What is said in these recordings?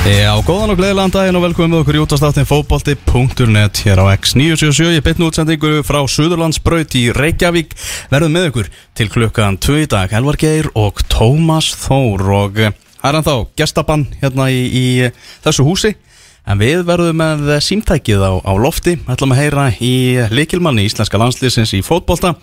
Já, góðan og gleðilegan daginn og velkomum með okkur í útastáttin fótbolti.net hér á X977 ég bytn útsendingu frá Suðurlandsbraut í Reykjavík. Verðum með okkur til klukkan 2 í dag Helvar Geir og Tómas Þór. Og eh, það er hann þá gestabann hérna í, í þessu húsi. En við verðum með símtækið á, á lofti. Ætlum að heyra í leikilmanni íslenska landslýsins í fótbolta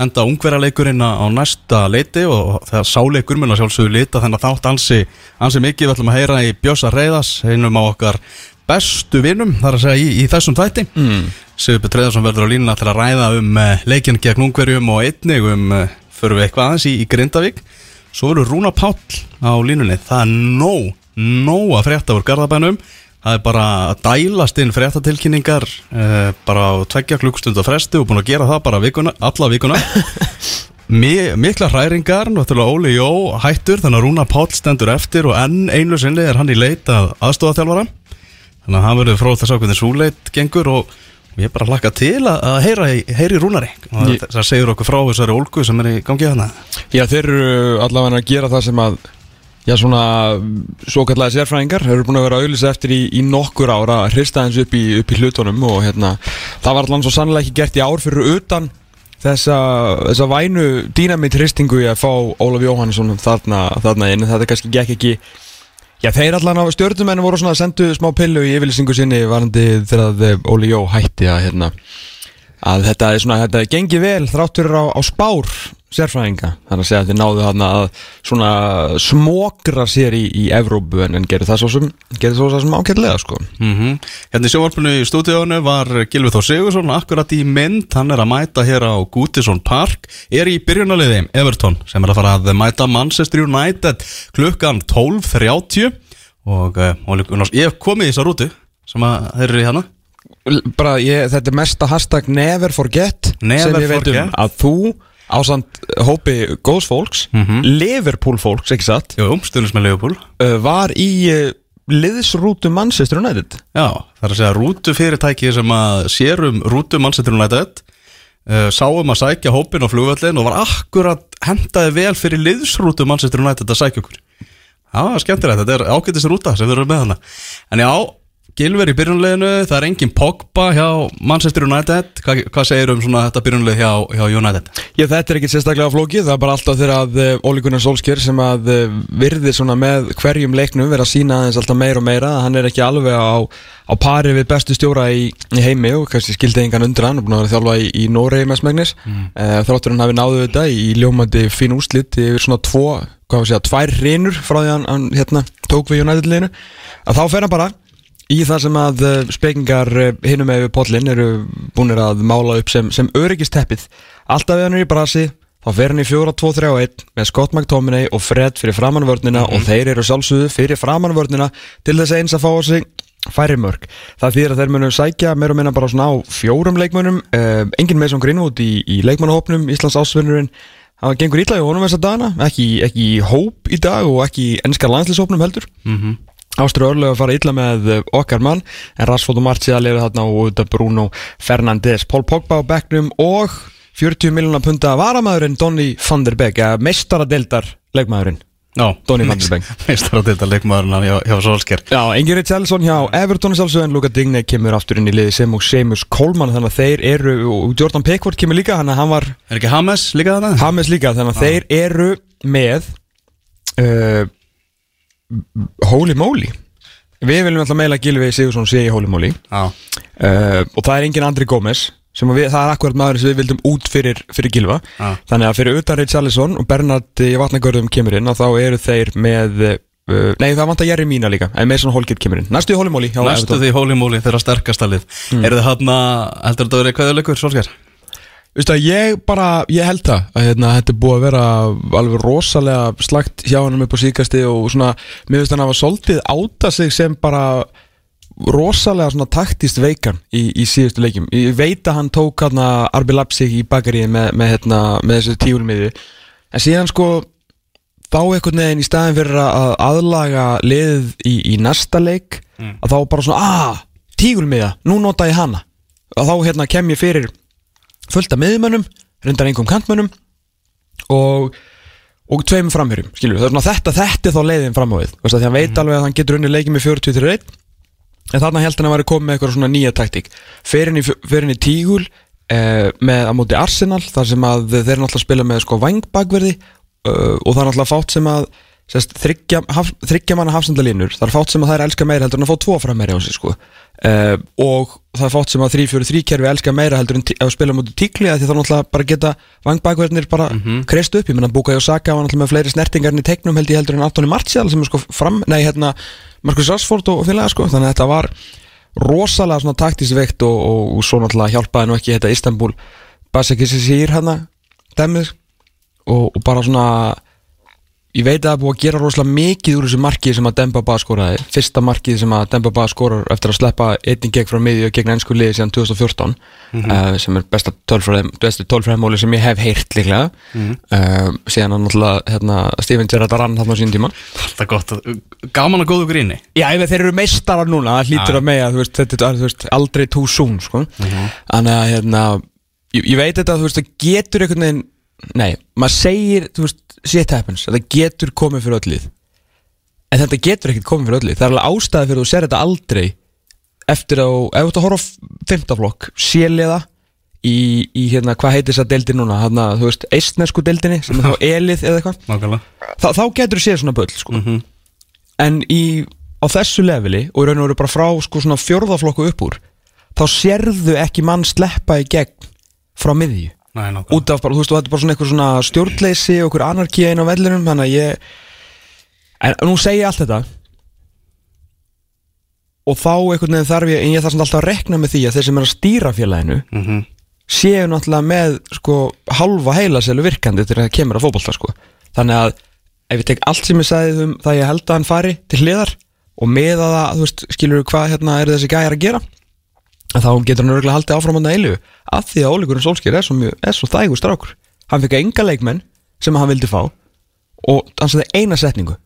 enda ungverðarleikurinn á næsta leiti og það sáleikur mun að sjálfsögðu lita þennan þátt ansi, ansi mikið við ætlum að heyra í Bjösa Reyðas einum á okkar bestu vinum þar að segja í, í þessum þætti. Mm. Sigur Treðarsson verður á línuna til að ræða um uh, leikinn gegn ungverjum og einnig um uh, förum við eitthvað aðeins í, í Grindavík. Svo verður Rúna Páll á línunni. Það er nóg, nóg að frétta úr Garðabænum Það er bara að dælast inn fréttatilkynningar uh, bara á tveggja klukkstund og fresti og búin að gera það bara vikuna, alla vikuna. Mi, Mikla hræringar náttúrulega Óli Jó hættur þannig að Rúna Páll stendur eftir og enn einu sinni er hann í leit að aðstofaþjálfara þannig að hann verður frá þess að hvernig súleit gengur og ég er bara að laka til að, að heyra, heyri Rúnari. Og Ég- það segir okkur frá þessari ólgu sem er í gangi hérna Já, þeir eru allavega að gera það sem að Já, svona svo kallega sérfræðingar eru búin að vera auðlýsa eftir í, í nokkur ára að hrista eins upp í, upp í hlutunum og hérna, það var allan svo sannlega ekki gert í ár fyrir utan þessa, þessa vænu dýnamitt hristingu í að fá Ólaf Jóhannesson þarna, þarna inn, þetta kannski gekk ekki. Já, þeir allan á stjórnumennu voru svona að sendu smá pillu í yfirlýsingu sinni varandi þegar Óli Jó hætti að hérna að þetta er svona, þetta gengi vel þráttur á, á spár sérfræðinga. Þannig að segja að þið náðu þarna að svona smokra sér í, í Evrópu en, en gerir það svo sem gerir það svo sem ákveðlega sko. Mm Hérna í sjónvarpinu í stúdíónu var Gilvið Þór Sigursson akkurat í mynd, hann er að mæta hér á Gútisson Park, er í byrjunaliði Everton sem er að fara að mæta Manchester United klukkan 12.30 og, eh, og ég hef komið í þessa rútu sem að þeir eru í hérna bara ég, þetta er mesta hashtag never forget Never sem ég veit forget. um að þú ásand hópi góðs fólks Liverpool fólks, ekki satt? Jú, stundins með Leopold uh, var í uh, liðsrútu Manchester United. Já, það er að segja rútu fyrirtæki sem að sér um rútu Manchester United uh, sáum að sækja hópin á flugvöllin og var akkurat hendaði vel fyrir liðsrútu Manchester United að sækja okkur. Var skemmtilegt, þetta er ágættis rúta sem við erum með hana En já, Gilver í byrjunleginu, það er engin Pogba hjá Manchester United Hva, Hvað segir um svona þetta byrjunleg hjá, hjá United? Já, þetta er ekki sérstaklega flókið, það er bara alltaf þegar að uh, Óli Gunnar Solskjör sem að uh, virði svona með hverjum leiknum vera að sína aðeins alltaf meira og meira, hann er ekki alveg á, á pari við bestu stjóra í, í heimi og kannski skildi engan undir hann, er búin að vera þjálfa í, í Noregi með smegnis, mm. uh, þráttur hann hafi náðu þetta í ljómandi fín úslit yfir svona tvo, hvað var að segja, tvær reynur frá því hann, hann hérna, tók við United liðinu, að þá fer hann bara í það sem að uh, spekingar uh, hinum með pollin eru búinir að mála upp sem, sem öryggisteppið. Alltaf við hann er í brasi þá fer hann í 4-2-3-1 með Scott McTominay og Fred fyrir framannvörnina og þeir eru sjálfsögðu fyrir framannvörnina til þess eins að fá á sig færri mörg. Það þýðir að þeir munu sækja meira og minna bara svona á fjórum leikmönnum uh, engin með svona grínút í, í leikmannahópnum Íslands ásvinnurinn það gengur ítla í honum þess að dana ekki, ekki hóp í dag og ekki ennskar landslýshópnum heldur. Mm Ástrú örlega að fara illa með uh, okkar mann en Rashford og Martial eru þarna og auðvitað Bruno Fernandes. Paul Pogba á bekknum og 40 miljonar punta varamæðurinn Donny van der Beek eða mestaradeildar leikmaðurinn. Já, Donny van der Beek. Þetta leikmaðurinn hjá, hjá Solskjær Já, Engin Richarlison hjá Everton sjálfsög en Luka Digne kemur aftur inn í liði sem og Seamus Coleman þannig að þeir eru og Jordan Pickford kemur líka hann að hann var Er ekki Hames líka þarna? Hames líka þannig að þeir eru með uh, Holy Moly. Við viljum alltaf meila Gilvi Sigursson sé í Holy Moly. Uh, og það er engin Andri Gómez að við, það er akkurat maður sem við vildum út fyrir, fyrir Gilva Já. þannig að fyrir utan Richarlison og Bernard í vatnagörðum kemur inn og þá eru þeir með uh, nei það vantar Jerry Mína líka en Mason Holgate kemur inn, næstu í Holymóli Næstu því hólumóli þeirra sterkasta lið. Mm. Eru þið hann að, heldur þetta að vera hvað leikur, Solskjær? Veistu að ég bara, ég held það að hérna, þetta er búið að vera alveg rosalega slagt hjá hann upp á síkasti og svona, mér finnst hann að hafa svolítið áta sig sem bara rosalega svona taktist veikan í, í síðustu leikjum. Ég veit að hann tók hann að Arbi Lapsik í bakaríði með, með, hérna, með þessu tíulmiði en síðan sko þá einhvern veginn í staðin fyrir að aðlaga liðið í, í næsta leik að þá bara svona, aaa, tígulmiða nú nota ég hana. Og þá hérna kem ég fyrir fullt af miðmönnum, reyndar einhverjum kantmönnum og og tveim framherjum, skilur við, það er svona þetta þetta er þá leiðin fram á við, veist, að hann veit alveg að hann getur unni leikið með 40-31 en þarna held hann að vera komið með eitthvað svona nýja taktík. Inn í tígul eh, með á móti Arsenal þar sem að þeir eru náttúrulega að spila með sko vangbakverði uh, og það er náttúrulega fátt sem að sérst, þryggja, haf, þryggja manna hafsendalínur. Það er fátt sem að það er elska meira heldur en að fá tvo framherja á sig sko uh, og það er fátt sem að 3-4-3 kerfi elska meira heldur en að spila mútið tíkli því þá náttúrulega bara geta vangbakverðinir bara mm -hmm. kreist upp, ég menna Bukayo Saka var náttúrulega með fleiri snertingar í teiknum held ég heldur en Antoni Martial sem er sko fram, nei hérna Marcus Rashford og félaga sko, þannig að þetta var rosalega svona taktískt veikt og, og, og svo náttúrulega hjálpaði nú ekki þetta Istanbul Basekisir hana dæmið. Og, og bara svona ég veit að það er búið að gera rosalega mikið úr þessu markið sem að Demba Ba skoraði. Fyrsta markið sem að Demba Ba skorar eftir að sleppa einnig gegn frá miðju og gegn ennsku liði síðan 2014 uh, sem er besta tölfræðmóli sem ég hef heyrt líklega. Uh, síðan að náttúrulega hérna, Steven Gerrard rann þarna á sín tíma. Það er gott, að- gaman að góðu gríni. Já, ef þeir eru meistarar núna, það hlýtur að mega, veist, þetta er veist, aldrei too soon, sko. Þannig að, hérna, ég, ég veit þetta, þú veist, það getur einhvern veginn, nei, maður segir, þú veist, shit happens, þetta getur komið fyrir öll lið. En þetta getur ekkert komið fyrir öll lið. Það er alveg ástæði fyrir að þú ser þetta aldrei eftir að, ef þú ert að horfa á fymtaflokk, séliða í, í, hérna, hvað heitir þess að deildi núna, hérna, þú veist, eistnesku deildinni, sem er þá elið eða eitthvað, þá, þá getur þú séð svona böll, sko. En í, á þessu leveli og í raun og veru bara frá sko svona fjórðaflokku upp úr þá sérðu ekki mann sleppa í gegn frá miðju Nei, út af bara, þú veist, og þetta er bara svona eitthvað svona stjórnleysi og eitthvað anarkía inn á vellinum þannig að ég en nú segi ég allt þetta. Og þá einhvern veginn þarf ég en ég þarf samt alltaf að rekna með því að þeir sem er að stýra félaginu Mhm. séu náttúrulega með sko halva heilaselu virkandi til að það kemur að fótbolta sko. Þannig að ef ég tek allt sem ég sagði um það ég held að hann fari til hliðar og með að það, þú veist, skilur hvað hérna er þessi gæjar að gera þá getur hann örgulega haldið áfram hann að eilu af því að Ólíkurinn Solskjær er svo, svo þægur strákur. Hann fikk enga leikmenn sem hann vildi fá og hann sagði eina setningu.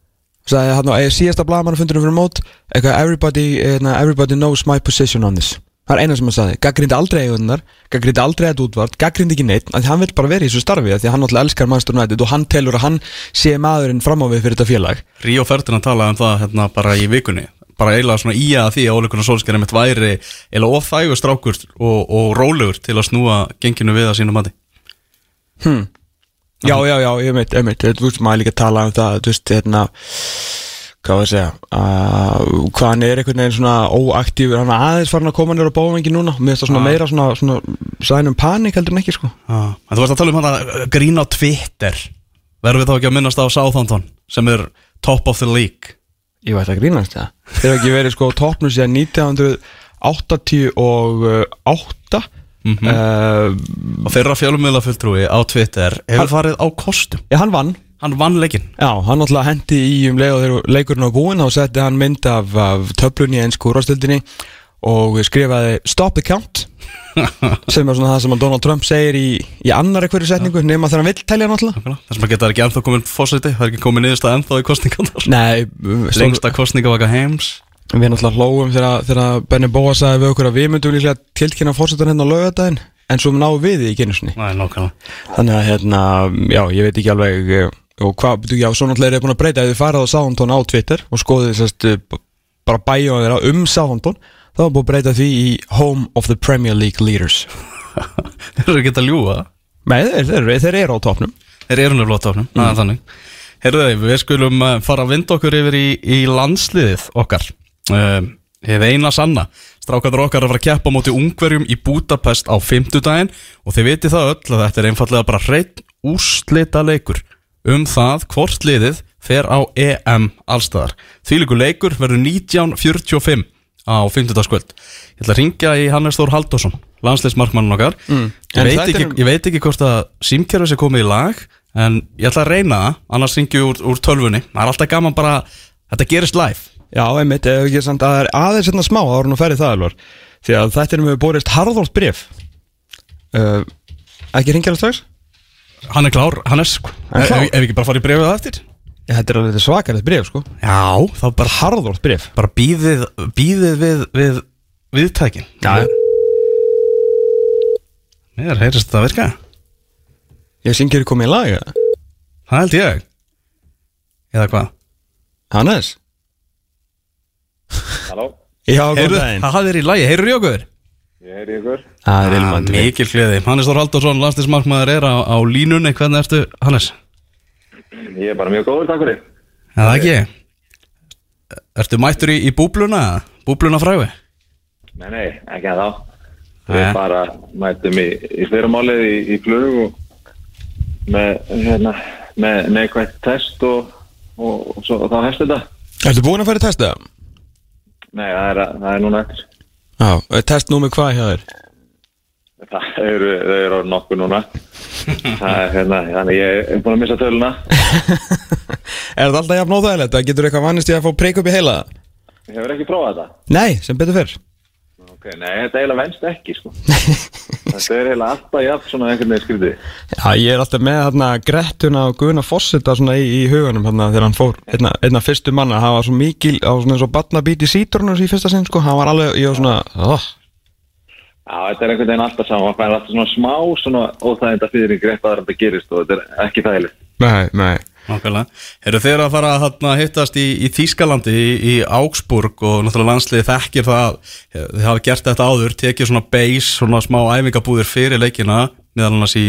Sagði hann á síðasta blagamannafundunum fyrir mót everybody, uh, everybody knows my position on this. Það er eina sem hann sagði, gaggrindi aldrei eigunar gaggrindi aldrei eitthvað útvart, gaggrindi ekki neitt hann vil bara vera í þessu starfi því að hann náttúrulega elskar Manchester United og hann telur að hann sé maðurinn fram á við fyrir þetta félag. Ríó Ferdinand talaði um það hérna bara í vikunni bara eiginlega svona í að því að Óleikurinn Solskjær mitt væri eiginlega ofþægur strákur og, og rólegur til að snúa genginu við að sínu mati Já, já, já, ég veit, ég veit, þú veist, maður líka að tala um það, þú veist, hérna, hvað var að segja, uh, hvað hann er einhvern veginn svona óaktífur, hann er aðeins farin að koma nýra á bóðvengi núna, mér finnst það svona Já. meira svona, svona, sæn um panik heldur en ekki, sko. ah. En þú varst að tala um hann grín á Twitter verðum við þá ekki að minnast á Southampton sem er top of the league Ég veit að grínast það. Þeir hafa ekki verið sko á toppnum síðan 1988, Mhm. uh, og þeirra fjölumila fulltrúi á Twitter hefur Hann- farið á kostum já, hann vann. hann vann leikinn Já, hann alltaf hendi í um leið og þegar leikurinn á búinn þá setti hann mynd af, af töflunni í ennsku úrvastildinni og skrifaði Stop the count sem er svona það sem að Donald Trump segir í, í annar hverju setningu nema þegar hann vill telja náttúrulega þess að geta ekki ennþá komin fórseti það er ekki komin niðurst að ennþá í stór- lengsta kostningavaka heims. Við náttúrulega hlóum þegar, Benny Bóa sagði við okkur að við myndum líklega tilkynna fórsetan hérna á laugardaginn en svo náðu við því í nákvæmlega. Þannig að hérna, já, ég veit ekki alveg eh, og hvað, já, svo náttúrulega er ég búin að breyta. Ef þið farið á Southampton á Twitter og skoðið sérst eh, bara bæjóða þeirra um Southampton þá er búin að breyta því í Home of the Premier League Leaders. Þeir eru ekki að ljúa Nei, þeir, þeir, þeir eru á topnum Þeir eru nefnilega á tofnum, mm. þannig. Herðu þeir, við skulum uh, fara að vinda okkur yfir í, í landsliðið okkar. Uh, Hef eina sanna. Strákarnir okkar að fara að keppa á móti ungverjum í Budapest á fimmtudaginn og þið viti það öll að þetta er einfallega bara hreitt úrslita leikur um það hvort liðið fer á EM allstaðar. Þvíleikur leikur verður 1945 á fimmtudagskvöld. Ég ætla að ringja í Hannes Þór Halldórsson, landsleismarkmannin okkar. Mm. Ég, veit ekki, er- ég veit ekki hvort að símkerfið sé komið í lag en ég ætla að reyna það, annars ringi úr, úr tölvunni. Það er alltaf gaman bara, þetta gerist live. Já, einmitt, ef ekki samt að það er aðeins hérna smá ára nú ferði það alvar Því að þetta er með borist harðólt bref uh, Ekki ringja strax? Hann er klár, hann er. Hann er Ef, ef, ekki bara farið brefið það eftir? Já, þetta er alveg svakarið bref, sko Já, þá bara, Harðólt bref bara býðið, býðið við, við viðtækin. Já, Mér heyrist þetta að virka. ég syngir komið í lag eða? Það held ég. Eða hvað? Hannes? Halló, Já, góð Heyrðu, daginn það er í lagi, heyrður í okkur? ég heyri ykkur. Það er ilmandi Mikil gleði. Hannes Þór Halldórsson, landslismarkmaður er á, á línunni. Hvernig ertu, Hannes? Ég er bara mjög góður, takk fyrir. Eða ekki? Ertu mættur í, í búbluna? Búbluna fræfi? Nei, nei, ekki að þá. Við Nei. bara mætum í, í fyrramálið í, í flug og með, hérna, með neikvægt test og, og, og svo, þá hefst þetta. Ertu búin að fara í testa? Nei, það er, það er núna eftir. Já, er test númer hvað hjá þér? Það eru, þau eru nokkuð núna. Það er hérna, þannig ég er búin að missa töluna. Er þetta alltaf jafn óþægilegt? Það getur eitthvað vannist í að fá preyk upp í heila? Ég hefur ekki prófað þetta. Nei, sem betur fyrr Ok, nei, þetta eiginlega venst ekki, sko. þetta er eiginlega alltaf jafn svona einhvern veginn skrítið. Já, ég er alltaf með hérna Grettuna og Guðna Fossita svona í, í huganum hérna þegar hann fór einna, einna fyrstu manna, hann var svo mikil á svona eins og batnabít í sítrunus í fyrsta sinn sko, hann var alveg, ég var svona oh. Já, þetta er einhvern veginn alltaf saman, það er alltaf svona smá svona óþæginda fyrir í grepp að þetta gerist og þetta er ekki þægilegt. Nei, nei Nákvæmlega. Eru þeir að fara að hittast í, í Þýskalandi, í, í Augsburg og náttúrulega landsliði þekkir það, þið hafa gert þetta áður, tekið svona base, svona smá æfingabúðir fyrir leikina, meðal annars í,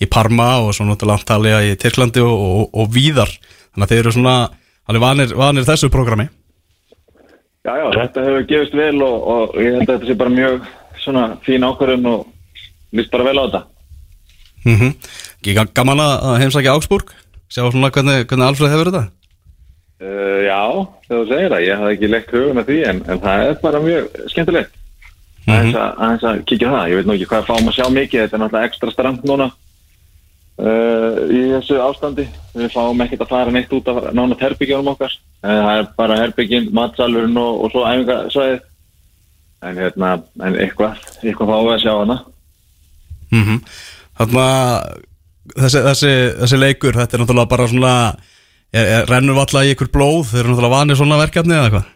í Parma og svona náttúrulega antalja í Tyrklandi og, og, og víðar. Þannig að þeir eru svona, alveg vanir, vanir þessu prógrami. Já, já, þetta hefur gefist vel og, og ég held að þetta sé bara mjög svona fín ákvörðun og líst bara vel á þetta. Mm -hmm. Gaman að heimsækja Augsburg, sjá svona hvernig, hvernig Alfred hefur þetta. Uh, já, þegar þú segir það, ég hafði ekki leikt hugun að því en, en það er bara mjög skemmtilegt. Mm -hmm. að, aðeins að kíkja á það, ég veit nú ekki hvað fáum að sjá mikið, þetta er náttúrulega ekstra strand núna uh, í þessu ástandi. Við fáum ekkert að fara neitt út af nánat herbyggjum okkar. Það er bara herbyggin, matsalurinn og, og svo æfingasvæðið. En, hérna, en eitthvað, eitthvað fáum við að sjá hana. Mm -hmm. Þannig að þessi, þessi, þessi leikur, þetta er náttúrulega bara svona, er, er, rennur valla í ykkur blóð, þeir eru náttúrulega vanir svona verkefni eða hvað?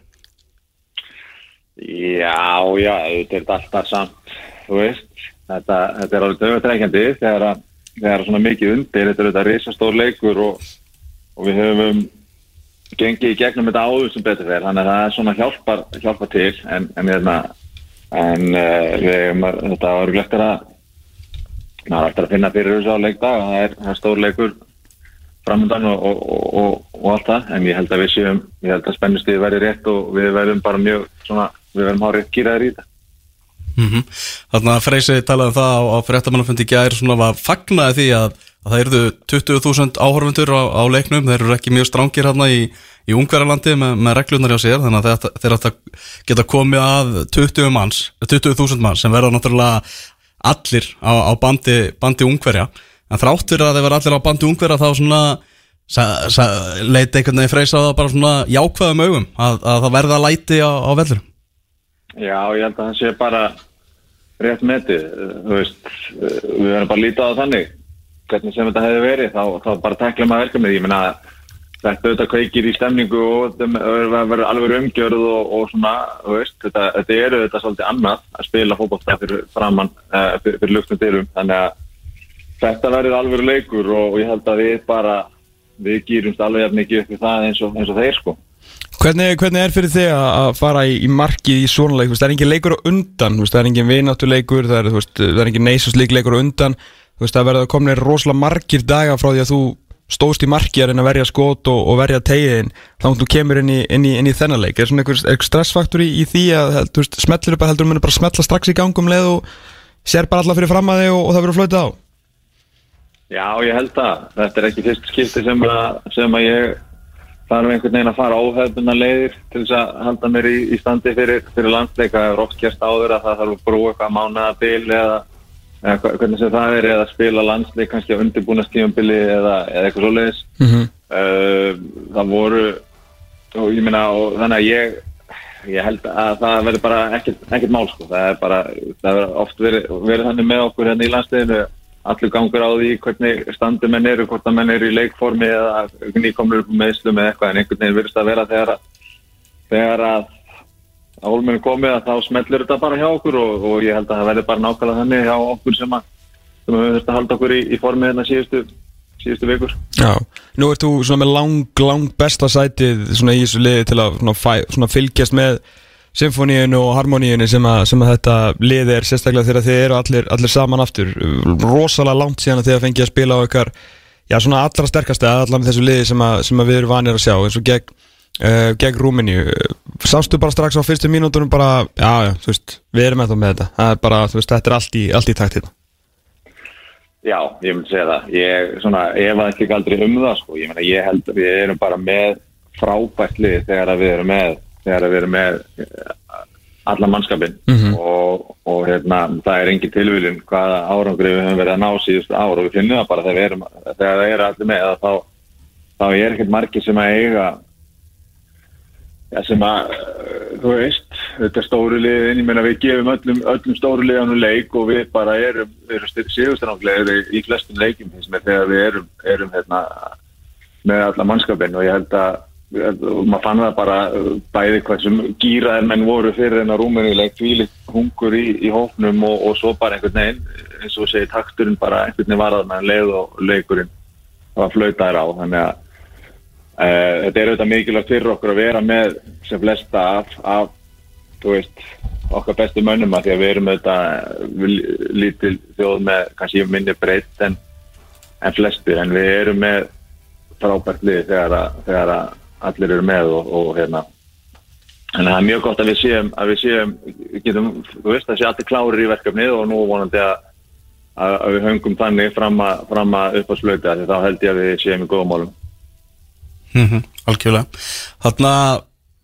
Já, já, þetta er alltaf samt, þú veist, þetta, þetta er alveg döfatrækjandi þegar, að- þegar svona mikið undir, þetta er þetta risastór leikur og, og við höfum gengið í gegnum þetta áður sem betur fer, þannig að það er svona hjálpar, hjálpar til, en, en, hérna, en uh, þetta var glettir að, maður er eftir að finna fyrir þessu á leikdag, það er, það er stór leikur framöndan og, og, og, og, og allt það, en ég held að við séum, ég held að spennustíði verði rétt og við verðum bara mjög svona, við verðum hárið gýraðir í þetta. Mm -hmm. Þannig að Freysi talaði um það á, á fréttamannafundi í gær svona var fagnaði því að, að það eruðu 20.000 áhorfundur á, á leiknum, þeir eru ekki mjög strángir hérna í, í Ungverjalandi með, með reglunar hjá sér, þannig að þeir ættu að geta komið að 20 manns 20.000 manns sem verða náttúrulega allir á, á bandi, bandi Ungverja, en þráttur að þeir verða allir á bandi Ungverja þá svona leiti einhvern veginn Freysa á það bara svona jákvæðum augum að, að það verða læti á, á vellurum Já, ég held að það sé bara rétt metið, þú veist, við verðum bara líta á þannig, hvernig sem þetta hefði verið, þá, þá bara tekla maður verkefnið, ég meina þetta auðvitað kveikir í stemningu og verður alveg umgjörð og, og svona, veist, þetta, þetta eru þetta svolítið annað að spila fótbolta fyrir framann, uh, fyrir, fyrir luktum dyrum, þannig að þetta verður alveg leikur og ég held að við bara, við gýrumst alveg jafn mikið upp í það eins og, eins og þeir sko. Hvernig, hvernig er fyrir þig að fara í, í markið í svona leik, það er engin leikur á undan, það er engin vináttuleikur, það er, er engin neysusleik leikur á undan, þú veist, það verður komin rosalega margir daga frá því að þú stóðst í marki að reyna að verja skot og, og verja tegin þá þú kemur inn í, inn í, inn í þennan leik er svona einhver, einhver stressfaktor í, í því að veist, smetlir upp að heldur munir bara smetla strax í gangum leið og sér bara alla fyrir fram að þig og, og það verður flötið á Já, ég held að þetta er ekki fyrst skipti sem að, sem að ég þarf einhvern veginn að fara óhefðuna leiðir til þess að halda mér í, standi fyrir, fyrir landsleika. Það er oft gerst áður að það þarf að brúa eitthvað mánaðabil eða, eða hvernig sem það er eða spila landsleik kannski á undirbúna stífambili eða, eða eitthvað svoleiðis. mm -hmm. uh, það voru og ég meina og þannig að ég ég held að það verður bara ekkert, ekkert mál sko, það er bara það verður oft verið, verið þannig með okkur hérna í landsliðinu, allur gangur á því hvernig standi menn eru, hvort að menn eru í leikformi eða með meðslum eða eitthvað en einhvern veginn verðist að vera þegar að þegar að að hólmennu komið að þá smellur þetta bara hjá okkur og, og ég held að það verður bara nákvæmlega þannig hjá okkur sem að sem við höfum að halda okkur í, í formi hérna síðustu, síðustu vikur. Já, nú ert þú með lang, lang besta sætið í þessu liði til að svona, svona fylgjast með symfóníinu og harmoníinu sem að, sem að þetta liði er sérstaklega þegar þið eru allir, allir saman aftur. Rosalega langt síðan að þið að fengið að spila á ykkar já svona allra sterkasta allar með þessu liði sem að, sem að við erum vanir að sjá eins og gegn, uh, gegn Rúmeníu sástu bara strax á fyrstu mínútonum bara, já, já, þú veist, við erum ennþá með þetta það er bara, þú veist, þetta er allt í, allt í takt hérna Já, ég myndi segja það. Ég svona, efa ekki aldrei um það, sko. Ég meina, ég held að við erum bara með frábært lið þegar við erum með, þegar við erum með eh, alla mannskapin og, og hérna, það er engin tilvílun hvaða árangri við höfum verið að ná síðustu ár og við finnum það bara þegar við erum, þegar það eru allir með þá, þá er ekkert margir sem að eiga Já, sem að, uh, þú veist, þetta er stóru liðin, ég meina við gefum öllum, öllum stóru liðanum leik og við bara erum, erum sigurstranglegir í flestum leikim finnst mér þegar við erum, erum hérna, með alla mannskapin og ég held að, og maður fann það bara bæði hvað sem gýraðir menn voru fyrir þennan rúmenuleik, tvílitt hungur í, í hóknum og, og svo bara einhvern veginn, eins og segir takturinn bara einhvern veginn varðað með leið og leikurinn var flöytaðir á, þannig að þetta er auðvitað mikilvægt fyrir okkur að vera með sem flesta af, af veist, okkar bestu mönnum að því að við erum auðvitað við lítil þjóð með kannski minni breytt en, en flestir. En við erum með frábært lið þegar, að, þegar að allir eru með og, og hérna. En það er mjög gott að við séum að við séum, getum, þú veist, að sé allir klárir í verkefnið og nú vonandi að, að, við höngum þannig fram að, að upp á slöyti því þá held ég að við séum í góðum mm Algjörlega. Þarna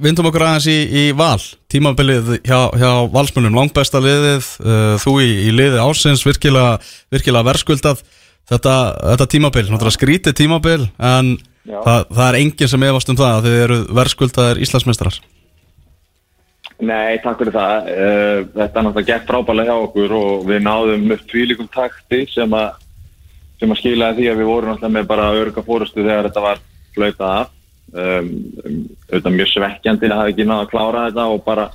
vindum okkur aðeins í, í val. Tímabilið hjá, hjá valsmunum Langbesta liðið, uh, þú í, í liði ásins Virkilega, virkilega verskuldað. Þetta, þetta tímabil, náttúrulega skrítið tímabil En það, það er enginn sem efast um það að Þið eru verskuldaðir Íslandsmeistarar. Nei, takk fyrir það. Eh, Þetta er náttúrulega gett frábælega hjá okkur og við náðum upp tvílikum takti sem að, sem að skilaði því að við vorum náttúrulega með bara örga fórustu þegar þetta var flautað af. Um, um, mjög svekkjandi að hafa ekki náða að klára þetta og bara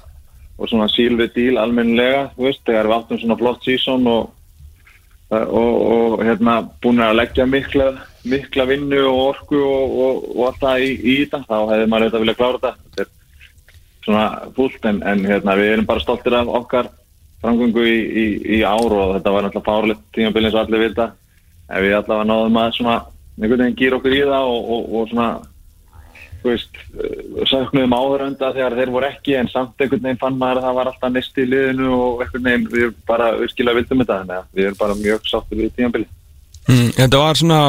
og svona sílvið díl almennilega, veist, þegar við áttum svona flott sísón og, og, og hérna búin að leggja mikla, mikla vinnu og orku og, og, allt það í, í þetta, þá hefði maður auðvitað viljað klára þetta. Þetta er svona fúlt en, en hérna, við erum bara stoltir af okkar framgöngu í, í, í ár og þetta var náttúrulega fárlegt tímabilið eins og allir vita en við allavega náðum að svona einhvern veginn gýra okkur í það og, og, og svona þú veist, uh, söknuðum áhörönda þegar þeir voru ekki en samt einhvern veginn fann maður að það var alltaf nesti í liðinu og einhvern veginn við bara virkilega vildum þetta þannig að við erum bara mjög sáttir við tímabilið. Mm, þetta var svona,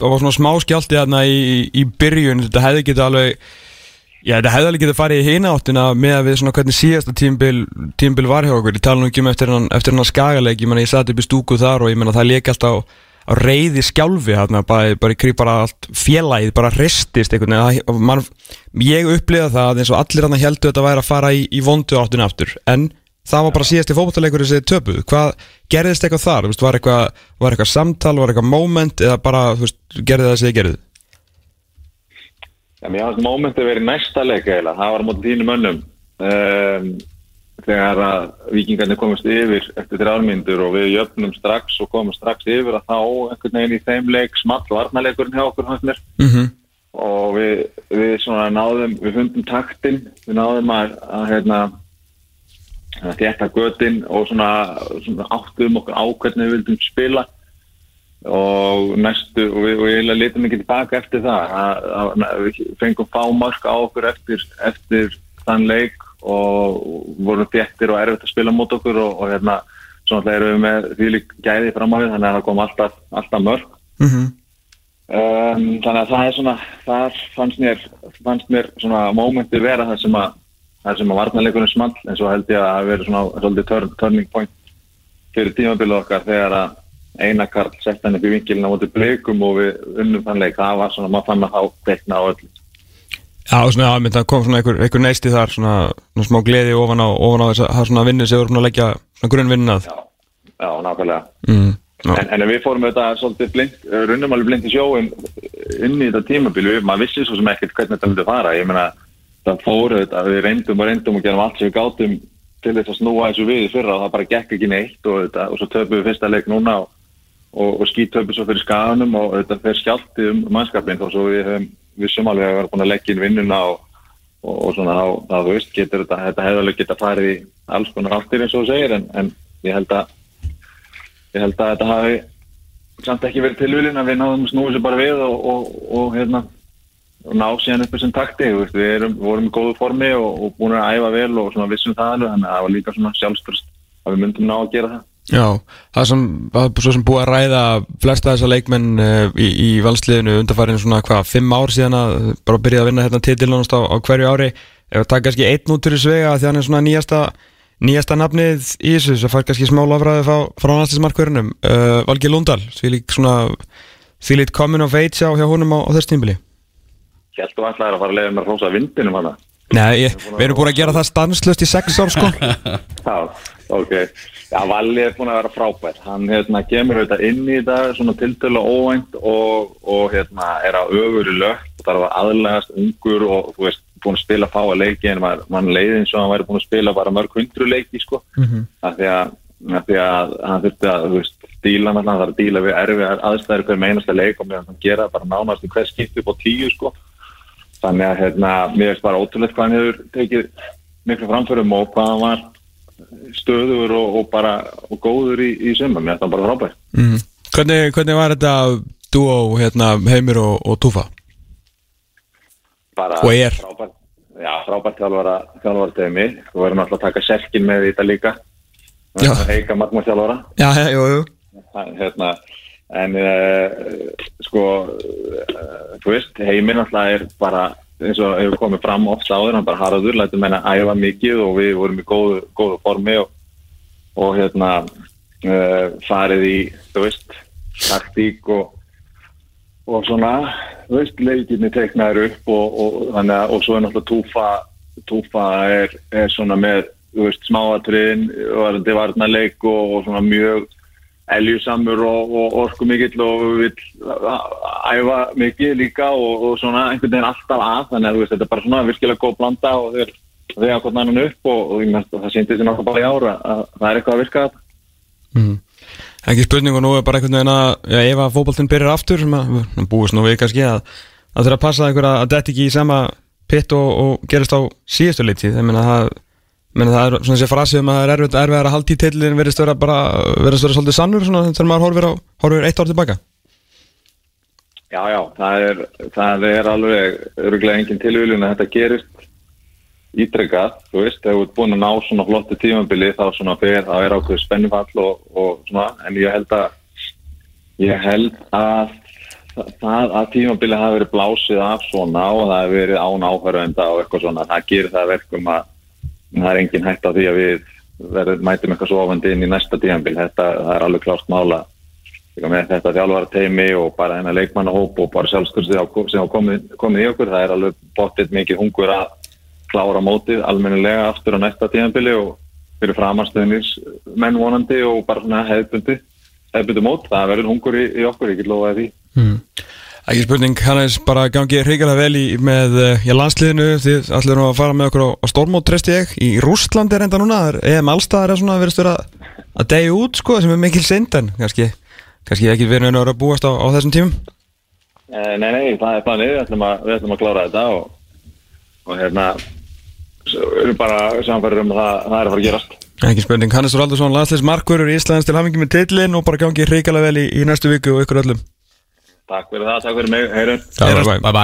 það var svona smá skjálti þarna í, í byrjun, þetta hefði getið alveg, já þetta hefði alveg getið farið í hina áttina með að við svona hvernig síðasta tímbil, var hjá okkur, ég tala nú ekki um eftir hann, hann skagaleik, ég menna ég satt upp í stúku þar og ég menna það leik alltaf reyði skjálfi hérna, bara, bara í bara allt félagið, bara veginn, það- man, ég upplifa það eins og allir hann heldur þetta væri að fara í, í vondu áttina aftur, en það var bara síðasti fótballleikur þessi töpuð hvað gerðist eitthvað þar, veist, var eitthvað var eitthvað samtal, var eitthvað moment eða bara, veist, gerði það sem þið gerðið Já, mér hafði mómentið verið næsta leik eiginlega, það var á móti þínum önnum um, þegar að vikingarnir komast yfir eftir þrjármyndur og við jöfnum strax og komum strax yfir að þá einhvern veginn í þeim leik small varnaleikurinn hjá okkur hans mér mm -hmm. og við, við svona náðum, við fundum taktin, við náðum að, að hérna að þétta götin og svona, svona áttum okkur á hvernig við vildum spila og næstu og við, og við litum ekki tilbaka eftir það að, að, við fengum fámark á okkur eftir, eftir þann leik og vorum þéttir og erfitt að spila mót okkur og, og hérna svona erum við með lík gæði fram á við þannig að það kom alltaf, alltaf mörg mm um, þannig að það er svona það fannst mér, fannst mér svona mómenti vera það sem að það sem að varnarleikunum small en svo held ég að það verið svona svolítið turn, turning point fyrir tímabilið okkar þegar að eina Karl sett hann upp í vinkilin á móti blikum og við unnum þann leik. Það var svona, maður fann að þá dekna á öllu Já, svona, já, það kom svona einhver, einhver neisti þar svona, svona smá gleði ofan á, ofan á þess að svona vinnu sem voru að leggja svona grunnvinnað Já, já, nákvæmlega. Mm, já. En, en við fórum auðvitað svolítið blind, runnum alveg blind í sjóin inn í þetta tímabil, við, maður vissi svo sem ekkert hvernig þetta myndi fara, ég meina það fóru þetta, við reyndum og reyndum og gerum allt sem við gátum til þess að snúa þessu við fyrra og það bara gekk ekki neitt og, þetta, og svo töpum við fyrsta leik núna og, og, töpum svo fyrir skaganum og þetta og við vissum alveg að vera búin að leggja inn vinnuna og, og svona þá, þá þú veist, getur þetta, þetta hefur alveg geta farið í alls konar áttir eins og þú segir en, en ég held að ég held að þetta hafi samt ekki verið tilvílin að við náðum að snúi sér bara við og, og, og hérna og ná síðan upp þessum takti við, erum, við vorum í góðu formi og, og búin að æfa vel og svona vissum það alveg þannig að það var líka svona sjálfströst að við myndum ná að gera það Já, það sem, er sem búið að ræða flesta þessar leikmenn uh, í, í valsliðinu undarfærin svona hvað, fimm ár síðan að bara byrja að vinna hérna titilnánast á, á hverju ári. Það taka kannski einn út úr í svega því hann er svona nýjasta, nýjasta nafnið í þessu, það fær kannski smá lofræði frá, frá næstismarkverðinum uh, Valgi Lundal, því lík svona því lík coming of age á hjá honum á, á þess tímbili Hjælt og ætlaði að fara að leiða mér rosa vindinum hana Nei, ég, við erum búin að gera það stanslöst í sex ár sko Já, ok. Já, Valli er búin að vera frábær. Hann hérna, kemur auðvitað inn í þetta svona tiltölu óvænt og, og hérna, er á öfur í lögt og þarf að aðlægast ungur og þú veist, búin að spila fá að leiki en man, man leiði eins og hann væri búin að spila bara mörg hundru leiki sko. Mm -hmm. af, því að, af því að hann þurfti að þú veist, díla hann, það er að díla við erfi aðstæður hver meinasta leik og meðan hann gera bara nánast í hver skipt upp á tíu sko. Þannig að hérna, mér finnst bara ótrúlega hvað hann hefur tekið miklu framförum og hvað hann var stöður og, og bara og góður í, í summa, mér finnst það bara frábært. mm. hvernig, hvernig var þetta duo hérna, Heimir og, og Túfa? Bara Og er. Frábært, já, frábært þjálfara, þjálfara tegmi. Þú verður náttúrulega að taka serkin með þetta líka. Já. Heika Magma þjálfara. Já, já, jú Það- Hérna, en uh, sko, uh, þú veist, heiminn náttúrulega er bara eins og hefur komið fram ofta áður, hann bara harður, lætum menna æfa mikið og við vorum í góðu, góðu formi og, og hérna uh, farið í, þú veist, taktík og og svona, þú veist, leikinni teknaður upp og, og, þannig að, og svo er náttúrulega túfa, túfa er, er svona með, þú veist, smáatriðin varandi varnarleik og, og svona mjög eljusamur og, og orku mikill og vil æfa mikið líka og, og svona einhvern veginn alltaf að, þannig að veist, þetta er bara svona virkilega góð blanda og þeir þegar hvort annan upp og, og mest að það sýndi þessi náttúrulega bara í ára að það er eitthvað að virka þetta. mm. Ekki spurning og nú er bara einhvern veginn að já, ef að fótboltinn byrjar aftur sem að búist nú við kannski að að þurfa að passa einhver að þetta ekki í sama pitt og, gerist á síðustu leitið ég meina það, meina, það er svona þessi frasi um að það er erfitt erfið að halda í tillin verðist vera bara verðist vera svolítið sannur svona þegar maður horfir, á, horfir eitt ár tilbaka. Já, já, það er, það er alveg öruglega engin tilvílun að þetta gerist ítrekkað, þú veist, ef þú ert búin að ná svona flottu tímabili þá svona fer, þá er ákveð spennifall og, og svona, en ég held að ég held að það- það að tímabili hafi verið blásið af svona og það hafi verið án áhörvenda og eitthvað svona, það gerir það að verkum að það er engin hægt á því að við verðum mætum eitthvað svo ofandi inn í næsta tímabil, þetta er alveg klárt mála með þetta þjálfara teimi og bara hennar leikmannahóp og bara sjálfskursi sem hafa komið, komið í okkur, það er alveg bóttið mikið hungur að klára mótið almennilega aftur á næsta tímanbili og fyrir framanstöðunis menn vonandi og bara hefðbundi hefðbundi mót, það verður hungur í, í okkur, ég get lofaði því. mm. Ekki spurning, Hannes, bara gangi hrigalega vel í, með eh, já, landsliðinu. Þið nú að fara með okkur á, á stórmót treysti ég, í Rússland er enda núna það er EM allstaðar er svona verið störa að degja út sko, sem er mikil synd en kannski, kannski ekki verið nefnir að búast á, á þessum tímum. Eh, nei, nei, það er planið, við ætlum að, við ætlum að klára þetta og, og hérna svo erum bara samfæður um að það, það er að fara að gerast. Ekki spurning, Hannes Raldursson, landsleis markurur í Íslands til hafingi með tillin og bara gangi hrikalega vel í, í næstu viku og ykkur öllum Takk fyrir það, takk fyrir mig, heyrun Bye, bye. Bye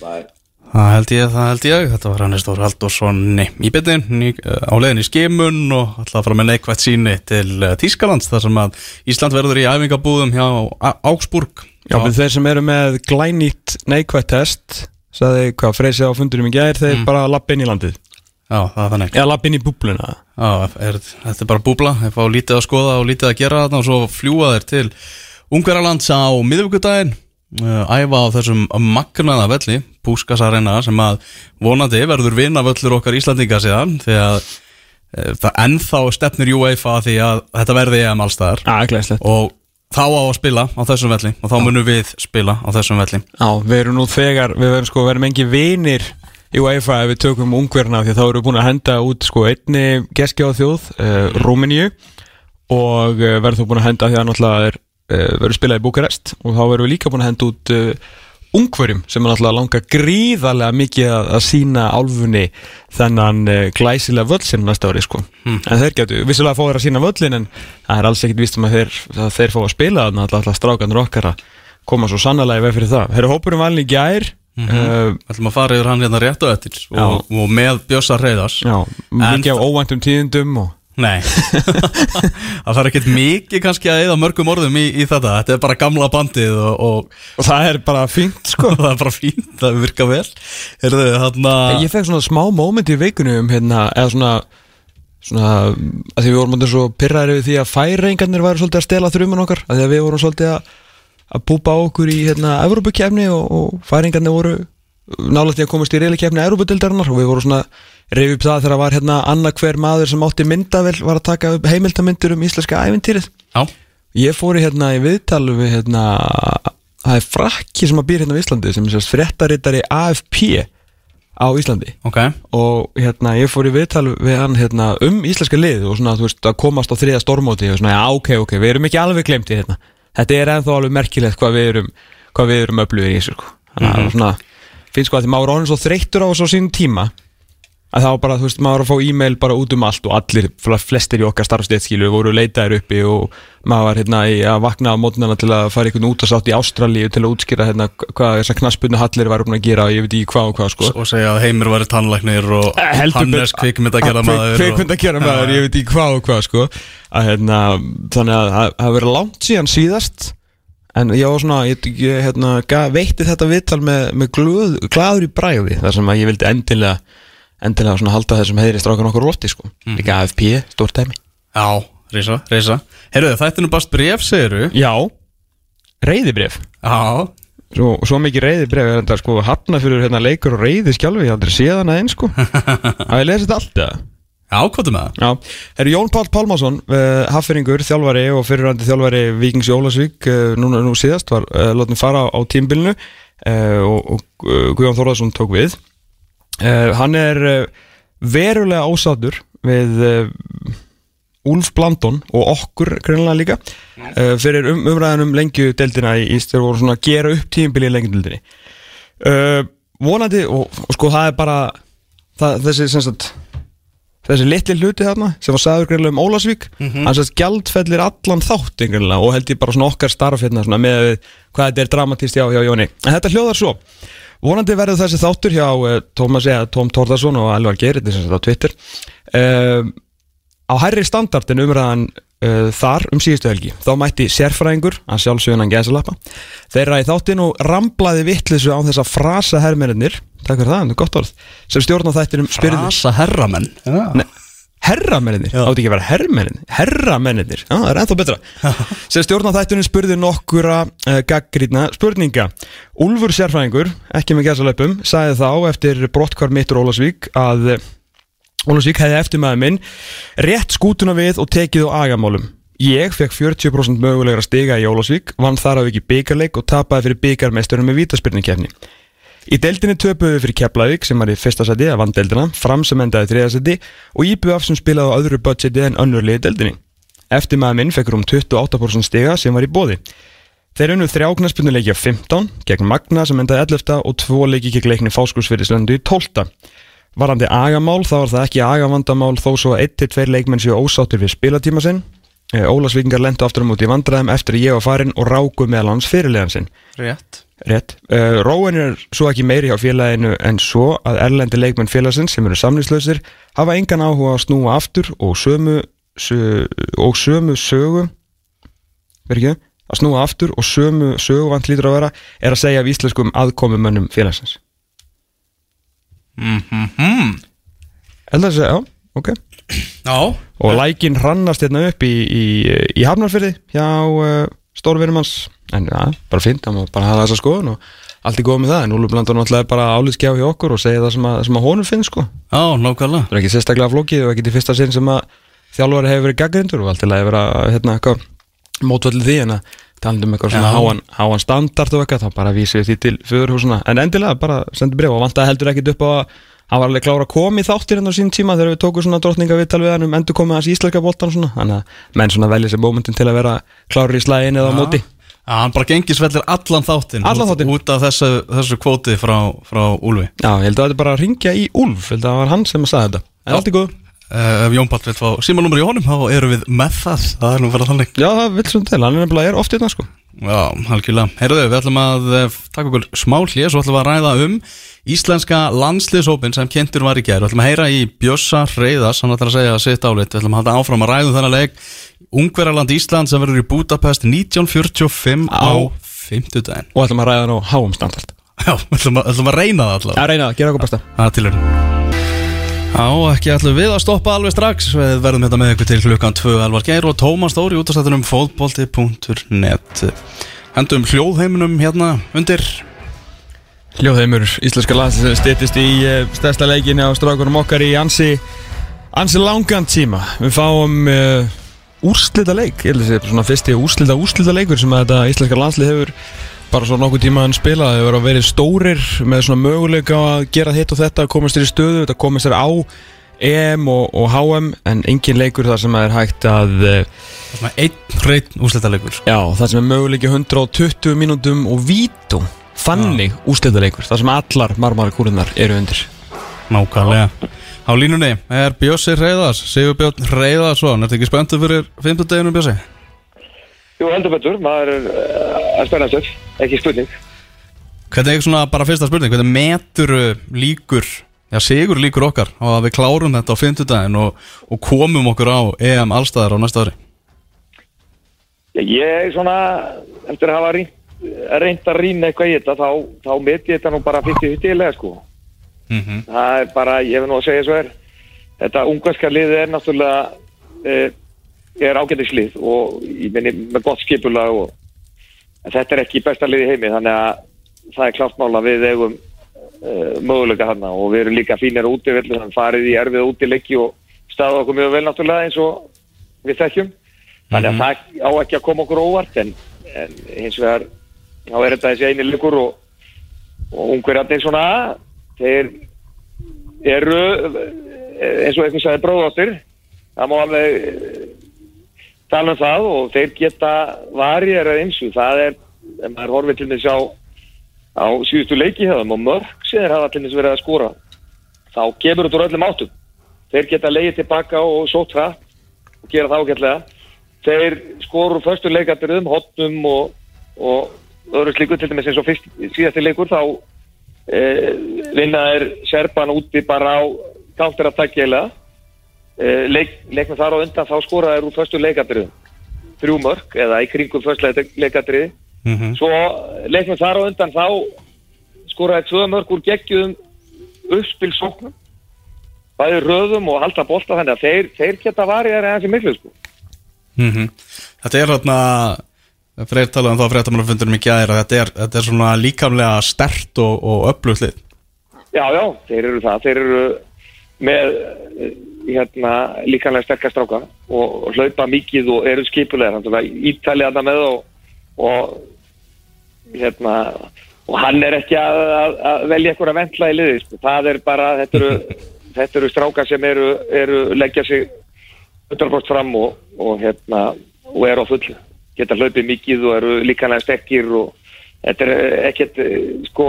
bye. Það held ég, það held ég, þetta var Hannes Þór Halldórsson í byttin á leiðin í skimun og alltaf fara með neikvægt síni til eh, Þýskalands þar sem að Ísland verður í æfingabúðum hjá Á- Augsburg. Já, við þeir sem eru með glænýtt neikvætt test sagði hvað freysi á fundunum í gær þeir bara lapp inn í landið. Já, það er þannig. Eða lapp inn í búbluna. Já, er, þetta er bara búbla, þeir fá lítið að skoða og lítið að gera þarna og svo fljúa þeir til Ungverjalands á miðvíkudaginn uh, æfa á þessum magnaða velli Púskas Arena sem að vonandi verður vinna völlur okkar Íslandinga síðan því að uh, það ennþá stefnir UEFA því að þetta verði EM allstaðar glæslegt og þá á að spila á þessum velli og þá munum við spila á þessum velli. Já, við erum nú þegar, við verum sko, við erum engi vinir í UEFA ef við tökum ungverna því þá við búin að henda út sko einni geskja á þjóð, uh, Rúmeníu og uh, verðum þú búin að henda því að náttúrulega er, verður spilað í Búkarest og þá verðum við líka búin að henda út uh, ungverjum sem er náttúrulega langa gríðarlega mikið að, sína álfunni þennan uh, glæsilega völl sem næsta ári sko. En þeir getur vissulega að fá þeir að sína völlin en það er alls ekkit víst um að þeir, að þeir fá að spila þannig að alltaf strákanur okkar að koma svo sannlega í veg fyrir það. Þeir eru hópurum valin í gær mm Við ætlum að fara yfir hann hérna rétt og eftir og, og með Bjössa Reyðars já, mikið af óvæntum tíðindum og Nei, það þarf ekkert mikið kannski að eða mörgum orðum í, í þetta. Þetta er bara gamla bandið og, og, og það er bara fínt sko. Það er bara fínt, það virka vel. Heyrðu, þarna Ég fekk svona smá móment í vikunum um hérna, eða svona svona, að því við vorum alltaf svo pyrraðir við því að færeingarnir væri svolítið að stela þrumun okkar, að því að við vorum svolítið að að púpa á okkur í hérna Evrópukefni og, og færingarnir voru nálægt því að komast í reyli kefni Evrópudildarinnar og við vorum svona reyfi upp það þegar var hérna annað hver maður sem átti myndavel var að taka upp heimildamindur um íslenska ævintýrið. Já, Ég fór í hérna í viðtalu við hérna það er frakki sem að býr hérna á Íslandi sem er fréttarittari AFP á Íslandi. Ok. Og hérna ég fór í viðtal við hann hérna um íslenska lið og svona þú veist að komast á þriða stormóti og svona já ok ok við erum ekki alveg glemti hérna. Þetta er ennþá alveg merkilegt hvað við erum hvað við erum öflugir í þessu sko. þannig að svona finnst sko að því maður orðin svo þreyttur á þessu á sínum tíma að þá bara þú veist maður er að fá e-mail bara út um allt og allir flestir í okkar starfstéttskilu voru leitaðir uppi og maður var hérna að vakna á mótnana til að fara einhvern út að sátt í Ástralíu til að útskýra hérna hvað þessar knaspunni hallir var um að gera ég veit ekki hvað og hvað sko. Og segja að Heimir væri tannlæknir og Heldur Hannes kvikmynd að gera maður kvikmynd að gera maður, ég veit ekki hvað og hvað sko. Að hérna, þannig að það það hafi verið langt síðan síðast en ég var svona, ég, ég hérna, veitti þetta viðtal með, með glöð, glaður í bræði þar sem að ég vildi endilega endilega svona halda þessum heiðri strákan okkur á lofti sko, líka AFP, stórt dæmi. Já, reysa, reysa Heyrðu, þetta er nú bara bref, segiru Já, reyðibref Já, Svo, svo mikið reyðibref er þetta sko hafna fyrir hérna leikur og reyði skjálfi, ég aldrei séð hana einn sko. Að ég lesi þetta allt eða? Já, hvað er með það? Já, er Jón Pál Pálmason uh, haffyringur, þjálfari og fyrirrandi þjálfari Víkings í Ólasvík uh, núna nú síðast var uh, látni fara á, tímbilinu og, Guðjón Þórðarsson tók við uh, hann er uh, verulega ósátur við Úlf Blandon og okkur greinlega líka. Fyrir um, umræðanum lengju deildina í Ístur voru svona að gera upp tímbili í lengju deildinni vonandi og, og sko það er bara það, þessi sem sagt þessi litli hluti þarna sem var sagður greinlega um Ólasvík hann sérst gjaldfellir allan þátt og held ég bara svona okkar starf hérna svona með hvað þetta er dramatist hjá, hjá Jóni. En þetta hljóðar svo vonandi verður þessi þáttur hjá uh, Tómas eða Tóm Tórðarsson og Elvar Geir þetta er sem sagt á Twitter uh, á hærri standard en umræðan uh, þar um síðustu helgi. Þá mætti sérfræðingur að sjálfsögnan gæsalappa þeirra í þáttin og ramblaði vittlisu á þessa frasa hermennir takk fyrir það, þetta er gott orð sem stjórn á þættinum spyrði Rasa herramenn? Já, Nei, herramennir, Já. átti ekki að vera herramennin herramennir, já það er ennþá betra. Sem stjórn á þættunum spurði nokkura uh, gaggrýtna spurninga. Úlfur sérfræðingur, ekki með gæsalöpum sagði þá eftir brottkvar mittur Ólasvík að uh, Ólasvík hefði eftir maður minn rétt skútuna við og tekið á agamálum. Ég fekk 40% mögulegra stiga í Ólasvík, vann þar á ekki byggarleik og tapaði fyrir byggarmeisturum með vítaspyrningkefni. Í deildinni töpuðu fyrir Keflavík sem var í fyrsta seti að vann deildina, fram sem endaði þriða seti og IBF sem spilaði á öðru budgeti en önnurliði deildinni. Eftir maður minn fekk um 28% stiga sem var í bóði. Þeir unnu þrjáknarspunni leiki af 15 gegn Magna sem endaði 11 og tvo leiki gegn leikni Fáskursfyrirslöndu í 12. Varandi agamál, þá var það ekki agavandamál þó svo að 1-2 leikmenn séu ósáttur við spilatíma sinn. Eh, Ólasvíkingar lendu aftur á móti í vandræðum eftir ég var farin og ráku meðal hans fyrirlegan sinn. Rétt Rétt. Uh, Róin er svo ekki meiri hjá félaginu en svo að erlendi leikmenn félagsins sem eru samlýslausir hafa engan áhuga að snúa aftur og sömu, sö, og sömu sögu verið ekki, að snúa aftur og sömu sögu vant lítur að vera er að segja af íslenskum aðkomumönnum félagsins. mm Held að segja, já, ok. Já Og lækin hrannast hérna upp í, í, í Hafnarfyrði hjá uh, stórvinum hans en ja, bara fint, hann má bara hafa þessa skoðun og allt er góð með það, en Úlur Blandur náttúrulega er bara álitskjá hjá okkur og segja það sem að, sem að honum finnst sko. Já, nákvæmlega. Það er ekki sérstaklega flókið og ekki til fyrsta sinn sem að þjálfari hefur verið gaggrindur og allt til að hefur verið hérna, eitthvað mótvöldið því en að talandum eitthvað svona háan, háan standart og eitthvað þá bara vísum við því til föðurhúsuna en endilega bara sendu bref og vantaði heldur ekkit upp á að hann var alveg klára að koma í þáttir hérna á sín tíma þegar við tókum svona drottninga viðtal við hann um endur komið hans íslenska boltan og svona. Þannig að menn svona velja sér momentin til að vera klári í slægin eða á móti. Já, hann bara gengisvellir allan þáttinn Allan þáttinn. Út af þessu, þessu kvóti frá, frá Úlfi. Já, ég held að þetta bara að ringja í Úlf. Held að það var hann sem að sagði þetta. En allt er góð uh, Ef Jón Páll vil fá símanúmer í honum þá erum við með það. Það er nú verið þannig. Já, það vil svona til, hann er er oft í þetta sko Já, halkilega. Heyrðu, við ætlum að eh, taka okkur smá hlýja svo ætlum að ræða um íslenska landsliðsópin sem kynntur var í gær. Við ætlum að heyra í Bjössa Reyðas, hann ætlar að segja sitt álit. Við ætlum að halda áfram að ræða um þennan leik Ungverjaland Ísland sem verður í Budapest 1945 á Á. 50 daginn. og ætlum að ræða hann á háum standart Já, ætlum að, ætlum að reyna það allavega. Já, reyna það, gera okkur besta Það er til hérna. Já, ekki ætlum við að stoppa alveg strax. Við verðum þetta með ykkur til klukkan 2 Elvar Geir og Tómas Þóri út af stættunum fótbolti.net Hendum hljóðheiminum hérna undir. Hljóðheimur íslenska landsins stýttist í uh, stærsta leikinni á strákunum okkar í ansi, ansi langan tíma. Við fáum uh, úrslita leik, ég held að þetta er svona fyrsti úrslita úrslita leikur sem að þetta íslenska landslið hefur bara svo nokkuð tíma hann spilað. Þau verið að verið stórir með svona möguleika að gera hitt og þetta, komast þér í stöðu, þetta komast þér á EM og, og HM en engin leikur þar sem að er hægt að svona einn hreinn úrslitalegur Já, það sem er möguleiki 120 mínútum og vítum Þannig úrslitaleikur, það sem allar marmarakúrunar eru undir. Nákvæmlega. Á línunni er Bjössi Reyðars Sigur Björn Reyðarsson Er þetta ekki spenntu fyrir 50 deginum Bjössi? Jú, heldur betur, maður er uh, að spenna sér, ekki spurning. Hvernig er svona bara fyrsta spurning Hvernig metur líkur Já, sigur líkur okkar á að við klárum þetta á 50 daginn og, og komum okkur á EM allstæðar á næsta ári Já, ég er svona, eftir að hafa reynd, að rýna eitthvað í þetta, þá, þá meti ég þetta nú bara 50-50 lega, sko. mm Það er bara, ég vil nú að segja svo er, þetta ungverska liðið er náttúrulega, uh, er ágættislið og ég minni með gott skipulag og þetta er ekki besta lið í heimi, þannig að það er klart mála við eigum uh, möguleika hana og við erum líka fínir útivillu, þannig farið í erfið útileiki og staða okkur mjög vel náttúrulega eins og við þekkjum. Þannig að það á ekki að koma okkur óvart en, en hins vegar þá er þetta þessi eini leikur og, og ungverjarnir svona þeir eru eh, eins og eitthvað sagði bróðáttir það má alveg tala um það og þeir geta varið er eins og það er ef maður horfið til þess á á síðustu leiki hefðum og mörg sem þeir hafa til þess verið að skora þá gefur þetta úr öllum áttum. Þeir geta leiðið tilbaka og sótt hratt og gera það ágætlega. Þeir skoru fyrstu leikatriðum hotnum og, og öðru slíku til dæmis eins og fyrst, síðasti leikur þá e, vinna er Serban úti bara á attack eiginlega. e, leik, leiknum þar á undan þá skora þeir úr fyrstu leikatriðum þrjú mörg eða í kringum fyrstu leikatriði -hmm. svo leiknum þar á undan þá skora þeir tvö mörg úr geggjum uppspilsóknum. Bæði röðum og halda bolta þannig að þeir, þeir geta varið þeir aðeins í miklu sko. Mm Þetta er hérna Freyr talaði um það á fréttamannafundunum í gæðir að þetta er, þetta er svona líkamlega stert og, og öflugt lið. Já, já, þeir eru það. Þeir eru með eh, hérna, líkanlega sterkast stráka og, hlaupa mikið og eru skipulegar. Ítalið að það með og, og hérna og hann er ekki að, að, að velja eitthvað að ventla í liði. Sko. Það er bara, þetta eru, þetta eru stráka sem eru, eru leggja sig 100% fram og, og hérna og eru á fullu. Geta hlaupið mikið og eru líkanlega sterkir og þetta er ekkert, eh, sko,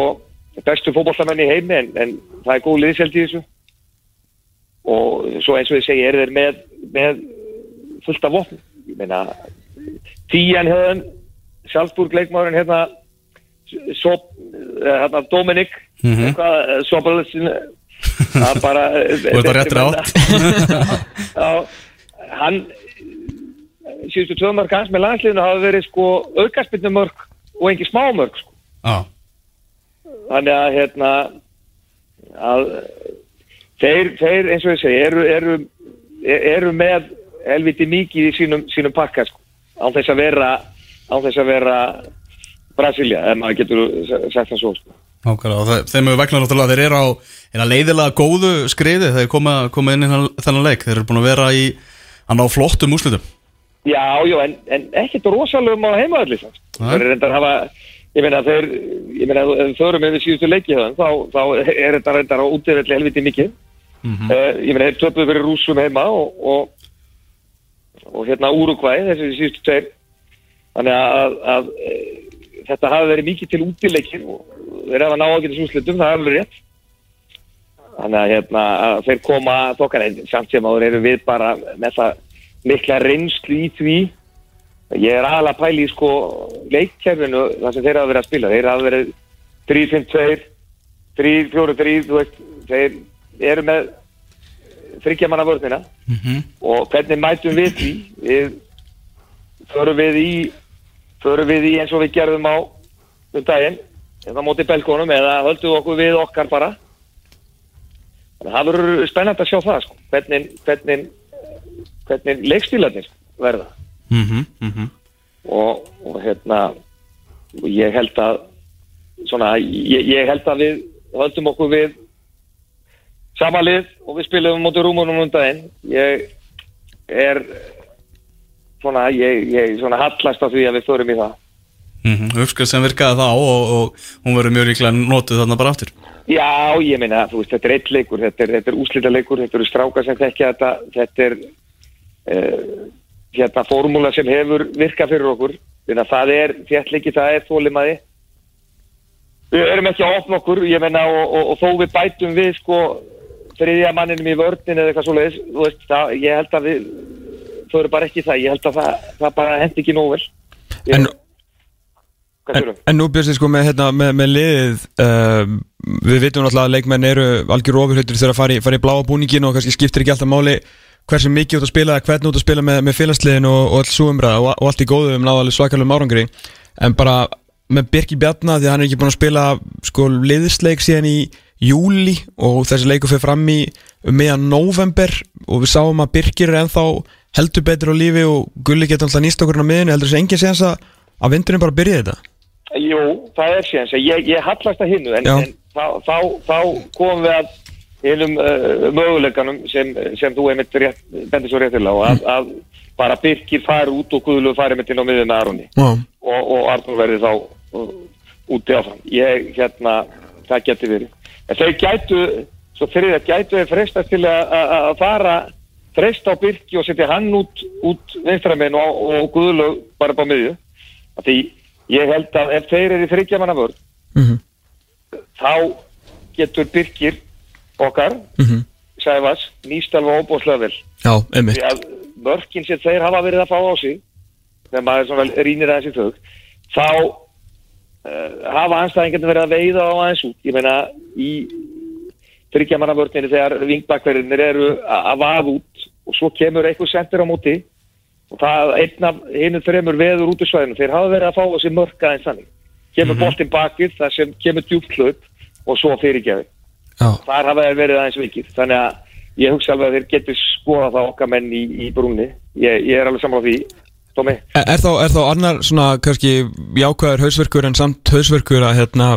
bestu fótbollamenn í heimi en, en það er góð liðseld í þessu og svo eins og ég segi, eru þeir með, með fullt af vopn ég meina, tíjan höfðum Salzburg leikmárin hérna svo, hérna Dominik mm. -hmm. Sobolsin það bara ert á réttri átt. Hann síðustu tvö mörg hans með landsliðinu hafa verið sko aukarspinnu mörg og engi smá mörg sko. Já, þannig að hérna að þeir, þeir eins og ég segi eru, eru, eru með helviti mikið í sínum, sínum pakka sko, án þess að vera án þess að vera Brasilia, ef maður getur sagt það svo sko. ákvæmlega og þeim hefur vegna náttúrulega þeir eru á eina leiðilega góðu skriði þeir koma, koma inn í þennan, leik þeir eru búin að vera í hann á flottum úslitum Já, já, en, en ekkert rosalum á heimaðalli Nei. þeir eru reyndar að hafa ég meina þeir, ég meina ef við förum yfir síðustu leiki þá, þá er þetta reyndar á útifelli helviti mikið Mhm. uh, ég meina þeir töpuðu fyrir rúsum heima og, og, og hérna Úrugvæ þessi síðustu tveir. Þannig að, að, að þetta hafi verið mikið til útileikin og þeir hafa náðu þessu úrslitum, það er alveg rétt. Þannig að, hérna, að þeir koma þokkar einn samt sem áður eru við bara með það mikla reynslu í því. Ég er aðalega að pæla í sko leikkerfinu það sem þeir hafa verið að spila. Þeir hafa verið 3-5-2 3-4-3 þú veist, þeir eru með þryggjamanna vörnina Mhm. og hvernig mætum við því við förum við í förum við í eins og við gerðum á um daginn eða móti belgónum eða höldum okkur við okkar bara þannig að það verður spennandi að sjá það sko. hvernig, hvernig hvernig leikstílarnir verða Mhm, mhm. og, og hérna og ég held að svona, ég, ég held að við höldum okkur við sama lið og við spilum mútið rúmunum um daginn. Ég er svona, ég, ég svona hallast af því að við förum í það. Mhm, uppskrift sem virkaði þá og, og hún verður mjög líklega notuð þarna bara aftur. Já, ég meina, þú veist, þetta er eitt leikur, þetta er, þetta er úslita leikur, þetta eru strákar sem þekkja þetta, þetta er uh, hérna formúla sem hefur virkað fyrir okkur, þannig að það er þéttleiki, það er þólimaði. Við erum ekki að opna okkur, ég meina, og, og, og þó við bætum við, sko, þriðja manninum í vörnin eða eitthvað svoleiðis, þú veist, það, ég held að við, eru bara ekki það, ég held að það, það bara hendi ekki nóg vel. Ég, En- En, en nú björst sko með, hérna, með, með liðið uh, Við vitum náttúrulega að leikmenn eru algjör ofurhautur þegar að fara í, fara í bláa búningin og kannski skiptir ekki alltaf máli hversu mikið út að spila, hvernig út að spila með, með félagsliðin og, og alls súumræða og, og allt í góðu um náðalega svakalum árangri en bara með Birki Bjarna því að hann er ekki búin að spila sko liðsleik síðan í júli og þessi leikur fyrir fram í um meðan november og við sáum að Birkir er ennþá heldur betur á lífi og Gulli getur alltaf nýst okkur á miðinu heldur þessi engin séðans að, að vindurinn bara byrja þetta? Jú, það er síðan, ég, ég hallast að hinnu en, en þá, þá, þá komum við að hinum uh, möguleikanum sem, sem þú einmitt rétt, bendir svo réttilega og að, að bara Birkir fari út og Guðlu fari mitt inn á miðið með Aronni Já, og, og Arnur verði þá uh, úti áfram. Ég, hérna, það geti verið. En þau gætu, svo fyrir það gætu þau freistast til að, fara freista á Birki og setja hann út, út vinstramenn og, og Guðlu bara upp á miðju. Því ég held að ef þeir eru í þryggjamanna vörð, Mhm. þá getur Birkir okkar, Mhm. Sæfas, nýst alveg óbúslega vel. Já, Því að mörkin sem þeir hafa verið að fá á sig, þegar maður svona rínir aðeins í þau, þá hafa anstæðingarnir verið að veiða á aðeins út. Ég meina, í þryggjamannavörninu þegar vingbakverðinir eru að vaða út og svo kemur eitthvað sendir á móti og það einn af hinu þremur veður út úr svæðinu, þeir hafa verið að fá þessi mörk aðeins þannig. Kemur mm boltinn bakið, það sem kemur djúpt hlaup og svo fyrirgefi. Já, Þar hafa þeir verið aðeins vikið. Þannig að ég hugsa alveg að þeir getur skoða það okkar menn í, í brúnni. Ég, ég er alveg sammála því, Tómi. Er, er, þá, er þá annar svona kannski jákvæður hausverkur en samt hausverkur að, hérna,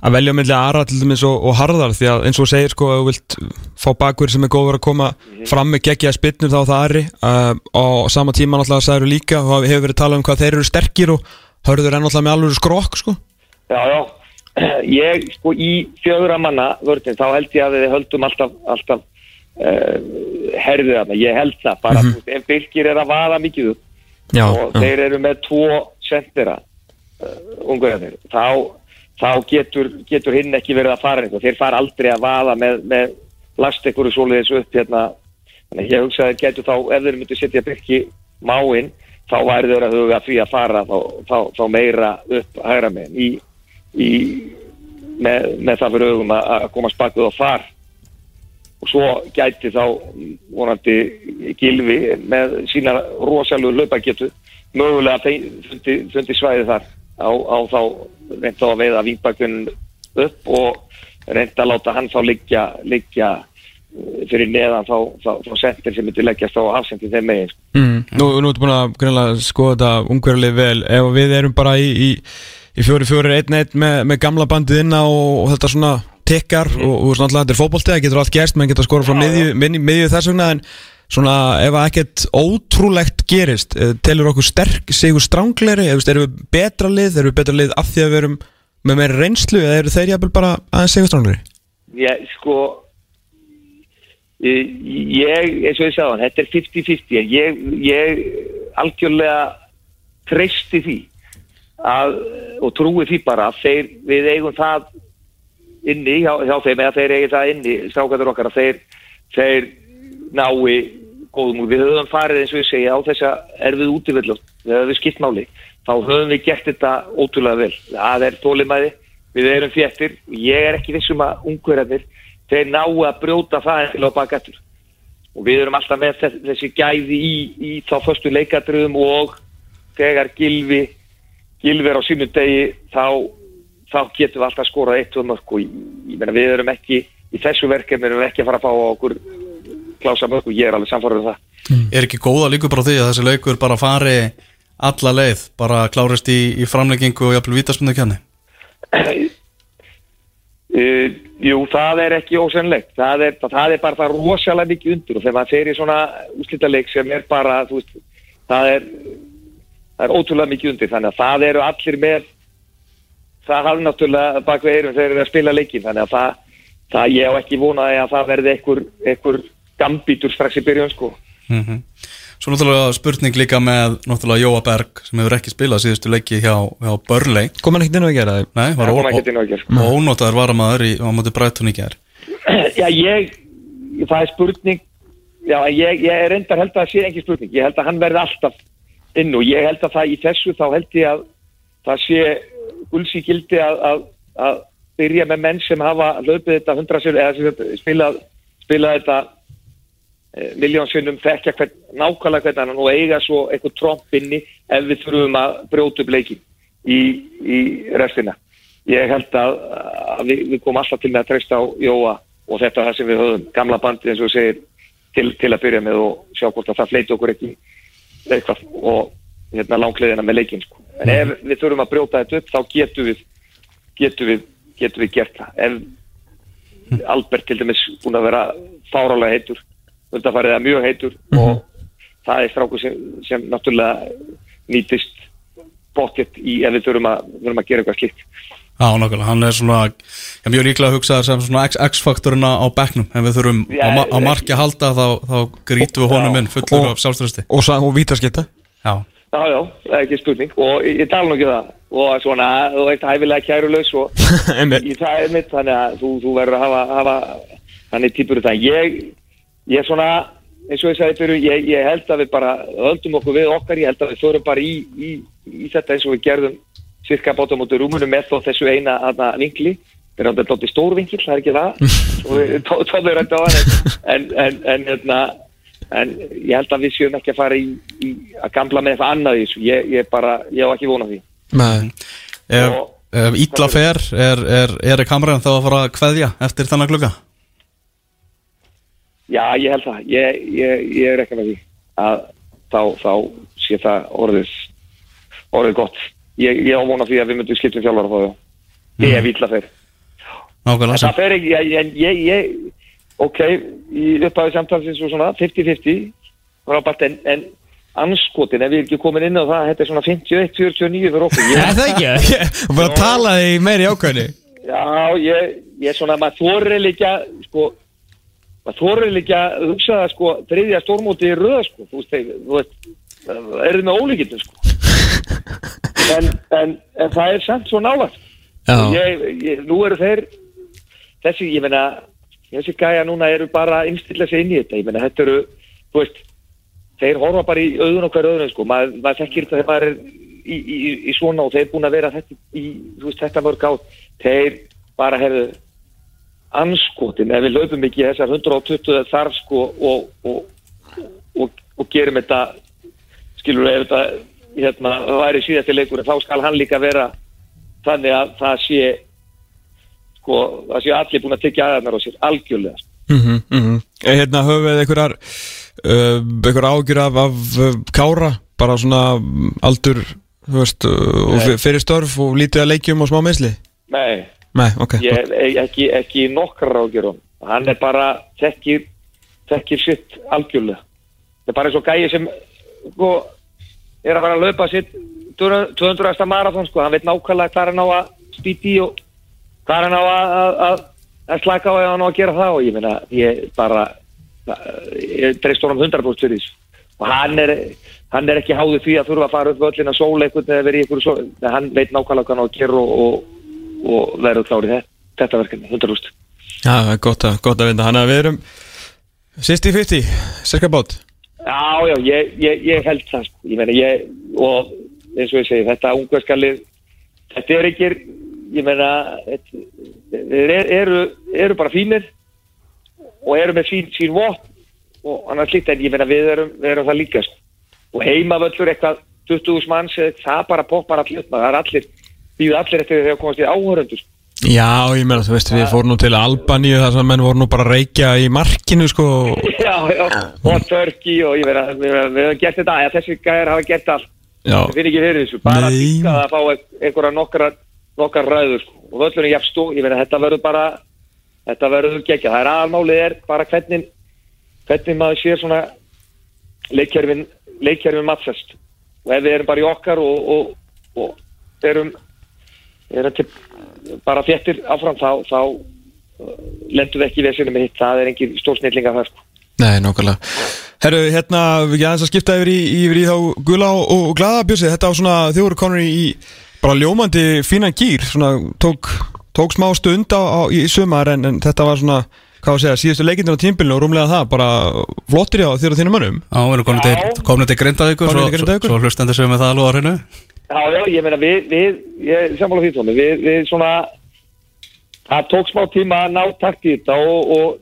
að velja milli Ara til dæmis og, og Harðar því að eins og segir sko að þú vilt fá bakverð sem er góður að koma fram með geggjaða spinnur þá það Ari uh, og sama tíma náttúrulega sagður líka og hefur verið talað um hvað þeir eru sterkir og hörður er náttúrulega með alveg skrokk sko Já, já. Ég, sko, í fjögra manna vörðin, þá held ég að við höldum alltaf, alltaf uh, herðið þarna. Ég held það bara, mm -hmm. ef Birkir er að vaða mikið upp Já, og já. þeir eru með tvo sendera, uh, þá, þá getur, getur hinn ekki verið að fara einhver. Þeir fara aldrei að vaða með, með last einhverju svoleiðis upp hérna þannig ég hugsa að þeir getur þá ef þeir myndu setja byrki máinn þá væri þeir að huga því að fara þá, þá, þá meira upp hægra megin í, í með, með það fyrir hugum að, að koma spakuð á þar og svo gæti þá vonandi gilvi með sína rosalegu hlaupagetu mögulega fundi, fundi svæði þar á, á þá reynda að veiða víngbakun upp og reynda að láta hann þá liggja, liggja eh, fyrir neðan þá, þá, þá sendir sem myndi leggjast á afsendi þeim megin. Mm. Nú, nú ertu búin að greinlega skoða þetta ungverðarlið vel ef við erum bara í, í, í fjóri fjóri einn einn með, með gamla bandið inna og, og þetta svona tekkar og, og svona þetta er fótbolti, það getur allt gerst menn getur að skora frá Já, miðju, þess vegna en svona ef að ekkert ótrúlegt gerist eh, telur okkur sterk sigur strángleiri, erum við betra lið erum við betra lið af því að við erum með meira reynslu eða eru þeir jafnvel bara aðeins sigur strángleiri ég sko ég, eins og ég sagði hann, þetta er 50-50 en ég, ég algjörlega treysti því að, og trúi því bara að þeir, við eigum það inni hjá, hjá þeim eða þeir eigum það inni, strákaður okkar að þeir, þeir nái góðum úr, við höfum farið eins og ég segja á þessa erfið útivillum, við höfum skipt máli. Þá höfum við gert þetta ótrúlega vel. Það er tólimæði, við erum fjettir ég er ekki vissum að ungverðarnir þeir ná að brjóta það til að baka eftir og við erum alltaf með þess, þessi gæði í, í þá förstu leikadröðum og þegar Gilvi Gilvi er á sínum degi þá, þá getum við alltaf skorað eitt og mörg og ég, meina við erum ekki í þessu verkefni erum við ekki að fara að fá okkur klása mörg og ég er alveg samfórið um það. Er ekki góða líkur bara því að þessi leikur bara fari alla leið, bara klárist í, í framleggingu og jafnvel vítaspunni kenni? Uh, jú, það er ekki ósennlegt það er, það er bara það rosalega mikið undur og þegar maður fer í svona úslítaleik sem er bara, þú veist það er, það er ótrúlega mikið undir. Þannig að það eru allir með það hafði náttúrulega bak við erum þegar þeir eru að spila leikin þannig að það, það ég á ekki vonaði að það verði einhver, einhver gambítur strax í byrjun sko. Mm Svo náttúrulega spurning líka með náttúrulega Jóa Berg sem hefur ekki spilað síðustu leiki hjá, hjá Burnley. Kom hann ekkert inn á að gera það Nei, var sko. ónótaður varamæður í, á móti Brighton í gær. Já, ég, það er spurning, já, ég, ég er reyndar held að það sé ekki spurning, ég held að hann verði alltaf inn og ég held að það í þessu þá held ég að það sé gulsi gildi að, að, að byrja með menn sem hafa hlaupið þetta hundra sér, eða spilað, spilað þetta miljónsinnum þekkja hvern, nákvæmlega hvernig hann og eiga svo eitthvað trompinni ef við þurfum að brjóta upp leikin í, í restina. Ég held að, að við, við komum alltaf til með að treysta á Jóa og þetta er það sem við höfum gamla bandi eins og segir til, til að byrja með og sjá hvort að það fleiti okkur ekki eitthvað og hérna langleðina með leikin sko. En ef við þurfum að brjóta þetta upp þá getum við getum við, getum við gert það. Ef Albert til dæmis búin að vera fárálega heitur undanfarið er mjög heitur og það er strákur sem, sem náttúrulega nýtist bóttið í ef við þurfum að, þurfum að gera eitthvað slikt. Já, nákvæmlega, hann er svona já, mjög líklega að hugsa sem svona X- X-faktorina á bekknum ef við þurfum Já, á, á að halda þá, þá grítum við honum Já. inn fullur Og- af sjálfströsti og, sa- og vítaskita Já, Já, já, það er ekki spurning. Og ég, ég tala nú ekki um það. Og svona, þú veist, hæfilega kærulaus og í það er mitt þannig að þú, þú verður að hafa, hafa þannig típur þetta ég, ég er svona eins og ég sagði fyrir, ég, ég held að við bara höldum okkur við okkar, ég held að við förum bara í, í, í þetta eins og við gerðum cirka bátum út úr rúmunum með þó þessu eina aðna vinkli. Við erum þetta dótt í stór vinkil, það er ekki það. Og við tóðum rætt á hann en, en, en, hérna en ég held að við séum ekki að fara í, í að gamla með eitthvað annað þessu ég, ég bara, ég á ekki vona því Nei. ef, Og- ef ítla fer er, er, er kameran þá að fara að kveðja eftir þennan klukka Já, ég held það. Ég, ég, ég er ekki með því að þá, þá sé það orðið, orðið gott. Ég, ég ávona því að við myndum skiptum þjálfara þá. Mm. Ég er vítla fyrir. Nákvæmlega það fer ekki, ég, ég, ég, ég ok, í upphæðu samtalsins og svona 50-50, frábært, en, en anskotin, ef við erum ekki komin inn á það, þetta er svona 51-49 fyrir okkur. Ég, það ekki? Og bara tala því meiri ákvæðinu Já, ég, er svona, maður þorir líka, sko, maður þorir líka að hugsa það, sko, þriðja stórmóti í röða, sko, þú veist, þú veist, er þið með ólíkindum, sko. En, en, en það er samt svo. Og Ég, ég, nú eru þeir, þessi, ég meina, þessi gæja núna eru bara að innstilla sig inn í þetta, ég meina þetta eru þú veist, þeir horfa bara í auðun og hver auðun sko, maður, maður þekkir þetta þegar maður er í, í, í, svona og þeir búin að vera þetta í, þú veist, þetta mörg á þeir bara hefðu anskotin, ef við löpum ekki þessar 120 þarf sko og, og, og, og gerum þetta skilur ef þetta hérna, væri síðasti leikur þá skal hann líka vera þannig að það sé sko, það sé allir búin að tekja aðeins á sér algjörlega. Mm -hmm, mm -hmm. Hérna höfum við einhverjar uh, einhver ágjur af, af uh, kára? Bara svona mm, aldur þú veist, uh, fyrir störf og lítið að leikjum og smá meðsli Nei, Nei, ok ég ekki, ekki nokkrar ágjörðum hann er bara þekkir þekkir sitt algjörlega. Það er bara eins og gæi sem sko, er að fara að laupa sitt 200. marathon sko, hann veit nákvæmlega hvað hann á að spýti og hvað hann á að, að, að, að slaka á ef hann á að gera það og ég meina, ég bara ég dreist honum 100% fyrir þessu og hann er, hann er ekki háður því að þurfa að fara upp völlin að sóla eitthvað eða verið í ykkur svo, hann veit nákvæmlega hvað hann á að gera og, og, og verður klárið þetta, verkefni, 100% Já, það er gott að, gott að vinda Þannig að við erum 60-50, cirka bát. Já, já, ég, ég, ég held það sko. ég meina, ég, og eins og ég segi, þetta ungverskalið þetta er ekki, ég meina þeir er- eru, eru bara fínir og eru með sín, sín vopn og annars líkt en ég meina við erum, við erum það líka sko. og heimavöllur eitthvað 20.000 manns, það bara poppar allir upp, það er allir, býðu allir eftir þegar komast í áhöröndu sko. Já, ég meina, þú veist, við fórum nú til Albaníu þar sem menn voru nú bara að reykja í markinu, sko Já, já, og Turkey og ég meina, við, við höfum gert þetta, þessi gæðir hafa gert allt Já, ég finn ekki fyrir þessu, bara að fá ein- einhverja nokkra, nokkra ræður sko. og völlurinn jafn stó, ég meina þetta verður bara þetta verður gegja, það er aðalmálið er bara hvernig hvernig maður sér svona leikjærfin leikjærfin mattsast og ef við erum bara í okkar og, og, og erum, erum til, bara þéttir áfram þá, þá uh, lendum við ekki í vesinu með hitt, það er engin stórsnillinga það sko. nei, nákvæmlega. Herru, hérna, við ekki aðeins að skipta yfir í, yfir í þá gula og, og glaða bjössi. Þetta var svona, voru konur í bara ljómandi fínan gýr Svona, tók, tók smá stund á, á, í sumar en, en þetta var svona, hvað var að segja, síðustu leikindir á tímbilinu og rúmlega það, bara flottir á þér og þínum mönnum. Já, við erum komin til, komin til Grindavíkur Komin svo, svo, svo hlustendur sem við það alveg á hreinu Já, já, ég meina við, við ég sammála því tómi, við, við svona það tók smá tíma að ná takt í þetta og, og,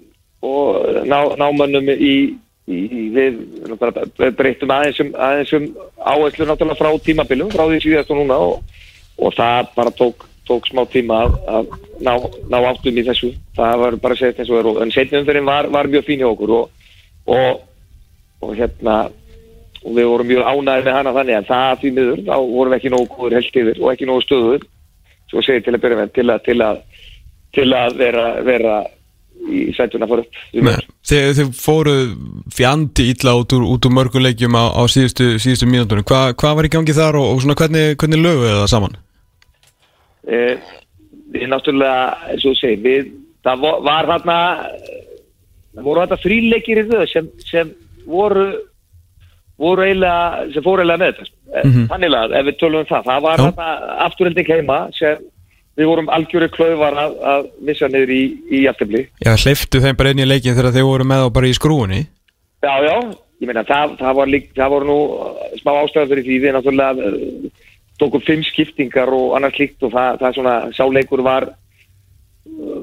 og ná, ná mönnum í, í, í við náttúrulega breyttum aðeins um, aðeins um áherslu náttúrulega frá tímabilum, frá því síðast og núna og, og það bara tók, tók smá tíma að, að ná, ná áttum í þessu, það var bara þetta eins og er og- en setnum umferðin var, var mjög fín hjá okkur og, og, og hérna og við vorum mjög ánægði með hana þannig en það því miður, þá vorum við ekki nógu góður held yfir og ekki nógu stöður svo segir til að byrja með til að, til að, til að vera, vera í sætuna fór upp miður. Þið, fóru fjandi illa út úr, úr mörgum leikjum á, á síðustu, síðustu Hva, Hvað var í gangi þar og, og hvernig, hvernig löguðu það saman? Eh, við náttúrulega eins og þú segir, við það var þarna það voru þarna þrýleikir í þau sem, sem voru voru eiginlega, sem fóru eiginlega með þetta. Mm þannig að ef við tölum um það það var þarna afturhending heima sem við vorum algjöru klaufar að, að missa niður í, í jafntefli. Já, hleyftu þeim bara inn í leikin þegar þeir voru með þá bara í skrúinni Já, já, ég meina það, það, var lík, það voru nú smá ástæður fyrir því við náttúrulega tókum fimm skiptingar og annars líkt og það, það svona sáleikur var uh,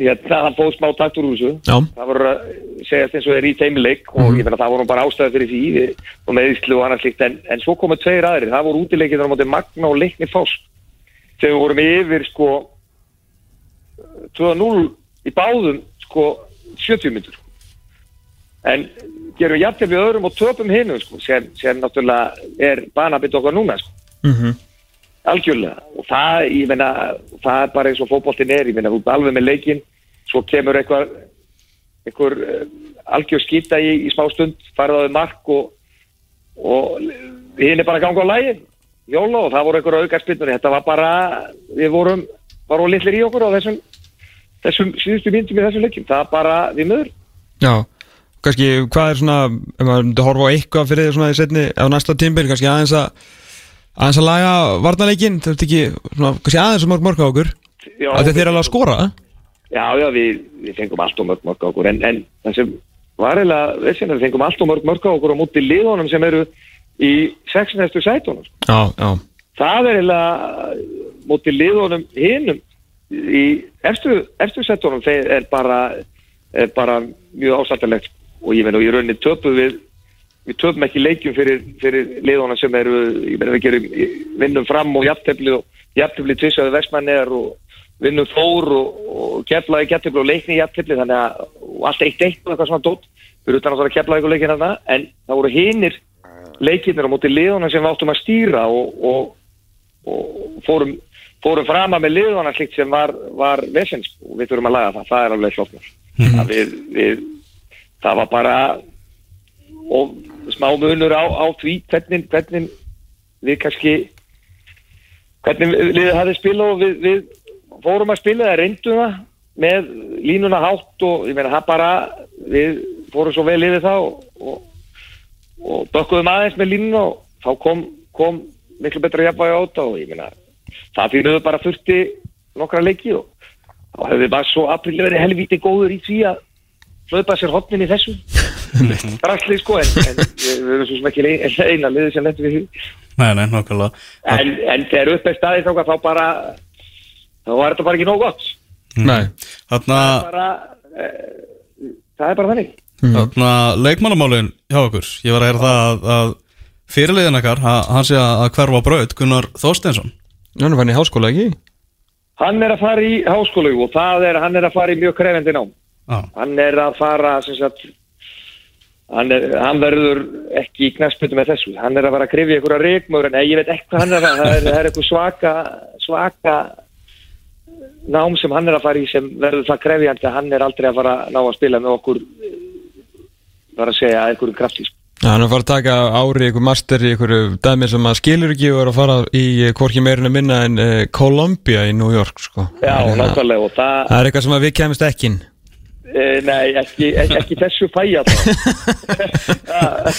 ég, það fóð smá taktur úr þessu. Já, það voru að segjast eins og er í teimileik og ég meina það voru bara ástæður fyrir því við, og meðislu og annars líkt en, en svo komu tveir aðrir, það voru útileikir á móti Magna og Leikni Foss. Þegar við vorum yfir sko 2-0 í báðum sko 70 myndur en gerum jafntefni öðrum og töpum hinnum sko, sem, sem náttúrulega er banabitt okkar núna sko, mm algjörlega. Og það, ég meina, það er bara eins og fótboltin er, ég meina, þú alveg með leikin svo kemur eitthvað einhver uh, algjör skýta í, í smá stund, farið á þau mark og, og hinn er bara að ganga á lægin jóla og það voru einhver aukarspinnur þetta var bara, við vorum bara litlir í okkur á þessum þessum síðustu myndum í þessum leikim það er bara við möður já. Kannski, hvað er svona, ef maður horfa á eitthvað fyrir því svona í setni, á næsta tímbil kannski aðeins að aðeins að laga varnarleikin, þetta er ekki svona, aðeins að mörg mörg á okkur að þeir eru alveg að skora Já, já, við, við fengum allt og mörg mörg á okkur en, en það sem var eiginlega við fengum allt og mörg mörg á okkur á múti liðunum sem eru í 6. sætunum. Já, já, það er eiginlega múti liðunum hinum í eftir, eftir sætunum þeir er bara, er bara mjög ásættilegt og ég meina og í rauninni töpum við við töpum ekki leikjum fyrir, fyrir liðunum sem eru, ég meina við gerum vinnum fram og jafntefli og jafntefli tvissaði vestmannir og vinnum fór og, og keflaði jafntefli og leikni jafntefli þannig að og allt eitt eitt og eitthvað svona dót. Fyrir utan að það keflaði ykkur leikin þarna en það voru hinir leikinnir á móti liðunum sem við áttum að stýra og, og, og fórum, fórum frama með liðunum slikt sem var, var vesens og við þurfum að laga það, það er alveg hljófnur mm. við, við, það var bara og smá munur á, á því hvernig, hvernig við kannski hvernig liðið hafði spila og við, við fórum að spila það, reyndum það með línuna hátt og ég meina það bara við fórum svo vel yfir það og, og, og bökkuðum aðeins með línuna og þá kom, kom miklu betra jafnvægi á þetta og ég meina það fyrir við bara þurfti nokkra leiki og þá hefur við bara svo april verið helvíti góður í því að hlaupa sér hotnin í þessu drasli sko en, en við erum svo sem ekki eina liðið sem lendur við því. Nei, nei, nokkulega en, en þegar upp er staðið þá, þá bara þá var þetta bara ekki nóg gott. Nei. Þarna, bara, e, það er bara þannig. Þarna leikmannamálin hjá okkur. Ég var að heyra það að, að fyrirliðin ekkar, hann sé að hverfa á braut Gunnar Þorsteinsson. Nú er hann í háskóla ekki? hann er að fara í háskólu og það er, hann er að fara í mjög krefendi nám. Já, hann er að fara sem sagt, hann, er, hann verður ekki í knæspötu með þessu hann er að fara að krifja ykkur að reikmöður en ég veit ekki hvað hann er að það er, það er eitthvað svaka svaka nám sem hann er að fara í sem verður það krefjandi að hann er aldrei að fara að ná að spila með okkur var að segja einhverjum krafti sko. Hann er að fara að taka ári ykkur master í ykkur dæmi sem að skilur ekki og er að fara í eh, hvorki meirinu minna en uh, Columbia í New York sko. já, nákvæmlega það, Það er eitthvað sem við kemist ekki inn nei, ekki, ekki, ekki þessu fæja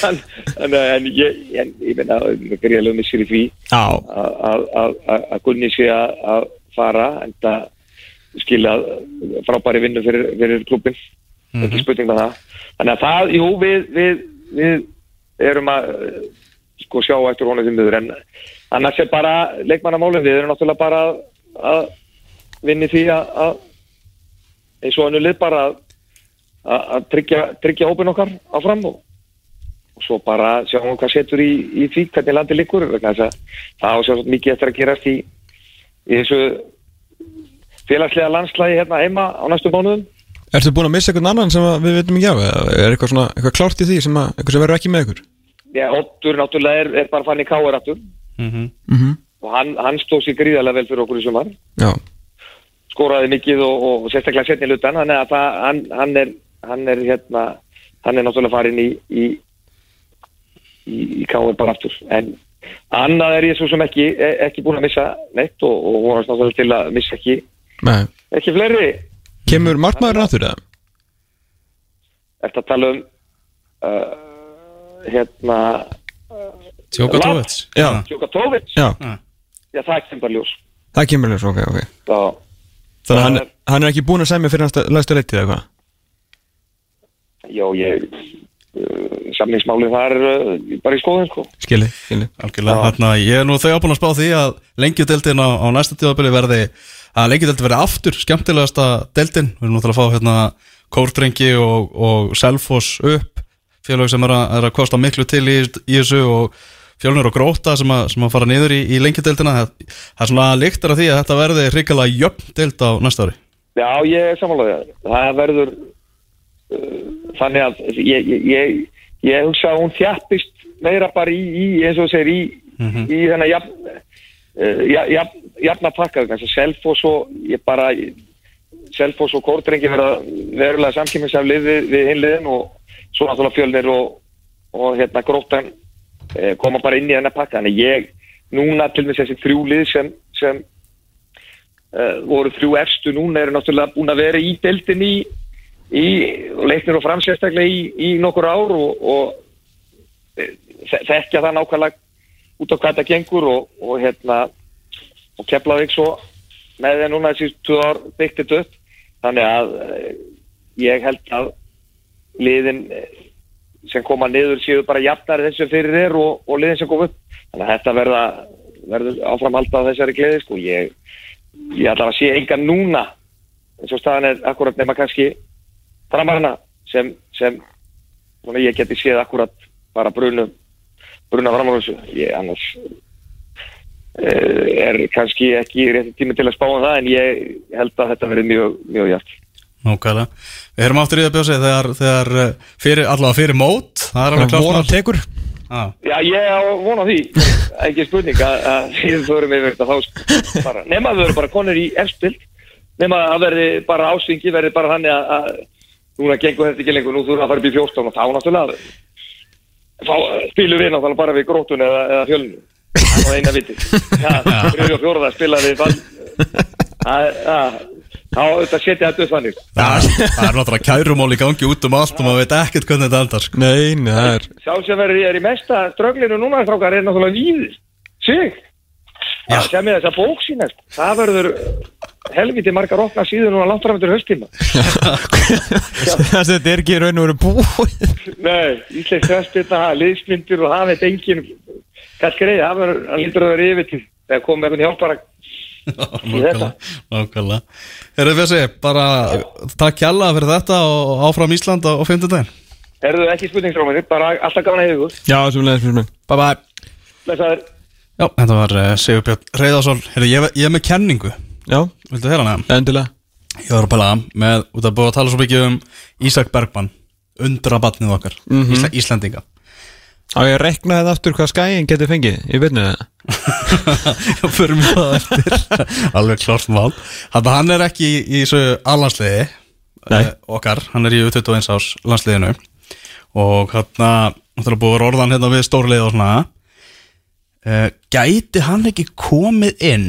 en, en, en ég, en, ég meina, greiðlega missir í því að- Gunni sé að fara en það skilja frábæri vinnu fyrir, fyrir klubbin ekki spurning með það. Þannig að það, jú, við við, við erum að eh, sko sjá eftir honum því miður en annars er bara leikmannamálum við erum náttúrulega bara að, að vinni því að, að eins og hannu lið bara að, tryggja, tryggja hópin okkar áfram og, og svo bara sjáum hvað setur í, í því hvernig landi að það á sér mikið eftir að gerast í, í þessu félagslega landslægi hérna heima á næstu mánuðum. Ertu búin að missa einhvern annan sem við veitum ekki af eða er eitthvað svona, eitthvað klárt í því sem að eitthvað sem verður ekki með ykkur? Já, Ottur náttúrulega er, er bara fann í káar aftur. Mhm. Mm og hann, hann stóð sér gríðarlega vel fyrir okkur í sumar. Já, skoraði mikið og, og sérstaklega setni hlutan þannig að það, hann, hann er hann er hérna hann er náttúrulega farin í í, í, í káar bara aftur. En annað er ég svo sem ekki e- ekki búin að missa neitt og, og vonast náttúrulega til að missa ekki nei. ekki fleiri. Kemur markmaður aftur eða? eftir að tala um uh, hérna Tjókatóvits Já. Tjókatóvits Já, já það kemur bara ljós. Það kemur ljós, ok, ok. Þá Þannig að hann, er- hann er ekki búin að semja fyrir hans læstu leitið eða hvað? já ég uh, samningsmálið þar uh, bara í skoðun sko. Skili, skili Algjörlega, þarna, ég er nú þau ábúin að spá því að lengjudeldin á, á næsta tíðabili verði að lengjudeldin verði aftur skemmtilegasta deldin, við erum náttúrulega að fá hérna Kórdrengi og, og Selfoss upp, félag sem er að, er að kosta miklu til í, í þessu og fjölnur og gróta sem að, sem að fara niður í, í lengjudeldina, það, það er svona líktar af því að þetta verði hrikalega jöfn deld á næsta ári. Já ég er samanlega það verður uh, þannig að ég, ég, ég, ég hugsa að hún þjappist meira bara í, í eins og segir í, í þennan jafn, uh, jafn, jafn, jafna pakka þannig að Selfoss og ég bara Selfoss og Kórdrengi verða verulega samkýminsaflið við, við hinliðin og svo náttúrulega fjölnir og, og hérna gróttan koma bara inn í þennan pakka. Þannig ég, núna til þess þessi þrjú lið sem, sem uh, voru þrjú efstu núna eru náttúrulega búin að vera í deildin í, í leiknir og framsérstaklega í, í nokkur ár og, og eh, þe- þekkja það nákvæmlega út á hvað það gengur og, og hérna og Keflavík svo með þeir núna þessi ár byggt þetta upp. Þannig að eh, ég held að liðin eh, sem koma niður séu bara jafnar þessu fyrir þér og, og liðin sem kom upp. Þannig að þetta verða verður áframhald á þessari gleði sko. Ég, ég ætla að sé enga núna eins og staðan er akkurat nema kannski framarna sem, sem svona, ég geti séð akkurat bara brunu bruna fram á þessu. Ég annars eh, er kannski ekki rétti tími til að spá um það en ég held að þetta verði mjög, mjög jæft Nákvæmlega. Við erum áttur í það bjósi þegar, þegar eh, fyrir, allavega fyrir mót það er alveg klart Vona mál. tekur. Ah, Já, ég á vona því, ekki spurning að, að við förum yfir þetta þá sko, bara, nema að við verum bara konur í efstild, nema að verði bara ásvingi, verði bara þannig að, að núna gengur þetta ekki lengur, nú þurfum að fara upp í 14 og þá náttúrulega þá spilum við náttúrulega bara við grótun eða, eða fjölinu, það var eina viti Já, þriði og fjóraða spila við fall að, að, þá þetta setja þetta upp þannig. Það, það er náttúrulega kærumál í gangi út um allt og maður veit ekkert hvernig þetta endar sko. Nei, nei, það er Sá sem verður er í mesta ströglinu núna strákar er náttúrulega víðir. Sig. Já. sem er þessa bók sína sko. það verður helviti margar opna síður núna langt fram eftir höstíma Þetta er ekki raun og veru búið. Nei, Ísleik Þröspilna, liðsmyndir og það veit engin kannski reyði, það verður hann lítur að vera yfir til þegar komum eitthvað hjálpara Nákvæmlega, nákvæmlega Herðu Bjössi, bara takk kjalla fyrir þetta og áfram Ísland á, á 50 daginn Erðu ekki spurningsrómanir, bara alltaf gaman að hefðu Já, sem leðis fyrir mig Bye bye Blessaður. Já, þetta var uh, Sigurbjörn Reyðarsson Herðu, ég, ég er með kenningu. Já, Viltu heyra hana? endilega. Ég var að pæla með, út að búið að tala svo mikið um Ísak Bergmann Undra batnið okkar Mhm. Ísla, Íslendinga Á ég að rekna þetta aftur hvað skæin getur fengið í byrnu það Já, fyrir mig það eftir. Alveg klart mál. Þannig að hann er ekki í, í þessu allansliði eh, Okkar, hann er í 21 ás landsliðinu. Og hann Það er búið að orðan hérna við stórlið og svona. Uh, Gæti hann ekki komið inn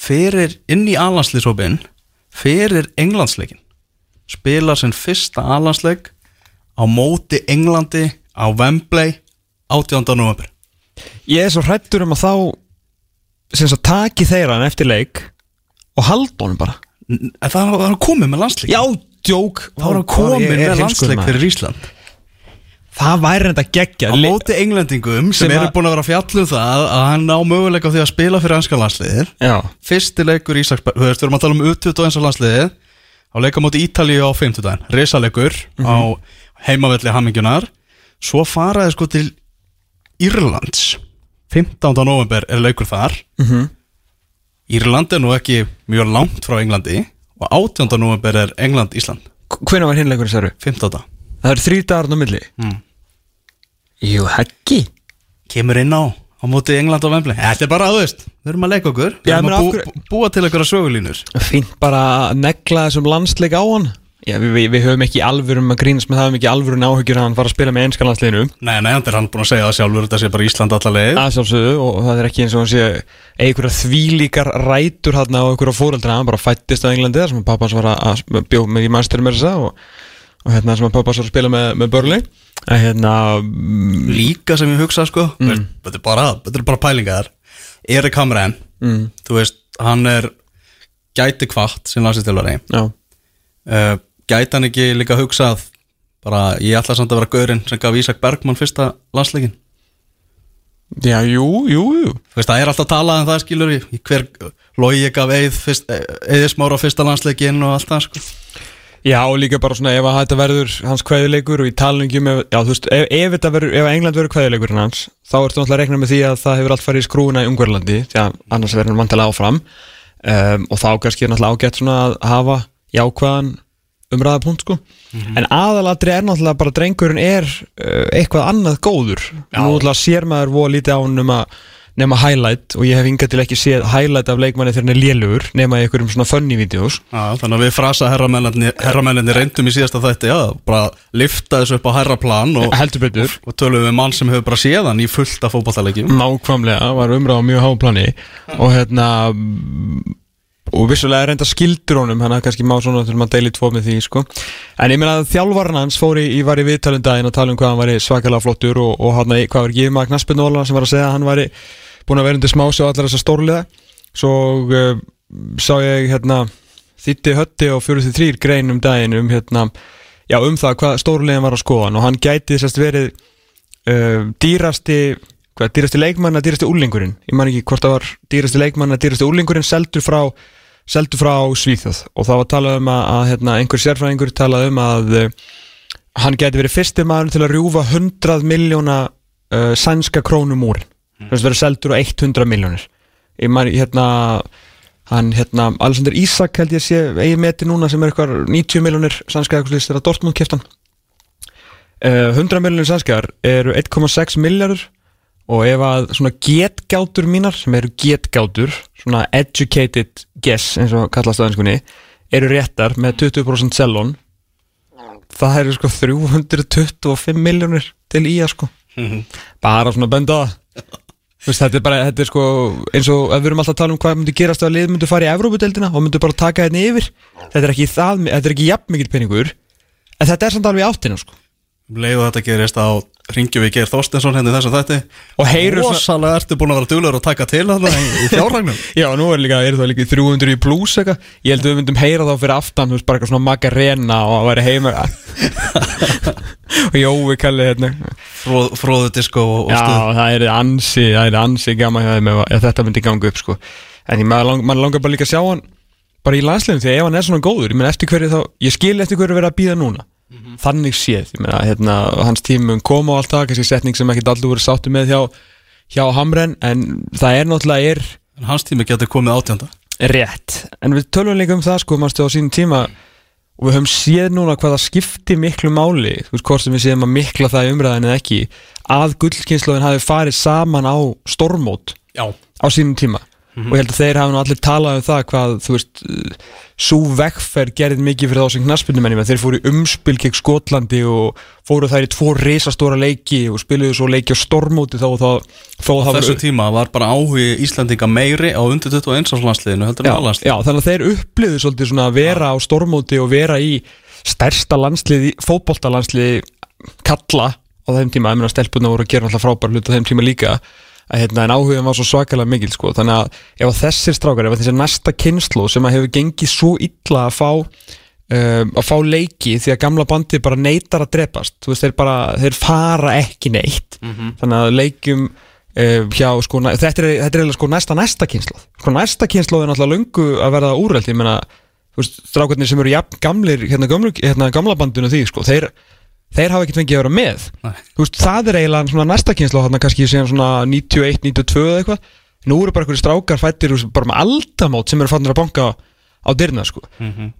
Fyrir inn í allansliðsópin Fyrir englandsleikin Spilar sinn fyrsta allansleik Á móti Englandi Á Wembley 18. november Ég er svo hrættur um að þá sem svo taki þeirra hann eftir leik og halda honum bara. En það var hann komið með landsleik? Já, djók. Þá var hann komið með landsleik fyrir Ísland? Það væri reynda geggja á móti englendingum sem, Sem eru að- búin að vera að fjalla um það að hann á möguleika á því að spila fyrir hanska landsliðir Já, fyrsti leikur Ísaksberg, þú veist, við erum að tala um U21 landsliðið. Á leika móti Ítalíu á 50 daginn, risalegur á heimavelli hammingjunar svo faraði sko til Írlands 15. november er leikur þar Mhm. Írland er nú ekki mjög langt frá Englandi og 18. november er England-Ísland hvenær var hinleikur í særu? 15. Það eru þrý dagar á milli Mm. Jú, heggi kemur inn á á móti England og Wembley Þetta er bara, þú veist, við erum að leika okkur Við erum að af bú, hverju- búa til einhverja sögulínur Fínt bara að negla þessum landsleik á hann Já, við, við, við höfum ekki alvörum að grínast með það höfum ekki alvörum áhyggjur að hann fara að spila með einska landsliðinu. Nei, nei, hann er hann búin að segja það sjálfur Þetta sé bara Ísland alla leið. Að sjálfsögðu og það er ekki eins og hann sé einhverja þvílíkar rætur hann á einhverja fóreldra, hann bara fættist á Englandi þar sem pappans var að, bjóð með í mannstöru með þessa og, og hérna sem pappans var að spila með, með börli að hérna mm, Líka sem ég hugsa, sko mm. Þetta er bara, er bara pælingar Erik Hamren, mm, þú veist, hann er gæti kvart sem Gæti hann ekki líka hugsað bara, ég ætla samt að vera gaurinn sem gaf Ísak Bergmann fyrsta landsleikin já, jú, jú, jú. Þú veist, það er alltaf talað um það skilur í hver logi gaf eið fyrst, eðismára á fyrsta landsleikin og allt það sko. Já, og líka bara svona ef að þetta verður hans kveðileikur og í talningjum ef, já, veist, ef, ef, verður, ef England verður kveðileikurinn hans þá ertu náttúrulega að rekna með því að það hefur allt farið í skrúuna í Ungverlandi því að annars verður hann vantilega áfram. Um, og þá kannski er náttúrulega ágætt svona að hafa jákvæðan umræða punkt sko. En aðalatri er náttúrulega bara drengurinn er uh, eitthvað annað góður. Nú náttúrulega sér maður voða lítið á hann nema highlight og ég hef hingað til ekki séð highlight af leikmanni þegar hann er lélugur nema í einhverjum svona funny videos Já, þannig að við frasa herramenninni, reyndum í síðasta þætti, já, bara lifta þessu upp á herra plan og, betur. og tölum við mann sem hefur bara séð hann í fullt af fótballtalegjum Nákvæmlega, var umræða á mjög háplani og hérna mm, og vissulega er reynda skildur honum hann að kannski má svona til maður deili tvo með því sko. en ég meina að þjálfarn hans fór í, í var í viðtalum daginn að tala um hvað hann væri svakalega flottur og, og hann, hvað var maður knaspinóla sem var að segja að hann væri búin að vera undir smási og allar þessar stórliða svo uh, sá ég hérna þýtti hötti og fjóruð því þrýr grein um daginn um hérna, já um það hvað stórlegin var að skoðan og hann gæti sérst verið uh, dýrasti hvað, dýrasti leikmann að dýrasti úlingurinn ég man ekki hvort það var dýrasti leikmann að dýrasti úlingurinn seldur frá, seldur frá Svíþjóð. Og það var talað um að, að hérna, einhver sérfræðingur talað um að uh, hann gæti verið fyrsti maður til að rjúfa 100 miljóna uh, sænska krónum úr. Mm. þess að vera seldur á 100 miljónir hérna hann hérna Alexander Isak held ég sé eigi meti núna sem er eitthvað 90 miljónir sænska slýst þegar Dortmund keftan uh, 100 miljónir sænskar eru 1,6 miljardur og ef að svona getgátur mínar sem eru getgátur svona educated guess eins og kallast aðeinskunni eru réttar með 20% sellon það eru sko 325 miljónir til í að sko. Bara svona benda það. Veist, þetta er bara, þetta er sko eins og við erum alltaf að tala um hvað myndi gerast að lið myndi fara í Evrópudeldina og myndi bara taka þetta yfir. Þetta er ekki það, þetta er ekki jafn mikil peningur en þetta er samt alveg áttina sko. Leiðu þetta gerist á ringjum við Geir Þorstensson henni þess að þetta og heyru svona, Rosalega ertu búin að vera duglur og taka til þarna í, fjárragnum já nú er líka, er það líka 300 í plus eitthvað, ég held að við myndum heyra þá fyrir aftan, þú veist, bara eitthvað svona magarena og að vera heima. Og Jói kalli hérna. Fróð, Fróðu disko og, og Já, það er ansi, það er ansi þeim ef, ef þetta myndi ganga upp sko. En ég, maður, lang, maður langar bara líka að sjá hann bara í landslegum því að ef hann er svona góður ég, meina, eftir hverju þá, ég skil eftir hverju vera að býða núna Þannig séð, ég meina, hérna, hans tímum koma og allt það kannski setning sem ekki allur voru sáttu með hjá, hjá Hamren en það er náttúrulega er En hans tími getur komið átjönda rétt. En við tölum líka um það sko, mannstu á sínum tíma og við höfum séð núna hvað það skipti miklu máli, þú veist hvort sem við séum að mikla það í umræðinu eða ekki að gullkynnslóðin hafi farið saman á stormót Já. á sínum tíma og ég held að þeir hafa nú allir talað um það hvað, þú veist svo vegferð gerði mikið fyrir þá sem knaspindumenni þeir fóru umspil gegn Skotlandi og fóru þær í tvo risastóra leiki og spiluðu svo leiki á stormóti þá og þá, þá það þessu tíma var bara áhugi Íslandinga meiri á undir 21 árslandsliðinu heldur en já, allanslið já, þannig að þeir upplýðu svolítið svona að vera á stormóti og vera í stærsta landsliði, fótboltalandsliði kalla á þeim tíma, ég meina stelpunna voru að gera alltaf frábær hlut á þeim tíma líka að hérna, en áhugin var svo svakalega mikil sko. þannig að ef að þessir strákar, ef að þessi næsta kynslu sem að hefur gengið svo illa að fá um, að fá leiki því að gamla bandi bara neytar að drepast. Veist, þeir bara, þeir fara ekki neitt. Þannig að leikjum uh, hjá, sko, þetta er, þetta er sko næsta næsta kynslu sko næsta kynslu er náttúrulega löngu að verða úreld ég meina, þú veist, strákarnir sem eru jafn gamlir, hérna, gamlu, hérna gamla bandinu því, sko, þeir þeir hafa ekkert fengið að vera með. Veist, það er eiginlega svona næsta kynslu þarna kannski síðan svona 91, 92 eða eitthvað. Nú eru bara einhverju strákar fættir bara með aldamót sem eru fannir að banka á dyrna sko.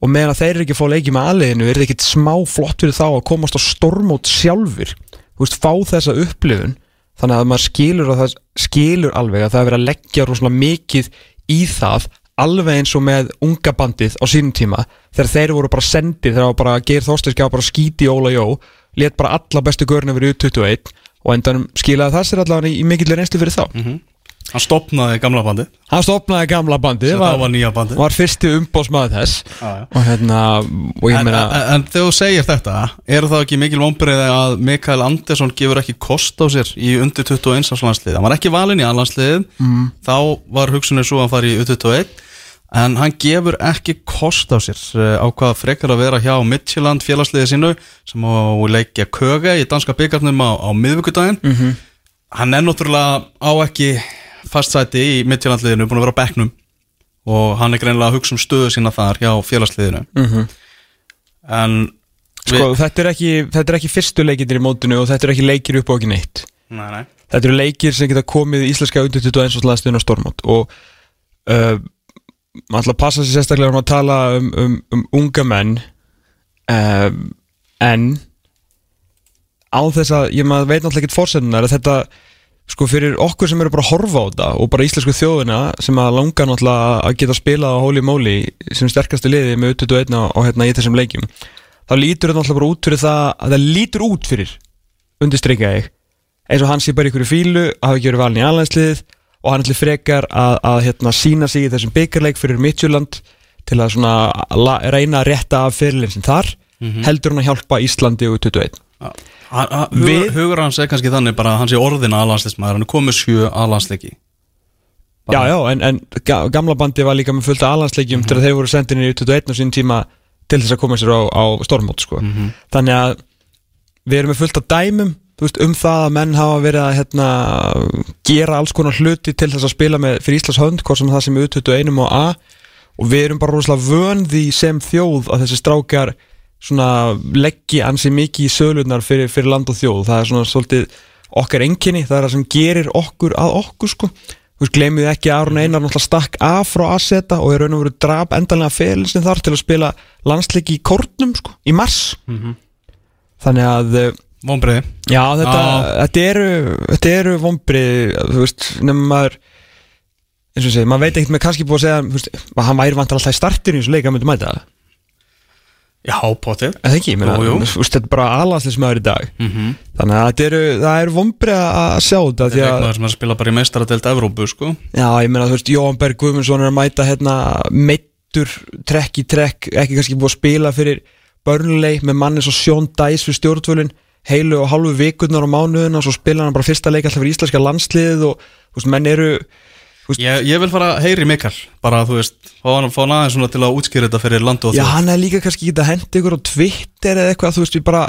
Og meðan að þeir eru ekki að fá leiki með aðliðinu er það ekkert smá flott fyrir þá að komast á stormót sjálfur veist, fá þessa upplifun þannig að maður skilur, að það, skilur alveg að það er verið að leggja rosalega mikið í það alveg eins og með unga bandið á sínum tíma. Þegar þeir voru bara sendir þegar bara Geir Þorsteinski á bara skíti Óla Jó let bara alla bestu görn yfir U21 og endanum skilaði það sér allavega í, mikill reynslu fyrir þá. Hann stopnaði gamla bandi hann stopnaði gamla bandið Svo var, það var nýja bandi var fyrsti umbóðsmaður þess. Já, já. og hérna og En, meina en, en þegar þú segir þetta eru það ekki mikil vonbreiði að Mikael Andersson gefur ekki kost á sér í undir 21 árs landslið hann var ekki valinn í allanslið mm. þá var hugsunni svo að hann fari í U21 en hann gefur ekki kost á sér eh, á hvað frekar að vera hjá Midtjylland félagsliði sínu sem á leikja Köge í danska byggarnum á, á miðvíkudaginn -hmm. hann er náttúrulega á ekki fastsæti í Midtjyllandliðinu búin að vera á bekknum og hann er greinlega að hugsa um stöðu sína þar hjá félagsliðinu -hmm. en sko, þetta, er ekki, þetta er ekki fyrstu leikir í mótinu og þetta er ekki leikir upp á ekki neitt nei, nei. þetta eru leikir sem geta komið í íslenska undir 21 og landsliðinu á stormót og uh, maður ætla að passa sér sérstaklega um að tala um, um, um unga menn uh, en á þess að ég maður veit náttúrulega ekkert fórsendunar að þetta sko fyrir okkur sem eru bara að horfa á þetta og bara íslensku þjóðina sem að langa náttúrulega að geta spilað á Holy Moly sem sterkastu liði með 21 og, og hérna í þessum leikjum þá lítur þetta náttúrulega bara út fyrir það að það lítur út fyrir undirstryka ég eins og hann sé bara í ykkur fílu hafi ekki verið valin í alhansliðið og hann ætli frekar að, að hérna, sína sig í þessum byggarleik fyrir Midtjylland til að svona la, reyna að rétta af fyrirlin sem þar heldur hann að hjálpa Íslandi og 21 Hann- hann- Hugur, Við- hugur hans er kannski þannig bara að hann sé orðin aðlandsleismæður, hann er komið sjö aðlandsleiki Já, já, en, en ga- gamla bandi var líka með fullt af alansleikjum til að þeir voru sendinir í 21 á sín tíma til þess að koma sér á, á stormót sko. þannig að við erum með fullt af dæmum veist, um það að menn hafa verið að hérna, gera alls konar hluti til þess að spila með fyrir Íslands hönd hvort sem það sem er 21 og A. Og við erum bara rosalega vön því sem þjóð að þessi strákar svona leggji ansi mikið í sölunar fyrir, fyrir land og þjóð. Það er svona svolítið okkar enginni það er það sem gerir okkur að okkur sko. Gleymið ekki að Aron Einar stakk af frá Aseta og er raun og veru drap endanlega felisinn þar til að spila landsleiki í Kortnum, sko, í mars. Þannig að eh, Vombriði Já, þetta, þetta eru þetta eru vombrið, þú veist nefnum maður eins og segi, maður veit ekkert með kannski búið að segja þú veist, að hann væri vantar alltaf í startinu í þessu leik að myndi mæta. Það, Já, potið. Eða ekki, ég meina, Jú, jú. þú veist, þetta er bara alanslismæður í dag. Mhm. þannig að þetta eru, það eru vombrið að sjá þetta Þetta er að, eitthvað sem er að spila bara í meistaradelt Evrópu sko. Já, ég meina, þú veist, Jóhann Berg Guðmundsson er að mæta hérna meittur, trekk í trekk ekki kannski búið að spila fyrir börnlei með manni svo Sjón Dæs fyrir stjórnvölin, heilu og hálfu vikurnar og mánuðina og svo spila hann bara fyrsta leik alltaf fyrir íslenska landsliðið og þú veist, menn eru Ég, ég vil fara heyri Mikael Bara, þú veist, fá hann, aðeins svona til að útskýra þetta fyrir land og Já, þjóð hann er líka kannski ekki að henda ykkur á Twitter eða eitthvað, þú veist, ég bara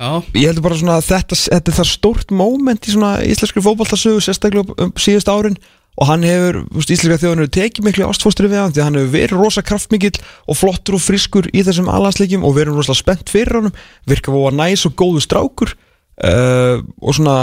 Já, ég heldur bara svona að þetta, þetta er það stórt moment í svona íslenskri fótballtasögu sérstaklega um síðust árin og hann hefur, íslenska þjóðan hefur tekið miklu ástfóstri við hann því hann hefur verið rosa kraftmikill og flottur og friskur í þessum allansleikjum og verið rosa spennt fyrir honum. Virka voða næs og góðu strákur. Uh, og svona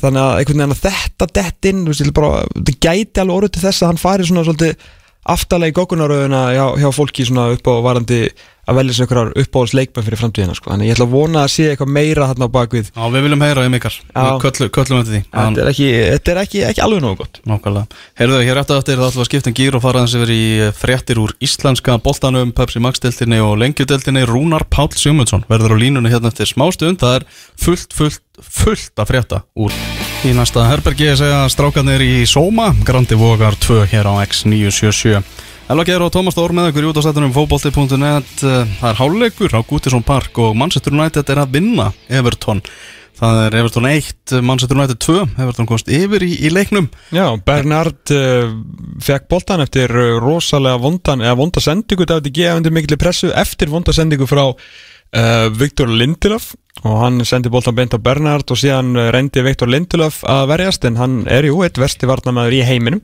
þannig að einhvern veginn að þetta dett inn þetta gæti alveg orðið til þess að hann fari svona svolítið aftalega í goggunaröðuna hjá, hjá fólki svona upp á varandi að velja sér einhverjar uppáhalds leikmenn fyrir framtíðina sko. þannig ég ætla að vona að sé eitthvað meira þarna á bakvið já við viljum heyra Já. Við köllum, köllum eftir því þetta er ekki, þetta er ekki, ekki alveg nógu gott Nákvæmlega. Heyrðu, hér eftir eftir það ætlum við að skipta um gýr og fara aðeins yfir í fréttir úr íslenska boltanum, Pepsi Max-deltinni og lengjudeltinni. Rúnar Páll Sigmundsson verður á línunni hérna eftir smástund. Það er fullt, fullt, fullt að frétta úr. Í næsta herbergi er segja strákarnir í Sóma, Grandi Vogar 2 hér á X977. Elva Geir og Tómas Þór með ykkur í út á stættunum fótbolti.net. Það er háluleikur á Gútisson Park og Manchester United er að vinna Everton. Það er Everton 1, Manchester United 2, Everton komst yfir í, í leiknum. Já, Bernard uh, fekk boltan eftir uh, rosalega vondan eða vonda sendingu, David G. undir mikilvæg pressu eftir vonda sendingu frá uh, Viktor Lindelöf og hann sendi boltan beint á Bernard og síðan reyndi Viktor Lindelöf að verjast en hann er jú eitt versti varnamæður í heiminum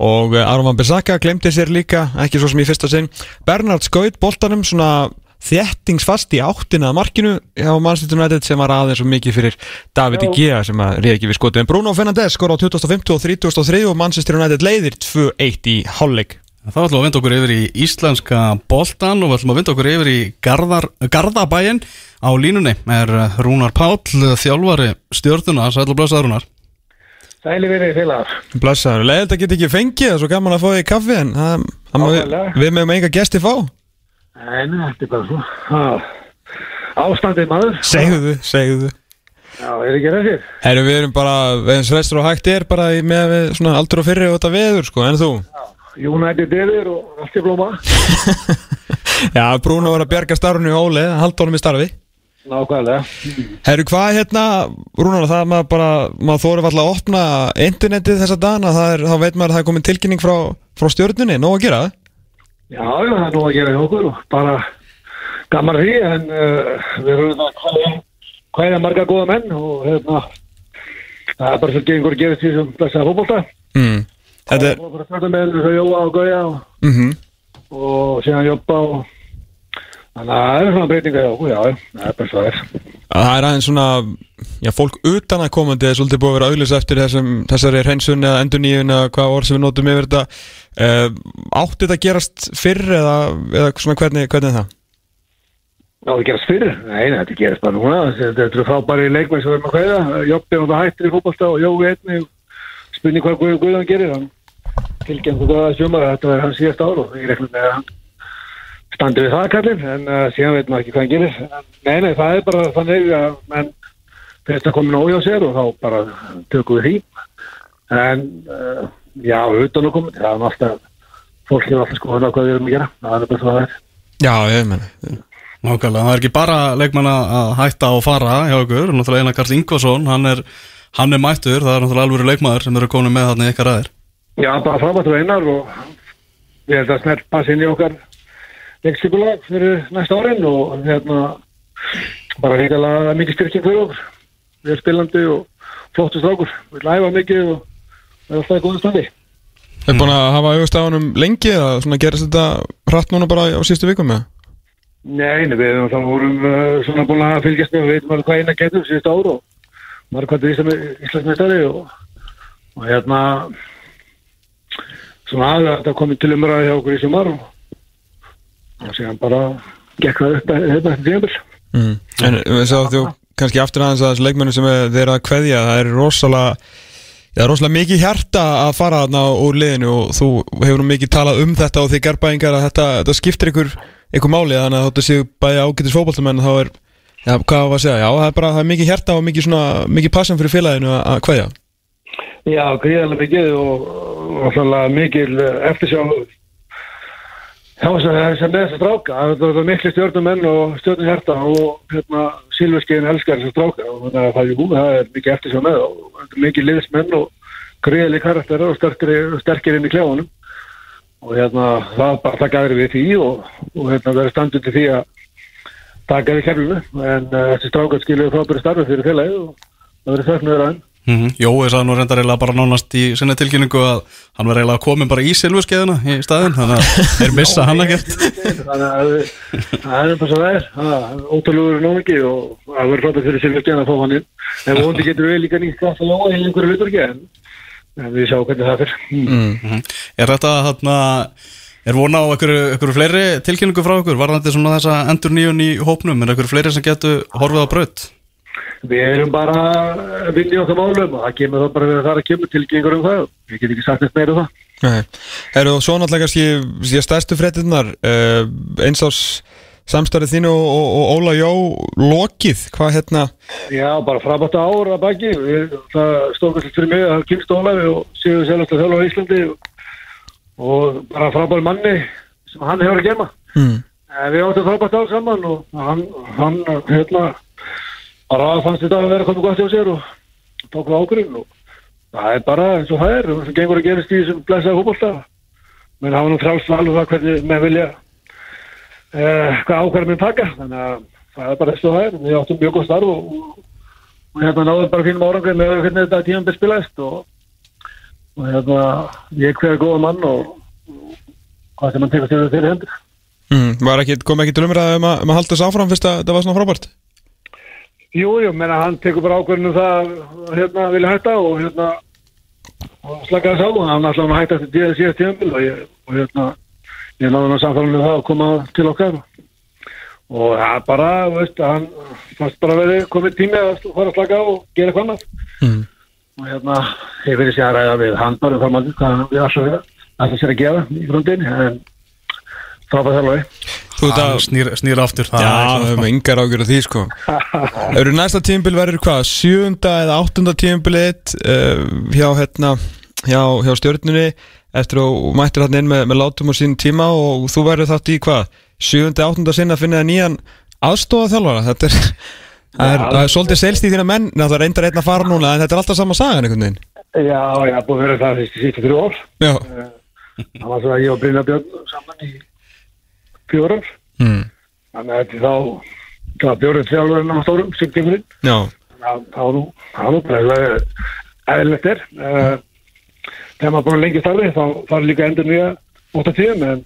og uh, Aron Van Bissaka glemdi sér líka, ekki svo sem í fyrsta sinn. Bernard skaut boltanum svona þéttingsfast í áttina að markinu hjá Manchester United sem var aðeins og mikið fyrir David Igea sem að reyði ekki við skotið. En Bruno Fernandes skor á 2050 og 33 og Manchester United leiðir 2-1 í hálfleik. Þá ætlum að vinda okkur yfir í íslenska boltan og við ætlum að vinda okkur yfir í Garðar, Garðabæin á línunni. Er Rúnar Páll, þjálfari stjórnuna, sætla blösaður Rúnar Sæli verið félagar. Blessaður, leiðilegt að geta ekki fengið það er svo gaman að fá því kaffi en það, við, við meðum enga gesti fá Nei, nei, þetta er bara svo. Ástandið maður. Segðu, segðu Já, er ekki þessir? Herru, við erum bara, eins restur og hægt er bara með svona aldur og fyrri og þetta veður sko, en þú? United yfir og allt í blóma. Já, Bruno var að bjarga starfinu í Óli, halda honum í starfi Nákvæmlega. Herru, hvað hérna, Rúnar, það er maður bara, maður þóri alltaf að opna internetið þessa það er, þá veit maður að það er komin tilkynning frá, frá stjórnunni, nóg að gera? Já, já, það er nú að gera hjá okkur og bara gaman að því en uh, við erum það hvaðja, hvaðja marga góða menn og hérna það er bara svolítið einhver að gera því sem blessaða fótbolta Mm. Þetta er, og og Gauja og, mhm, og síðan jobba og þannig að það er svona breytinga hjá okkur, já, það er bara svo það er það er aðeins svona, já, fólk utan að komandi er svolítið búið að vera auðlis eftir þessum, þessari hreinsun eða endurníun eða hvað orð sem við notum yfir þetta. Uh, átti þetta að gerast fyrr eða, eða svona hvernig, hvernig er það? Já, það gerast fyrir? Nei, nei, þetta gerast bara núna. Þetta eru frábæri leikmenn sem við erum að hvaða. Jobbi er náttúrulega hættir í fótbolta og Jói einni. Spurning hvað Guð, Guðan gerir. Hann tilkjöndu það að sjömar að þetta er hans síðast ár og ég reiknum með að hann standi við það kallinn. En uh, síðan veit maður ekki hvað hann gerir. Nei, nei, það er bara þannig að menn finnst að koma nóg hjá sér og þá bara tökum við því. En uh, já, utan að koma, það er alltaf fólk er alltaf skoðan á hvað við erum að gera. Það er bara það er. Já, ég menna. Nákvæmlega, það er ekki bara leikmann að hætta og fara hjá okkur, náttúrulega Einar Karl Ingvason hann er, hann er mættur, það er náttúrulega alvöru leikmaður sem eru komin með þarna í ykkar aðeir Já, bara frábært leikstikulag fyrir næsta árin og hérna bara reyngalega mikið styrking fyrir okkur. Við erum spilandi og flottu strákur. Við læfa mikið og við erum alltaf í góðum standi. Er búin að hafa honum lengi eða svona gerist þetta hratt núna bara á sístu vikum með? Nei, nei, við erum þá vorum uh, svona búin að fylgjast með og veitum alveg hvað eina getur síðust ára og maður hvað er Íslandsmeistari og, og hérna svona aðeins þetta komið til umræði hjá okkur í sumar og, og síðan bara gekk það upp þetta tímabil. Mm. En við sá þú kannski aftur aðeins að þessu leikmennu sem er- þeir eru að kveðja það er rosalega Það er rosalega mikið hjarta að fara þarna úr liðinu og þú hefur nú mikið talað um þetta og þið gerbaðingar að þetta, þetta skiptir ykkur, ykkur máli þannig að þáttu séu bæði ágætis fótballtamenn þá er, já, hvað var að segja, já, það er bara það er mikið hjarta og mikið svona, mikið passan fyrir félaginu að, að kveðja. Já, gríðarlega mikið og, og mikil eftirsjá Já, þess að þess að með þess að stráka. Það er miklu stjórnumenn og stjórnuhjarta og hérna Silverskeiðin elskar þess að stráka. Og þannig að það er, það er mikið eftirsjá með og það er mikið liðsmenn og gríðarlega karakter og sterkir, inn í klefunum og hérna það er bara að taka aðri við því og, og hérna verður standið til því að taka við kerfinu. En uh, þessi strákar skilur frábæri starfi fyrir félagi og það verður þöknuður aðeins Mm Jói sagði nú reyndar eiginlega bara nánast í sinni tilkynningu að hann var eiginlega komin bara í silfuskeiðina í staðinn þannig að þeir missa hann ekkert. Þannig að það er bara svo það er. Það er ótrúlegur námingi og það verður frábært fyrir Silvestíðan að fá hann inn. En vondi getur við líka nýtt að lóa í einhverju hlutur en en við sjáum hvernig það fyrir mm. Er þetta þarna er vona á einhverju, fleiri tilkynningu frá okkur varðandi svona þessa endur nýjun í hópnum? Er einhverju fleiri sem getur horfið á braut við erum bara að vinna í okkar málum og það kemur þá bara við að það er að kemur tilgengur um það. Við getum ekki sagt neitt meira um það. Eru svo náttúrulega síðan stærstu fréttinnar uh, eins ás samstærið þínu og, og, og Óla Jó lokið, hvað hérna? Já, bara frábært ára baki. Við, það stókast fyrir mig að það kynst Ólafi og séu sjálfast að þjóla á Íslandi og, og bara frábært manni sem hann hefur að gema mm. Við áttum frábært ár saman og hann, hann hérna, bara fannst þetta að vera komið gott hjá sér og tók það ákvörðin og það er bara eins og það er sem gengur að gerast í þessum blessaða fótbolta. Menn hafa nú frálst val um það hvernig menn vilja eh, hvað ákvörðin minn taka þannig að það er bara eins og það er. Við áttum mjög góð starf og, og, og hérna náðum bara fínum árangri með hvernig þetta tímum spilaðist og, og hérna ég hverja góða mann og, hvað sem hann tekur sér fyrir hendur. Mm. Var ekki, kom ekki til umræða um að, um að halda þessu áfram fyrst að þetta var svona frábært Jú, jú, menna hann tekur bara ákvörðinu það að, hérna vilja hætta og hérna og slaka þess á og hann að hætta eftir tíða síðast tíðanbíl og ég, og hérna ég náði hann að samfæla með það að koma til okkar og það er bara, veist, hann fannst bara verið komið tími að fara að slaka á og gera eitthvað annað mm. og hérna, ég fyrir sér að ræða við hann bara um framhaldi hvað við alltaf alltaf sér að gera í grundinni en frábæð þjálfari. Þú veit Hann að snýr, snýr aftur það Já, er við svona- höfum engar ágjör af því sko. Eru næsta tímabil verður hvað, sjöunda eða áttunda tímabilið uh, hjá hérna hjá, hjá stjórnunni eftir að þú mættir hann inn með, með látum á sín tíma og þú verður þátt í hvað? Sjöunda, áttunda sinna að finna það nýjan aðstofa þjálfara. Þetta er, það er, það er svolítið selst í þína menn. Ná, það reyndar einn að fara núna en þetta er alltaf sama sagan einhvern veginn. Já, já, búið að vera það síðan þrjú ár. Já, það var svo að ég og Brynja Björn saman í fjórar. Mm. þannig að þetta þá það var Björn þjálfurinn á stórum það var nú bara eðlilegt er. Eh, þegar maður búin lengi starfi þá fara líka endur nýja 8 tíum en,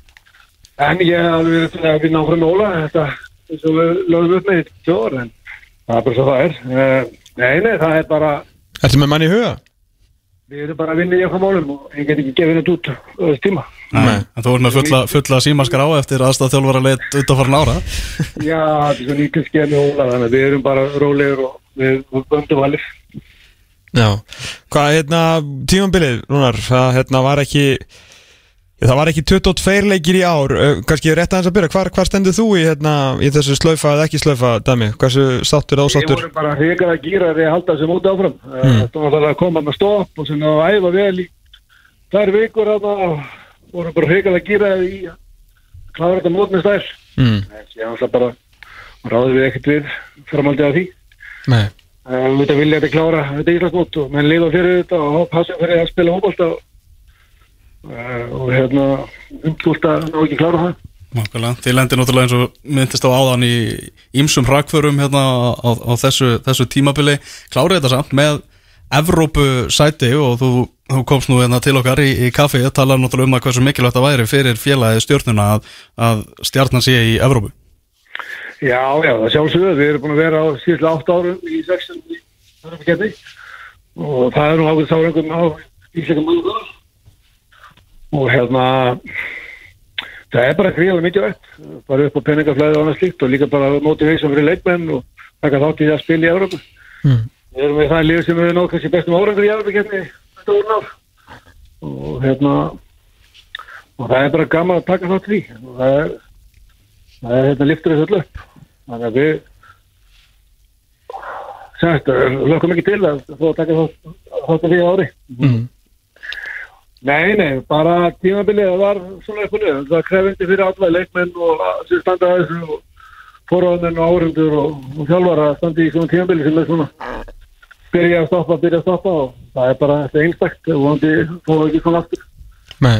en ég hef alveg verið til að vinna með Óla þetta eins og við lögum upp með tjóður en það er bara svo það er. Eh, nei, nei, það er bara Ertu með manni í huga? við erum bara að vinna í okkar málum og ég get ekki gefið þetta út þessu tíma Nei, en þú ert með fulla, fulla símaskar á eftir aðstæð þjálfara leitt utanfarn ára. Já, þetta er svo lítið skemmi Óla þannig að við erum bara rólegir og við böndum valið Já, hvað hérna tímambilið, Rúnar, það hérna var ekki það var ekki 22 leikir í ár. Kannski rétt aðeins að byrja, hvar, hvar stendur þú í, hérna, í þessu slaufa eða ekki slaufa dæmi, hversu sáttur eða Við vorum bara hrekar að gýra að halda þessu móti áfram. Mm. Þetta var að koma með stopp og vorum bara hrekar að gýra í að klára þetta mót með stæl mm. en ég alltaf bara ráði við ekkert við framaldið af því. Nei, en við þetta vilja þetta klára þetta Íslandsmót og menn lifa fyrir þetta og passa fyrir að spila hópalt og uh, og hérna umtúlt að ná ekki klára það. Nákvæmlega, þið lendir náttúrulega eins og myndist á áðan í ýmsum hrakförum hérna á, á þessu, þessu tímabili. Klárið þetta samt með Evrópu sæti og þú, þú komst nú hérna til okkar í, í kaffi og talar náttúrulega um að hversu mikilvægt það væri fyrir félagið stjórnuna að, að stjarnan sé í Evrópu. Já, já, það sjálfsögðu, við erum búin að vera á síðan 8 árum í 6 í Örnumketti og það er nú ákveð sárangum á ísleikum mannum og hérna það er bara gríðlega mikið vett bara upp á peningaflæði og annað slíkt og líka bara motivation fyrir leikmenn og taka þátt í það að spila í Európa Mm. Við erum við það líf sem við náðu kannski bestum árangur í kemni stóðun ár. Og hérna og það er bara gaman að taka þátt því. Og það er það er hérna liftur þessu upp. Þannig að við semst, lökum ekki til að að taka þátt því ári. Mm. Nei, nei, bara tímabilið var svona eitthvað niður. Það krefindi fyrir alla leikmenn og sem standa að þessu og forráðmenn og áhörundur og, og þjálfara að standa í svona tímabilið sem er svona byrja að stoppa, byrja að stoppa og það er bara þetta einstakt og vandi fóðu ekki svona aftur. Nei,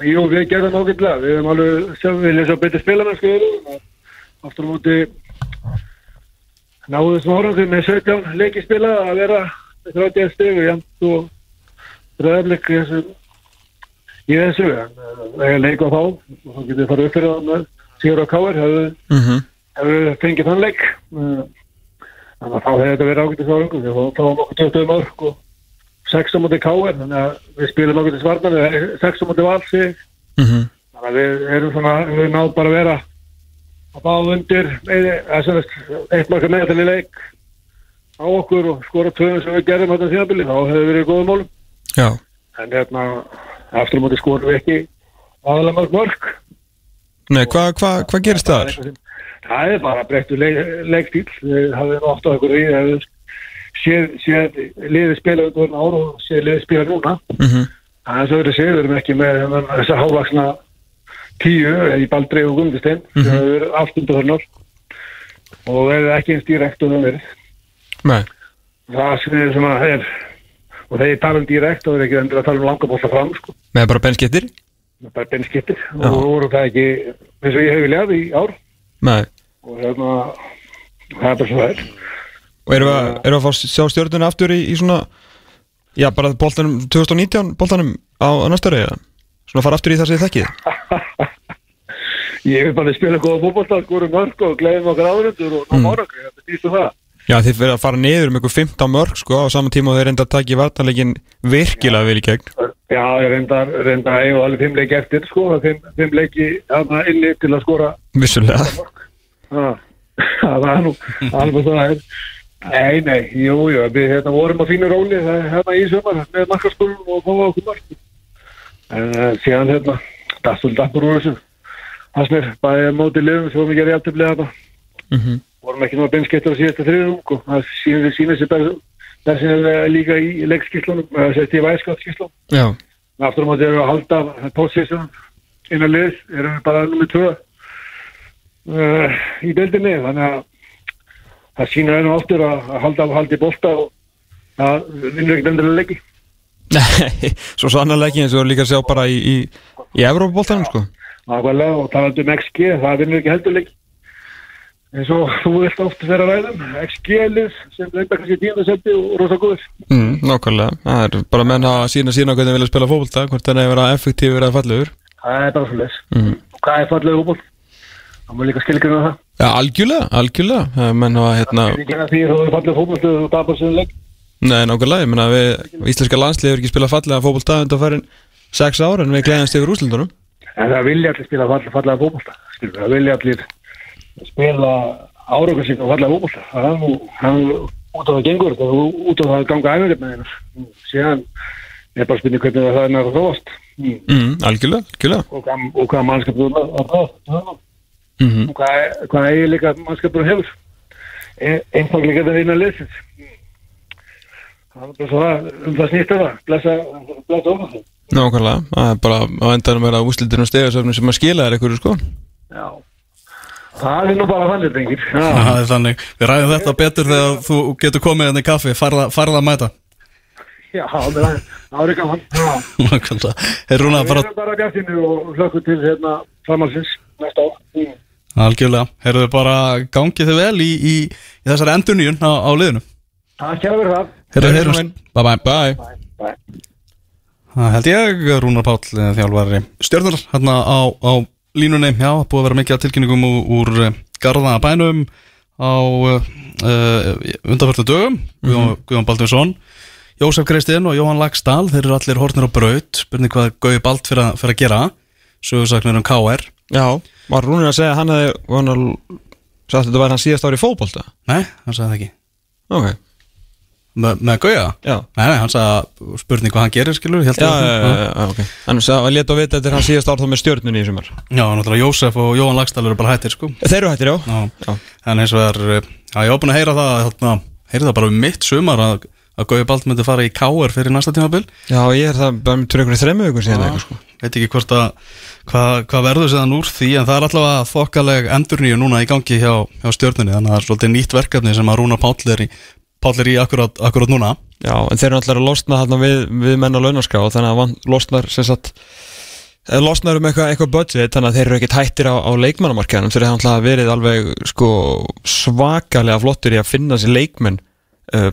Jú, við gerðum ágætlega. Við hefum alveg sem við viljum svo betur spilamennsku. Aftur á móti náðu þessum árangur með 17 leiki spila að vera með 30 stegu jæmt og ræðarleik í þessu í þessu en það er leik á þá og þá getur við farið upp fyrir það með Sigur og Káir hefur hefur fengið þann leik Eh, þannig að þá hefur þetta verið ágættis árangur við fáum okkur 20 mörg og 6 á móti Káir þannig að við spilum okkur til svarnan 6 á móti valsi Mhm. þannig að við erum svona við náðum bara að vera að bá undir eða svona eitt marka meðal í leik á okkur og skora tvöðum sem við gerðum þetta þjábili þá hefur verið í góðum málum Já, en hérna aftur móti skorum við ekki aðalega mörg mörg nei, hvað hva, hva gerist það? Það er bara breyttu leik, leikstíl hafum átt á einhverju í að séð, liðið spila undir ár og séð liðið spila núna. Mm það er svo verið séð, við erum ekki með þennan- þessa hávaksna tíu í Baldri og Guðmundistein sem Mhm. hefur verið allt undir þörnur og er ekki eins dýrekt og það Nei, það sem er svona er. Og þegar ég tala um dýrekt þá er ekki endur að tala um langabólla fram sko. Með bara benskettir? Það er bara benskittir og voru það ekki eins og ég hef viljað í ár. Nei, og hérna það er bara svo er og erum við, að- erum við að fá sjá stjórnuna aftur í, í svona Já, bara boltanum 2019 boltanum á, reyða Svona fara aftur í þið þekkið? Ég hef bara spila góða fótbolta, góða mörg og gleðum okkar áhundur og ná Mm. árangri þetta býstu það. Já, þið fyrir að fara niður um ykkur 15 mörg sko á saman tíma og þeir reynda að taka í vartanleikin virkilega vel í gegn. Já, ég reynda, að eiga alveg fimm leiki eftir sko, fimm, fimm leiki hana inni til að skora. Vissulega það er nú alveg það er Nei, nei, jú, jú, við hérna, vorum á fínu róli það- hérna í sömar með markaskólum og fáið okkur mark. En uh, síðan hérna dastul dappur úr þessu. Hasnir, bæði á móti liðum sem vorum ekki að réttiflega þetta Mhm. vorum ekki nú að beinskettur á síðasta þriðum og það sýnir sína sér það sem er líka í leikskíslunum það sést í væskattskíslunum Já, aftur á móti erum við að halda pósísum innan liðs, erum við bara nummið tvö uh, í deildinni, þannig að það enn og aftur að, að halda af haldi bolta og það vinnur ekkert endilega leiki. Nei, svo sannarlega ekki eins og líka sjá bara í, í, í Evrópaboltanum sko. Nákvæmlega og talandi um XG, það vinnur ekki heldur leiki. Eins og þú vilt oft vera að ræðum XG-lið sem leikta kannski tíundasetti og rosa góður mm, Nákvæmlega, það er bara menn að sína sína hvernig þeir vilja spila fótbolta hvort þannig að vera effektífur eða fallegur. Það er bara svo les mm. hvað er fallið fótboll? Það má líka skilgjörna það Já, algjörlega, algjörlega Það er menn að hérna skilgjörna því að þú er fallið fótboll og tapar sem leik Nei, nákvæmlega, ég menna við Íslenska landslið hefur ekki spilað fallega fótbolta undan farin 6 ár en við gleðast yfir úslandunum En það vilja allir spila fall, fallega fótbolta. skilur, Það vilja allir spila áraugum sín og. Það er nú, það er nú það það er út á það að er það er. Mm. Algjörlega, algjörlega Og hvað, og hvað mannskapur er að það. Mm Og hvað, hvað eiginleika mannskapur hefur. E, Einfallega þetta vinna liðsins. Það er bara svo það, um það snýst það, blessa, ofan það. Nákvæmlega, það er bara á endanum vera úslitinu og stegasöfnum sem að skila þér einhverju sko Já. Það er nú bara þannig, drengir. Já. Það er þannig, við ræðum þetta betur þegar þú getur komið henni í kaffi, farða, að mæta Já, það það er gaman. Já. Er Rúna Við bara erum bara bjartinu og hlökkum til hérna framhalsins næsta ár. Mm. algjörlega. Herðu bara gangið þið vel í, í, í þessari endurníun á, á liðinu? Takk kæra fyrir það. Takk, heyrumst Rúnar. Bye bye Bye. Bye. Það held ég, Rúnar Páll, eh, þjálfari stjörnur hérna á, á línunni, já, búið að vera mikið tilkynningum úr, úr eh, Garða bænum á uh, undanfjörðu dögum, Guðjón, Guðjón Baldursson, Jósef Kristinn og Jóhann Lagstall, þeir eru allir hortnir á braut, spurning hvað Gauði Bald fyrir, að- fyrir að gera, sögursaknir um KR, Já, var Rúnir að segja að hann hefði hann að sagt að þetta var hann síðast ári í fótbolta? Nei, hann sagði það ekki, Ok, Me, með Gauða? já. Nei, nei, hann sagði spurning hvað hann gerir, skilur, Já, já, já, ok. Hann sagði að leta að vita þetta er hann síðast ár þá með stjörnunni í sumar. Já, náttúrulega Jósef og Jóhann Lagstall eru bara hættir, sko. Þeir eru hættir, já. Já. En eins og er, já, ég var búin að heyra það, hérna, heyra það bara um mitt sumar að, að Gauði Bald myndi fara í K.R. fyrir næsta tímabil. Já, ég er það bara með einhverju þremmu ykkur síðan eitthvað sko Veit ekki hvort að, hvað, hvað verður séðan úr því, en það er allavega þokkaleg endurníu núna í gangi hjá, hjá stjórnunni, þannig að það er svolítið nýtt verkefni sem að Rúna Páll er í, Páll er í akkurat, akkurat núna. Já, en þeir eru alltaf að losna þarna við, við menn á launaskrá þannig að losnar sem sagt eh, losnar um eitthvað, eitthvað budget þannig að þeir eru ekkert hættir á, á leikmannamarkaðanum þeir eru alltaf verið alveg sko svakalega flottur í að finna sér leikmenn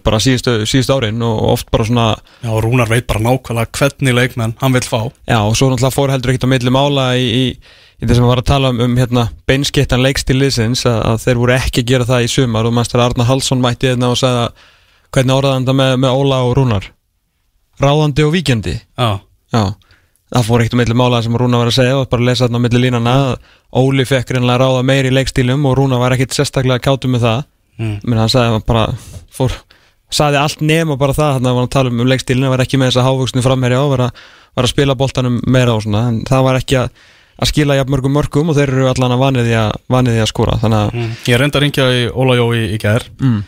bara síðustu, síðustu árin og oft bara svona Já, og Rúnar veit bara nákvæmlega hvernig leikmenn hann vil fá. já og svo náttúrulega fór heldur ekkert á milli mála í, í, í þess að við varum að tala um, um hérna, beinskittan leikstil liðsins að, að þeir voru ekki að gera það í sumar og mannstæður Arnar Hallsson mætti hérna og sagði að hvernig orðaði þetta með, með Óla og Rúnar? Ráðandi og víkjandi. Já, Já, það fór ekkert um milli mála sem Rúna var að segja og bara lesa þarna á milli línana Óli fekk reynilega að ráða meir í leikstílum og Rúna var ekkert sérstaklega kátum með það Mm. menn hann sagði að bara fór, sagði allt nema bara það að var að tala um, um leikstílinu var ekki með þessa hávöksnu framherja og var að, var að spila boltanum meira og svona en það var ekki að, að skila jafn mörgum mörgum og þeir eru allan að vanið því að, vanið því að að mm. ég reyndi að ringja í Óla Jó í, gær, mm,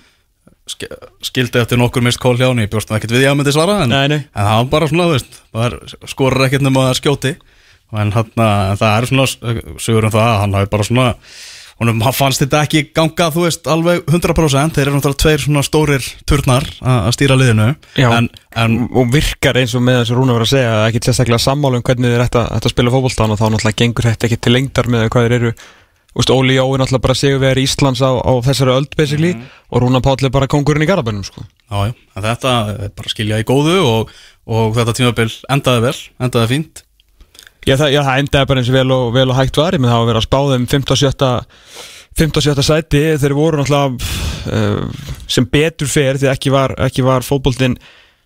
Sk skildi eftir nokkur mist kól hjá hann, ég bjóst það ekkert við ég að myndi svara, en, Nei, nei. en það var bara svona, veist, skorur ekkert nema að skjóti, en hann, það er svona sögur um það að hann hafi bara svona, honum fannst þetta ekki ganga, þú veist, alveg 100%, þeir eru náttúrulega tveir svona stórir turnar að stýra liðinu, Já. en, en og virkar eins og með þess að Rúna var að segja að ekki sérstaklega sammála um hvernig þeir ætta, að spila fótboltan og þá náttúrulega gengur þetta ekki til lengdar með hvað þeir eru. Óli Jó er náttúrulega bara sigurvegar Íslands á, á þessari öld basically og Rúna Páll er bara kongurinn í Garabænum sko. Já, já, þetta er bara skilja í góðu og, og þetta tímabil endaði vel, endaði fínt Já, það, já, það endaði bara eins og vel og, vel og hægt var, ég með það að vera að spá þeim 15-17 15-17 sæti. Þeir voru náttúrulega uh, sem betur fer því ekki var, var fótboltinn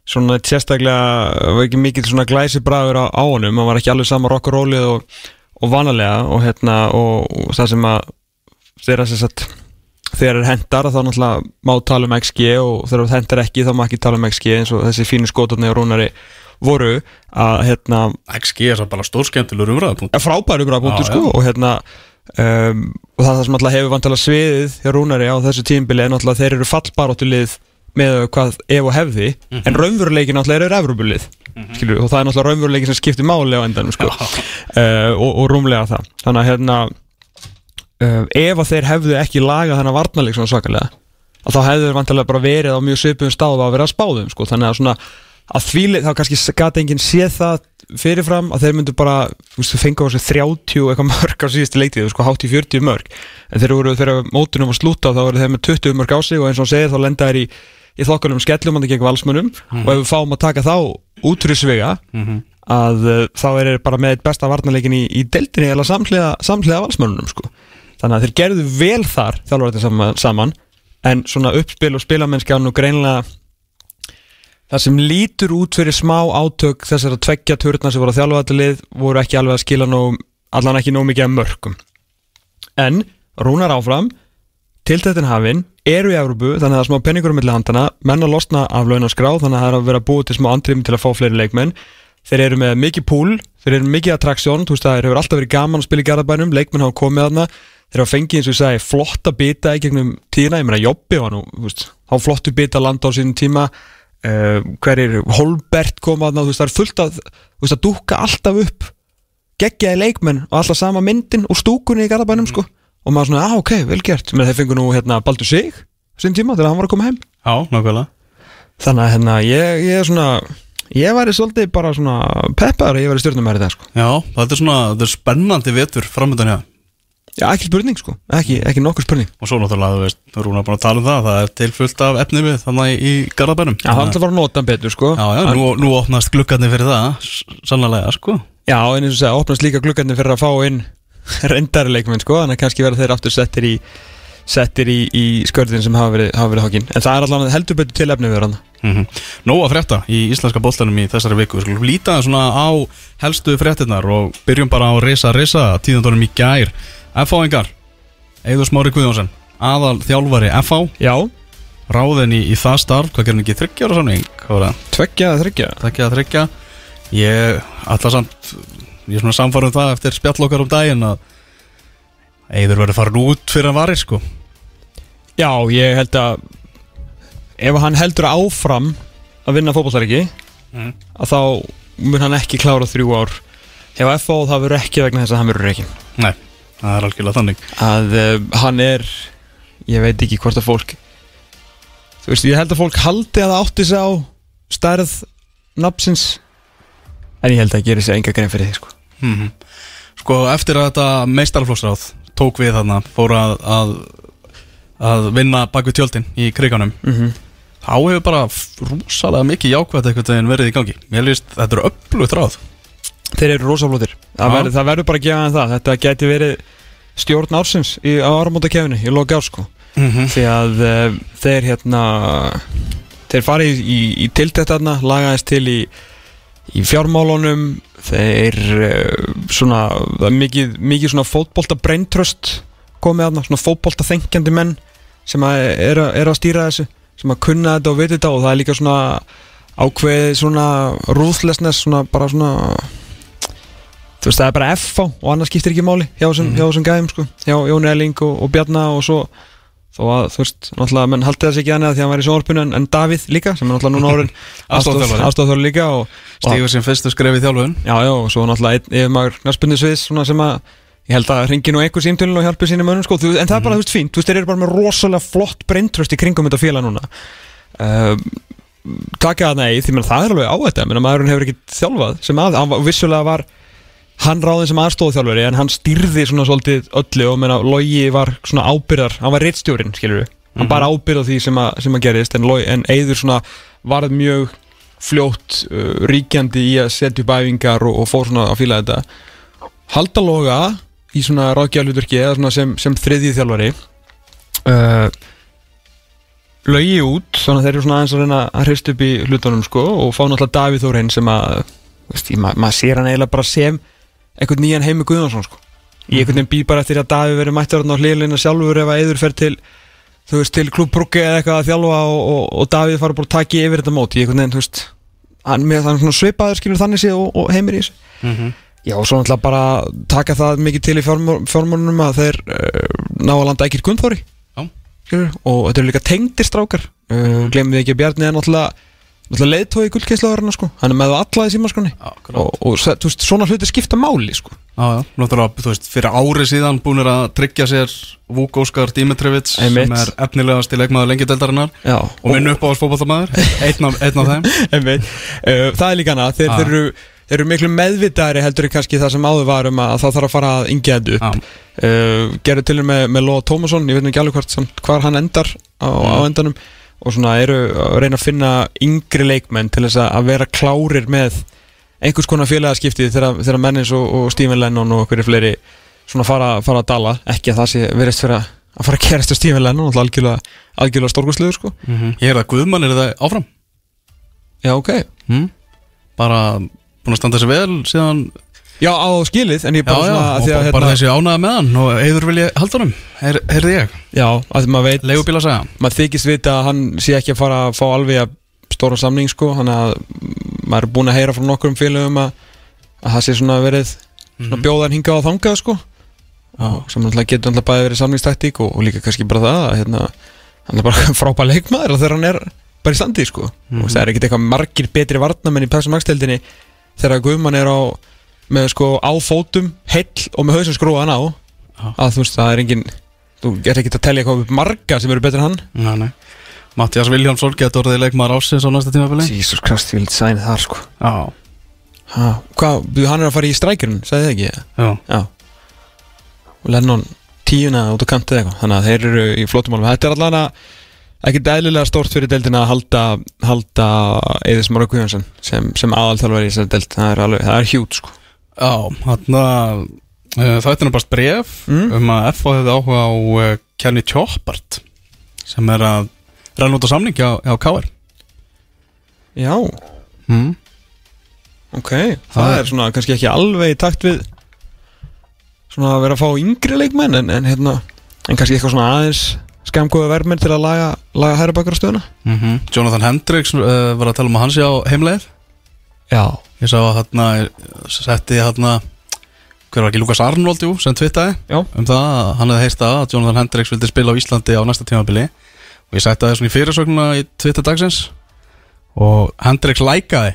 svona sérstaklega var ekki mikið svona glæsi bragur á, á honum, hann var ekki alveg sama rock og og, vanalega. Og hérna og, og það sem að þeirra sem sagt þegar er hendar þá náttúrulega má tala um XG og þegar það hendar ekki þá má ekki tala um XG eins og þessi fínu skotarni og rúnari voru að hérna XG er svo bara stórskemmtilegur umræðapunkt er frábæru bara punktur Já, sko og hérna um, og það, það sem alltaf hefur vantilega sviðið hjá Rúnari á þessu tímbili náttúrulega að þeir eru fallbaróttu lið með hvað ef og hefði en raunveruleikin náttúrulega eru Evrubulið skilur, og það er náttúrulega raunveruleikin sem skiptir máli á endanum sko. Uh, og, og rúmlega það. Þannig að hérna uh, ef að þeir hefðu ekki lagað þennan varnarleik svona svakalega að þá hefðu þeir vantilega bara verið á mjög svipum stáð að vera að spáðum sko. Þannig að svona að þvíli þá kannski gati enginn séð það fyrirfram að þeir myndu bara þú veist, fengu á sig 30 og eitthvað mörg á síðustu leiktið, sko hátt í 40 mörg en þeir voru þegar mótunum var slúta þá voru þeir með 20 mörg á sig og eins og segir þá lenda þeir í, í þokkunum skellum hann gegn valsmönum og ef við fáum að taka þá út fyrir svega að uh, þá er þeir bara með eitt besta varnarleikin í, í deildinni eða samhliða, samhliða valsmönunum sko. þannig að þeir gerðu vel þar þjálfur saman, saman en svona uppspil og spilamennskjánu greinlega Það sem lítur út fyrir smá átök þessar að tveggja turna sem voru að þjálfa þetta lið voru ekki alveg að skila nóg, allan ekki nóg mikið af mörgum. En rúnar áfram, tiltættin hafinn, eru í Európu þannig að það er smá penningur um milli handana, menn að losna af launaskrá þannig að það er að vera búið til smá andrým til að fá fleiri leikmenn. Þeir eru með mikið púl, þeir eru mikið attraksjón, þú veist það hefur alltaf verið gaman að spila í garðabænum, leikmenn hafa komið þarna, þeir hafa fengið eins og ég sagði flotta bita í gegnum tíðina, ég meina Jobbi var nú, þú veist, há flottu bita landa á sínum tíma, uh, hverjir Holbert koma þarna, þú veist það er fullt að, þú veist að dúka alltaf upp geggjaði leikmenn og alltaf sama myndin og stúkunni í garðabænum sko. Og maður svona, ah ok, vel gert, menn þeir fengu nú hérna Baldur Sig, sín tíma þegar hann var að koma heim. Já, nákvæmlega. Þannig að hérna, ég, ég er svona Ég væri svolítið bara svona peppar að ég væri stjórnumæri það sko. Já, þetta er svona, þetta er spennandi vetur framöndan hjá Já, ekki spurning sko, ekki, ekki nokkur spurning. Og svo náttúrulega, þú veist, þú erum búin að tala um það Það er til fullt af efni við þannig í Garðabænum. Já, það er alltaf að nota betur sko. Já, já, nú, nú opnast gluggarnir fyrir það Sannlega, sko. Já, en eins og segja, opnast líka gluggarnir fyrir að fá inn reyndari leikmenn sko Þannig að kannski verða þeir aftur settir í settir í, í skörðin sem hafa verið, hafa verið hókin En það er alltaf heldur betur til efni við hann mm Nó að frétta í íslenska boltanum í þessari viku. Við skulum líta svona á helstu fréttinnar og byrjum bara á reysa reysa tíðandunum í gær F.A.ingar Eður Smári Guðjónsson aðal þjálfari F.A. Já, ráðin í, í það starf, hvað gerum við ekki þryggjára samning? Hvað var það? tveggja eða þryggja Þryggja að þryggja Ég alltaf samt ég er svona samfærum það eftir spjall okkar um daginn að Eður verður farin út fyrir að varir sko Já, ég held að ef hann heldur áfram að vinna fótballtaríki Mhm. að þá mun hann ekki klára þrjú ár Ef FO það verður ekki vegna þess að hann verður ekki Nei, það er algjörlega þannig að uh, hann er ég veit ekki hvort að fólk þú veist, ég held að fólk haldi að átti sig á stærð nafnsins en ég held að gerir sér enga grein fyrir því sko. mm Sko eftir að þetta meistarflóksráð tók við þarna fór að, að, að vinna bak við tjöldin í kriganum Mhm. þá hefur bara rúsalega mikið jákvæmt einhvern veginn verið í gangi Mér líst, þetta eru öflugt ráð þeir eru rosaflótir það, Já. verður- það verður bara að gefa hann það þetta geti verið stjórn ársins í, á áramóta kefinu, í loka árs sko. mm -hmm. því að uh, þeir hérna þeir fari í, í, tiltættarna lagaðist til í, í fjármálunum þeir uh, svona, það er mikið, mikið svona fótbolta breintröst komið aðna, svona fótbolta þengjandi menn sem að er, að- er að stýra þessu sem að kunna þetta og veit þetta og það er líka svona ákveðið svona ruthlessness svona bara svona þú veist það er bara F á og annars skiptir ekki máli hjá þessum, hjá þessum gæðum sko. Hjá Jón Elling og, og Bjarna og svo þó að þú veist, náttúrulega menn haldið þess ekki annað því að hann var í sjónvarpinu en, en Davíð líka sem er náttúrulega núna Aðstoðarþjálfari. aðstofþjóður líka Stígur sem fyrstu skref í þjálfun. Já, já, og svo náttúrulega einn yfirmagur knarspunni sviðs svona sem að ég held að ringi nú einhver símtölun og hjálpi sínum önum sko, en það er bara, þú veist, fínt, þú veist, þeir eru bara með rosalega flott breintröst í kringum þetta félag núna. Uh, taka það nei, því menn það er alveg á hann ráðin sem aðstofþjálfari en hann stýrði svona svolítið öllu og menna Logi var svona ábyrðar, hann var reittstjórin skilur við, hann bara ábyrð á því sem að, sem að gerist en, Logi, en Eiður svona varð mjög fljótt uh, ríkjandi í að setja upp æfingar og, og fór svona að fíla þetta. Halda Loga í svona ráðgjafluturki eða svona sem, sem þriðji þjálfari uh, lögi út þannig að þeir eru svona aðeins að reyna að hrist upp í hlutunum sko og fá náttúrulega Davíð Þórein sem að veist, ma maður sér hann eiginlega bara sem einhvern nýjan heimi Guðjónsson sko. Ég einhvern veginn býð bara eftir að Davíð verið mættur á hlýðleina sjálfur ef að Eður fer til þú veist til Klub Brugge eða eitthvað að þjálfa og, og, og Davíð fara bara að taki yfir þetta mót. Ég einhvern veginn þú veist hann með þannig svona svipaður skilur þannig séð og, og heimir í þessu. Já, og svo náttúrulega bara taka það mikið til í fjármálunum að þeir uh, ná að landa ekkert Gunnþóri. Já. skilur, og þetta eru líka tengdir strákar. Uh, glemum við ekki að Bjarni er náttúrulega, náttúrulega leiðtói gullkeislaðurinn sko. hann er með það alla í símaskonni Akkurát. og, og veist, svona hluti skipta máli sko. Já, já, þú veist, fyrir ári síðan búinir að tryggja sér Vúk Óskar Dimitrevits Einmitt. sem er efnilegast í leikmaður lengideldarinnar Já, og minn upp á alls fótballtamaður einn, af- þeim það er líka hana þeir, Já. þeir, eru, þeir eru miklu meðvitaðri heldur en kannski það sem áður var um að það þarf að fara að yngja Já, uh, gerðu til og með, með Lóa Tómasson ég veit nú ekki alveg hvort, hvar hann endar á, á endanum og svona eru að reyna að finna yngri leikmenn til þess að- vera klárir með einhvers konar félagaskipti þegar, þegar menn eins og, og Stephen Lennon og hverju fleiri svona fara, fara að dala. Ekki að það sé verist fyrir að, að fara að gerast á Stephen Lennon og algjörlega, algjörlega stórkvæsluður sko. Ég er að Guðmann er það áfram. Já ok. Mm? bara búin að standa sér vel síðan já á skilið en ég Já, bara já, svona og að að bara, bara þessi ánæða með hann og Eður vilja halda honum, Heyr- heyrði ég. Já að því maður veit Leigubíla segja maður þykist vita að hann sé ekki að fara að fá alveg að stóra samning sko þannig að maður er búin að heyra frá nokkrum félögum að, að það sé svona verið svona bjóðan hingað og þangað sko. Sem náttúrulega getur náttúrulega bæði verið samningstaktík og, og líka kannski bara það að hérna, hann er bara frábær leikmaður þegar hann er bara í standi sko. Og það er ekkert eitthvað margir betri varnamenn í Pepsi Max-deldinni þegar Guðmann er á með sko á fótum heill og með hausinn skrúan á. Já. að þú veist það er engin þú er ekkert að telja eitthvað upp marga sem eru betri en hann. Nei, nei. Mattias Viljámsson getur orðið leikmaður ásins á næsta tímabili? Jesus Christ, ég vil sæni þar sko. Já, ha, Hvað, byrju, hann er að fara í strækjurinn, sagði þið ekki? já, Já. Og Lennon tíuna út á kantið eitthvað Þannig að þeir eru í flótumálum Þetta er allan að ekki dælilega stórt fyrir deildina að halda, halda Eðis Mára Guðjónsson sem, sem aðalþjálfari í þessari deild. Það er, alveg, það er hjút sko já hann að það er bara bref Mm. um að FH hefði áhuga á uh, Kenny Choppart sem er að á samning hjá, hjá KR Já, mm. ok Það er svona kannski ekki alveg í takt við Svona að vera að fá yngri leikmenn En, en hérna En kannski eitthvað svona aðeins Skemgóðu verðmenn til að laga, laga hæra bakar stöðuna. Mm Jonathan Hendricks uh, var að tala um að hann sé á heimleið. Já Ég sá að hann setti hann hver var ekki Lukas Arnold jú, sem twittaði Já. um það að hann hefði heyrst að Jonathan Hendricks vildi spila á Íslandi á næsta tímabili. Og ég setti það svona í fyrirsögnuna í Twitter dagsins. Og Hendricks lækaði.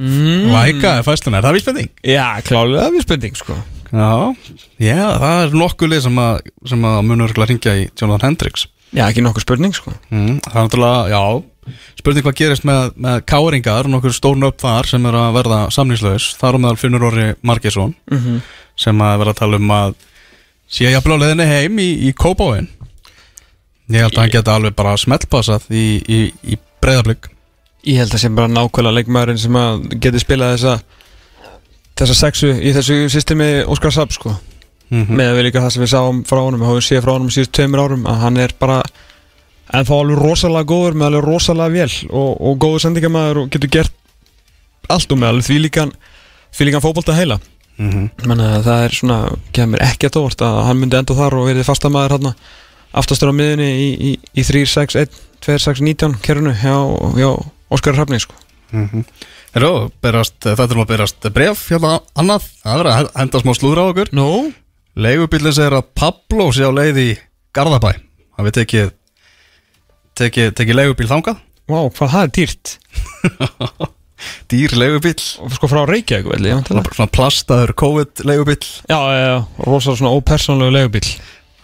Mm. lækaði fæsluna, er það vísbending? Já, klálega spurning sko. Já, já, það er nokkuð sem að, sem að munur ringja í Jonathan Hendricks. Já, ekki nokkuð spurning sko. Mm, Það er náttúrulega, já spurning hvað gerist með, með káringar nokkur stórn upp þar sem er að verða samningslaus þar á meðal Finnur Orri Margesson mm -hmm. sem að vera að tala um að sé ég að blá leðinni heim í, í Kópáin ég held að hann geta alveg bara smeltpassað í, í, í breyðablík Ég held að sem bara nákvæmlega leikmaðurinn sem að geti spilað þessa þessa sexu í þessu systemi Óskar Sapp sko mm -hmm. með að við líka það sem við sáum frá honum við höfum séð frá honum síðust tveimur árum að hann er bara en þá alveg rosalega góður með alveg rosalega vel og, og góður sendingamæður og getur gert allt um með alveg því líkan því líkan fótbolta heila mm -hmm. að það er svona, kemur ekki að tóvart að hann myndi enda þar og verið fastamæður hann aftastur á miðunni í, í, í 3-6-1, 2-6-19 kerunu hjá, hjá Óskar Hrafni sko. Herru, berast, þetta er nú að berast bref hérna annað, það er að henda smá slúður á okkur Nú? Leigubílinn segir að Pablo sé á leið í Garðabæ hann við tekið tekið, tekið leigubíl þangað? Vá, hvað það er dýrt. Dýr leigubíl og sko frá Reykjavík vel, já, svona, plastaður COVID leigubíl já, já, já, rosalega svona ópersónlegu legubíl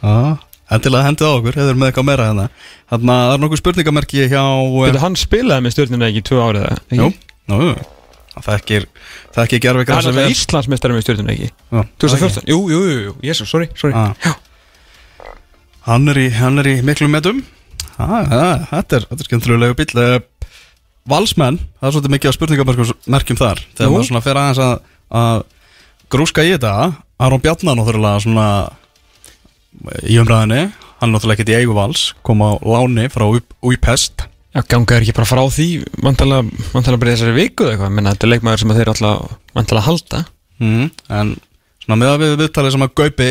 Já, endilega hendið á okkur, hefur með eitthvað meira hérna. Þannig að það er nokkuð spurningamerki hjá Þetta hann spilaði með stjórnina ekki í tvö árið ekki? Jú, nú, það er ekki Það er ekki gerfi Hann er alltaf Íslandsmeistari með stjórnina ekki. Já, 2014, jú, jú, jú, jú, jésu, sorry, sorry. Ah. Hann er í, hann er í miklu metum Þetta er, þetta er skemmtilegu bíl uh, Valsmenn, það er svolítið mikið á spurningamerkjum þar. Þegar Jú. maður svona fer aðeins að, að grúska í þetta Aron Bjarnar náttúrulega svona í umræðinni Hann er náttúrulega ekkert í eigu vals Kom á láni frá Újpest. Já, ganga er ekki bara frá því vantalega bara þessari viku eða eitthvað? Menna, þetta er leikmaður sem að þeir alltaf Vantalega halda. Mm, En svona með að við viðtalið sem að Gaupi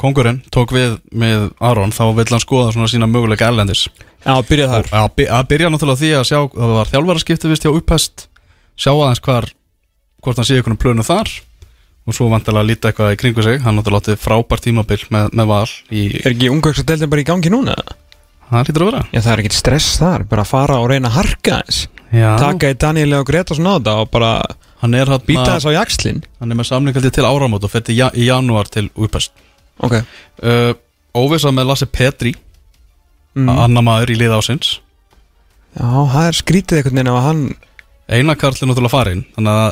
Kongurinn tók við með Aron Þá vill hann skoða svona sína möguleika erlendis. Já, byrjað þar. Að, by- að byrja náttúrulega því að sjá það var þjálfaraskipti vist hjá upphest sjá aðeins hvar hvort hann sé einhvern plönu þar. Og svo vantilega að líta eitthvað í kringu sig. Hann náttúrulega látið frábært tímabil með, með val í, Er ekki ungvöksadeldin bara í gangi núna? það lítur að vera. Já, það er ekkert stress þar. Bara að fara og reyna að harka Já. Taka í Daniel og Gretarsson á þetta Og bara er, býta þess á jakslinn hann er með samlingaldi til áramót og fyrir ja, í janúar til upphest Ok. Uh, óvisa með Lasse Petri mm. annar maður í lið ásins Já, það er skrítið einhvern veginn að hann eina karl er náttúrulega farinn þannig að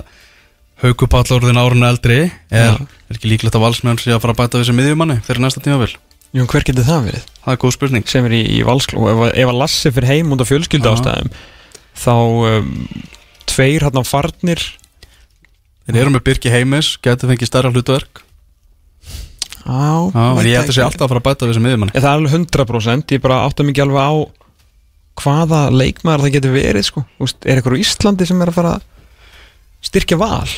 haugupallorðin árun eldri er, er ekki líklegt að valsmenn sé að fara að bæta við sem miðjumanni fyrir næsta tímabil. Jú, hver getur það verið? það er góð spurning. Sem er í, í valskló ef, ef að Lassi fyrir heim út af fjölskyldu ástæðum þá um, tveir hann á farnir. Þeir eru með Birki Heimis, getur fengið stærra hlutverk Já, en ég held að sé alltaf að fara að bæta við sem miðjumanni. Það er alveg 100% ég bara átta mikið alveg á hvaða leikmaður það getur verið sko. Úst, er eitthvað á Íslandi sem er að fara að styrkja val?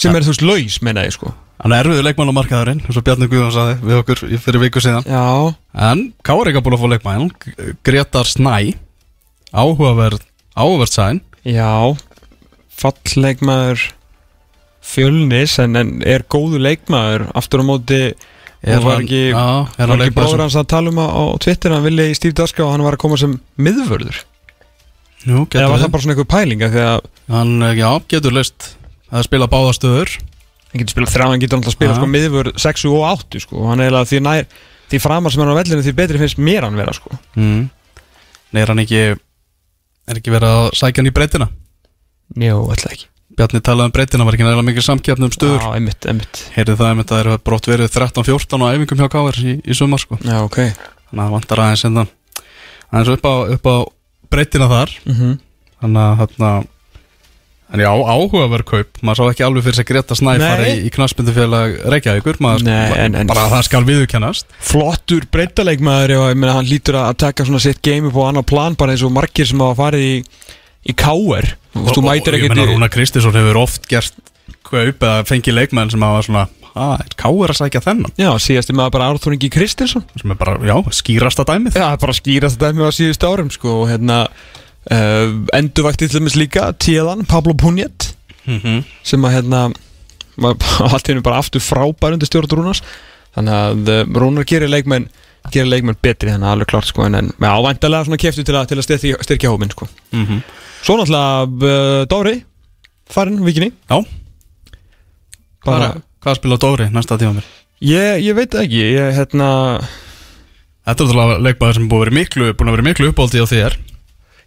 Sem er þú veist laus menna ég sko. Hann er erfiður leikmann á markaðurinn eins og Bjarni Guðjón saði við okkur fyrir viku síðan. Já, En Kári ekki búin að fá leikmann. Gretar Snæ áhugaverð, áhugaverð sæn. Já. Fallleikmaður fjölnis en, en er góðu leikmaður aftur á móti? Er og var ekki, er ekki sem- hans að tala um á, Twitter hann vilja í Steve Daska og hann var að koma sem miðvörður? Jú, eða var það við bara svona einhver pælinga því að Hann, eh, já, getur list að spila báða stöður. Hann getur spilað þrjá, hann getur alltaf spilað Já. sko miðvörð 6 og 8 sko. Og hann er eiginlega því nær því framar sem hann er á vellinu því betri finnst mér hann vera sko. Mm. Nei, er hann ekki Er ekki verið að sækja hann í breytina? Jó, alltaf ekki Bjarni talaði um breytina, var ekki nægilega mikið samkeppni um stöður? Já, einmitt, einmitt. Heyrði það einmitt að það eru brótt verið 13-14 á æfingum hjá KR í, í sumar sko. Já, ok. Þannig að það vantar aðeins enda aðeins upp á, upp á breytina þar. Mhm. Þannig að þarna En já, áhugaverð kaup, maður sá ekki alveg fyrir sig Greta Snæfar í, Nei. í knaspindufélag Reykjavíkur, maður Nei, en- en- bara það skal viðurkennast. Flottur breytaleikmaður og ég meina hann lítur að taka svona sitt game upp á annar plan bara eins og margir sem hafa farið í í KR Þú mætir ekkert í- Rúna Kristinsson hefur oft gert kaup eða fengið leikmenn sem hafa svona að, er káir að sækja þennan? Já, síðast er maður bara Arþór Ingi Kristinsson. Sem er bara, já, skýrasta dæmið. Já, bara að skýra þetta dæmi á síðustu árum sko og hérna uh, endurvægt til dæmis líka tíðan Pablo Punjet Mhm. sem að hérna allt hennu bara aftur frábær undir stjórn Rúnars. Þannig að uh, Rúnar gerir leikmenn gerir leikmenn betri þannig að alveg klart sko en, en ávæntalega svona keftu til að, til að styrkja, styrkja hóminn sko. Mhm. Svo náttúrulega uh, Dóri farinn vikinni. Já, hvað, hvað spila Dóri næsta tíma mér? ég, ég veit ekki ég hérna Þetta er náttúrulega leikmaður sem búin að vera miklu, búin að vera miklu uppáldi á þér.